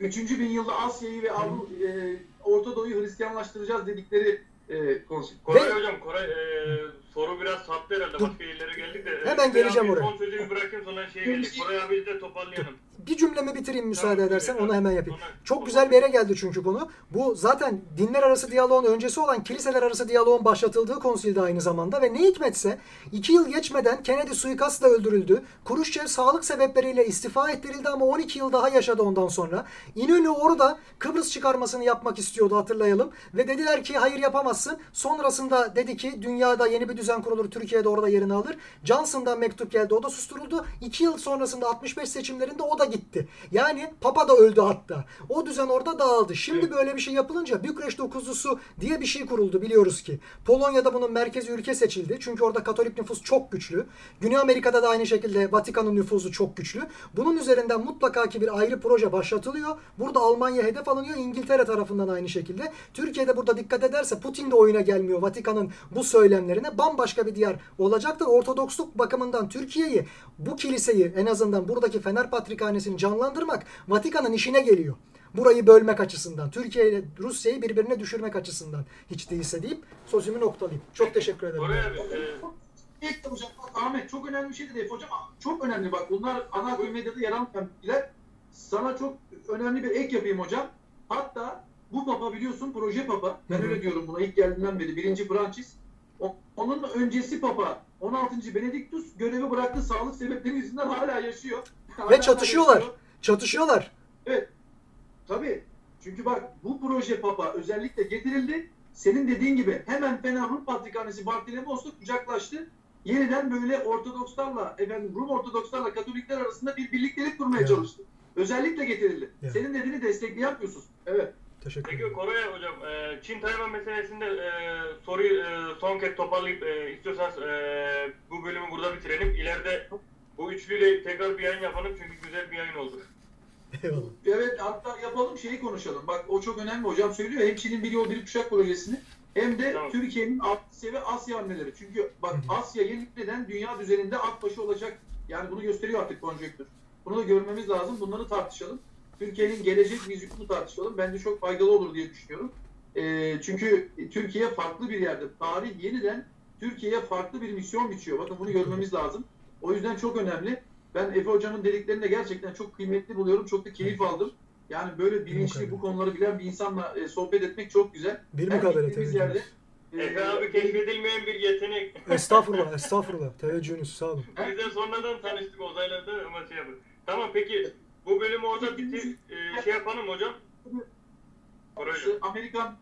Üçüncü bin yılda Asya'yı ve Avrupa, e, Orta Doğu'yu Hristiyanlaştıracağız dedikleri e, konsul. Koray Ve- hocam Koray e, soru biraz saptı herhalde. Dur. Başka yerlere geldik de. Hemen Koray geleceğim abi oraya. Son sözümü bırakayım sonra şeye geldik. Koray abi de toparlayalım. Bir cümlemi bitireyim müsaade Tamam, edersen buyur onu hemen yapayım. Sonra- Çok güzel bir yere geldi çünkü konu. Bu zaten dinler arası diyaloğun öncesi olan kiliseler arası diyaloğun başlatıldığı konsilde aynı zamanda ve ne hikmetse iki yıl geçmeden Kennedy suikastla öldürüldü. Khrushchev sağlık sebepleriyle istifa ettirildi ama 12 yıl daha yaşadı ondan sonra. İnönü orada Kıbrıs çıkarmasını yapmak istiyordu hatırlayalım. Ve dediler ki hayır yapamazsın. Sonrasında dedi ki dünyada yeni bir düzen kurulur. Türkiye'de orada yerini alır. Johnson'dan mektup geldi. O da susturuldu. 2 yıl sonrasında 65 seçimlerinde o da gitti. Yani Papa da öldü hatta. O düzen orada dağıldı. Şimdi böyle bir şey yapılınca Bükreş dokuzlusu diye bir şey kuruldu biliyoruz ki. Polonya'da bunun merkezi ülke seçildi. Çünkü orada Katolik nüfus çok güçlü. Güney Amerika'da da aynı şekilde Vatikan'ın nüfusu çok güçlü. Bunun üzerinden mutlaka ki bir ayrı proje başlatılıyor. Burada Almanya hedef alınıyor. İngiltere tarafından aynı şekilde. Türkiye'de burada dikkat ederse Putin de oyuna gelmiyor Vatikan'ın bu söylemlerine. Bambaşka bir diyar olacaktır. Ortodoksluk bakımından Türkiye'yi bu kiliseyi en azından buradaki Fener Patrikhanesi'ni canlandırmak Vatikan'ın işine geliyor. Burayı bölmek açısından, Türkiye ile Rusya'yı birbirine düşürmek açısından hiç değilse deyip sözümü noktalayayım. Çok teşekkür ederim. Koray abi e, hocam bak Ahmet çok önemli bir şey dedi hocam. Çok önemli bak bunlar ana akım medyada yer almayan bilgiler. Sana çok önemli bir ek yapayım hocam. Hatta bu papa biliyorsun proje papa. Ben öyle diyorum buna ilk geldiğinden beri. Birinci Francis. Onun öncesi papa 16. Benediktus görevi bıraktı sağlık sebepleri yüzünden hala yaşıyor. Hala çatışıyorlar. yaşıyor. Çatışıyorlar. Tabii. Çünkü bak bu proje papa özellikle getirildi. Senin dediğin gibi hemen Fener Rum Patrikhanesi Bartolomos'la kucaklaştı. Yeniden böyle Ortodokslarla, efendim Rum Ortodokslarla Katolikler arasında bir birliktelik kurmaya Ya. çalıştı. Özellikle getirildi. Ya. Senin dediğini destekleyen yapıyorsun. Evet. Teşekkür Peki ederim. Koray hocam, e, Çin Tayvan meselesinde e, soruyu e, son kez toparlayıp e, istiyorsanız bu bölümü burada bitirelim. İleride bu üçlüyle tekrar bir yayın yapalım çünkü güzel bir yayın oldu. Eyvallah. Evet hatta yapalım şeyi konuşalım. Bak o çok önemli hocam söylüyor. Hem Çin'in bir yol bir kuşak projesini hem de Tamam. Türkiye'nin Asya ve Asya hamleleri. Çünkü bak. Asya yeniden dünya düzeninde at başı olacak. Yani bunu gösteriyor artık konjonktür. Bunu da görmemiz lazım. Bunları tartışalım. Türkiye'nin gelecek vizyonunu tartışalım. Bence çok faydalı olur diye düşünüyorum. Ee, çünkü Türkiye farklı bir yerde. Tarih yeniden Türkiye'ye farklı bir misyon biçiyor. Bakın bunu görmemiz lazım. O yüzden çok önemli. Ben Efe Hocam'ın dediklerini de gerçekten çok kıymetli buluyorum. Çok da keyif aldım. Yani böyle bilinçli bu konuları bilen bir insanla e, sohbet etmek çok güzel. Bir mukabele teveccühünüz. yerde, e, Efe abi keşfedilmeyen bir yetenek. Estağfurullah, estağfurullah. Teveccühünüz sağ olun. Biz de sonradan tanıştık uzaylarda ama şey yapın. Tamam peki bu bölümü orada bitir, e, şey yapalım hocam. Hocam. Amerikan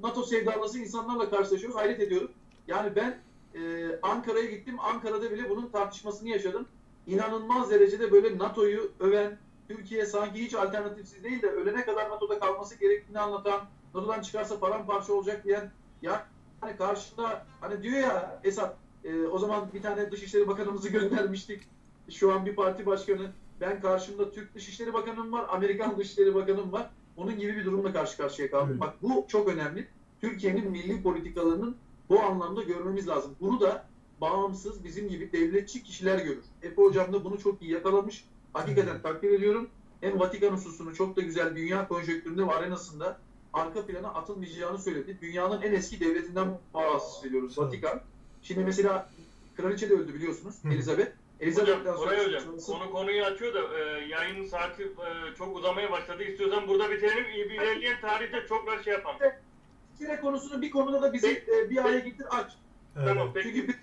NATO sevdalısı insanlarla karşılaşıyoruz. Hayret ediyorum. Yani ben e, Ankara'ya gittim. Ankara'da bile bunun tartışmasını yaşadım. İnanılmaz derecede böyle NATO'yu öven, Türkiye sanki hiç alternatifsiz değil de ölene kadar NATO'da kalması gerektiğini anlatan, NATO'dan çıkarsa paramparça olacak diyen ya hani karşında hani diyor ya Esat e, o zaman bir tane Dışişleri Bakanımızı göndermiştik. Şu an bir parti başkanı. Ben karşımda Türk Dışişleri Bakanım var, Amerikan Dışişleri Bakanım var. Onun gibi bir durumla karşı karşıya kaldım. Evet. Bak bu çok önemli. Türkiye'nin milli politikalarının bu anlamda görmemiz lazım. Bunu da bağımsız bizim gibi devletçi kişiler görür. Efe Hocam da bunu çok iyi yakalamış. Hakikaten takdir ediyorum. Hem Vatikan hususunu çok da güzel dünya konjonktüründe ve arenasında arka plana atılmayacağını söyledi. Dünyanın en eski devletinden bahsediyoruz Sağ ol. Vatikan. Şimdi mesela kraliçe de öldü biliyorsunuz Hı. Elizabeth. Hocam, Elizabeth'ten sonra Hocam, sonrası- konu konuyu açıyor da e, yayının saati e, çok uzamaya başladı. İstiyorsan burada bitirelim. İlerleyen tarihte çok şey yapalım. Kire konusunu bir konuda da bizi e, bir araya getir aç. Tamam, peki. Çünkü bir-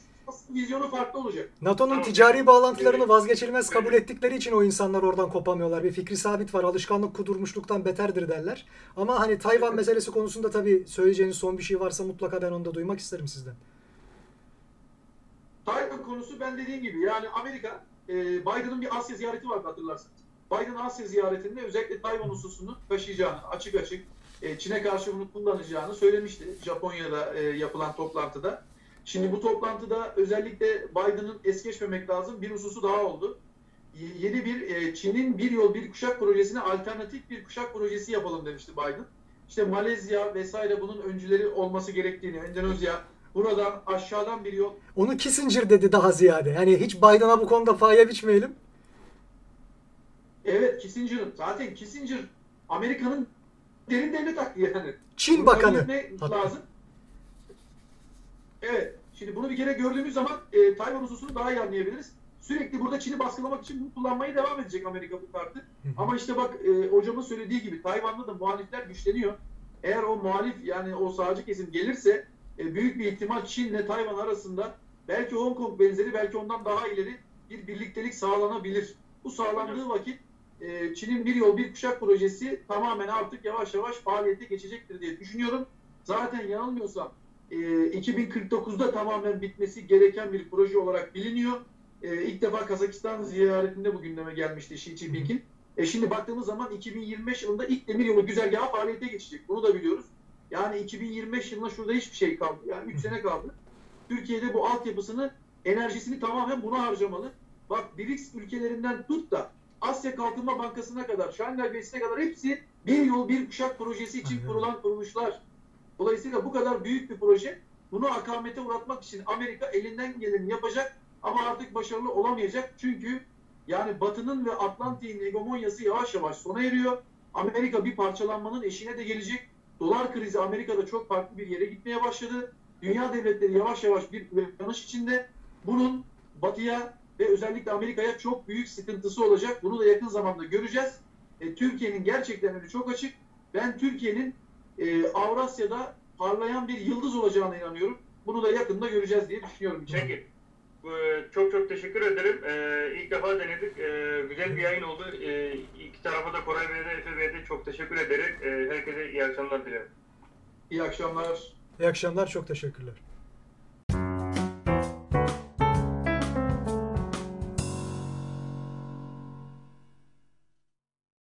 vizyonu farklı olacak. NATO'nun Tamam. ticari bağlantılarını Evet. vazgeçilmez kabul ettikleri için o insanlar oradan kopamıyorlar. Bir fikri sabit var. Alışkanlık kudurmuşluktan beterdir derler. Ama hani Tayvan meselesi konusunda tabii söyleyeceğiniz son bir şey varsa mutlaka ben onu da duymak isterim sizden. Tayvan konusu ben dediğim gibi yani Amerika e, Biden'ın bir Asya ziyareti vardı hatırlarsınız. Biden Asya ziyaretinde özellikle Tayvan hususunu taşıyacağını açık açık e, Çin'e karşı bunu kullanacağını söylemişti Japonya'da e, yapılan toplantıda. Şimdi bu toplantıda özellikle Biden'ın es geçmemek lazım bir hususu daha oldu. Yeni bir e, Çin'in bir yol bir kuşak projesine alternatif bir kuşak projesi yapalım demişti Biden. İşte Malezya vesaire bunun öncüleri olması gerektiğini, Endonezya buradan aşağıdan bir yol Onu Kissinger dedi daha ziyade. Yani hiç Biden'a bu konuda faye biçmeyelim. Evet Kissinger'ın zaten Kissinger Amerika'nın derin devlet aklı yani. Çin Bunu Bakanı. lazım. Evet. Şimdi bunu bir kere gördüğümüz zaman e, Tayvan hususunu daha iyi anlayabiliriz. Sürekli burada Çin'i baskılamak için bunu kullanmaya devam edecek Amerika bu kartı. Ama işte bak e, hocamın söylediği gibi Tayvan'da da muhalifler güçleniyor. Eğer o muhalif yani o sağcı kesim gelirse e, büyük bir ihtimal Çin'le Tayvan arasında belki Hong Kong benzeri belki ondan daha ileri bir birliktelik sağlanabilir. Bu sağlandığı vakit e, Çin'in bir yol bir kuşak projesi tamamen artık yavaş yavaş faaliyete geçecektir diye düşünüyorum. Zaten yanılmıyorsam e, 2049'da tamamen bitmesi gereken bir proje olarak biliniyor. E, ilk defa Kazakistan ziyaretinde bu gündeme gelmişti Xi Jinping'in. E şimdi baktığımız zaman 2025 yılında ilk demir yolu güzergahı faaliyete geçecek. Bunu da biliyoruz. Yani 2025 yılına şurada hiçbir şey kaldı. Yani 3 sene kaldı. Türkiye'de bu altyapısını, enerjisini tamamen buna harcamalı. Bak BRICS ülkelerinden tut da Asya Kalkınma Bankası'na kadar, Şangay Beysi'ne kadar hepsi bir yol bir kuşak projesi için Aynen. kurulan kuruluşlar. Dolayısıyla bu kadar büyük bir proje bunu akamete uğratmak için Amerika elinden geleni yapacak ama artık başarılı olamayacak. Çünkü yani Batı'nın ve Atlantik'in hegemonyası yavaş yavaş sona eriyor. Amerika bir parçalanmanın eşiğine de gelecek. Dolar krizi Amerika'da çok farklı bir yere gitmeye başladı. Dünya devletleri yavaş yavaş bir uyanış içinde. Bunun Batı'ya ve özellikle Amerika'ya çok büyük sıkıntısı olacak. Bunu da yakın zamanda göreceğiz. E, Türkiye'nin gerçekten önü çok açık. Ben Türkiye'nin e, Avrasya'da parlayan bir yıldız olacağına inanıyorum. Bunu da yakında göreceğiz diye düşünüyorum. Peki. Ee, Çok çok teşekkür ederim. Ee, ilk defa denedik. Ee, güzel bir yayın oldu. İki tarafa da Koray Bey'e de Efe Bey'e de çok teşekkür ederek ee, herkese iyi akşamlar dilerim. İyi akşamlar. İyi akşamlar. Çok teşekkürler.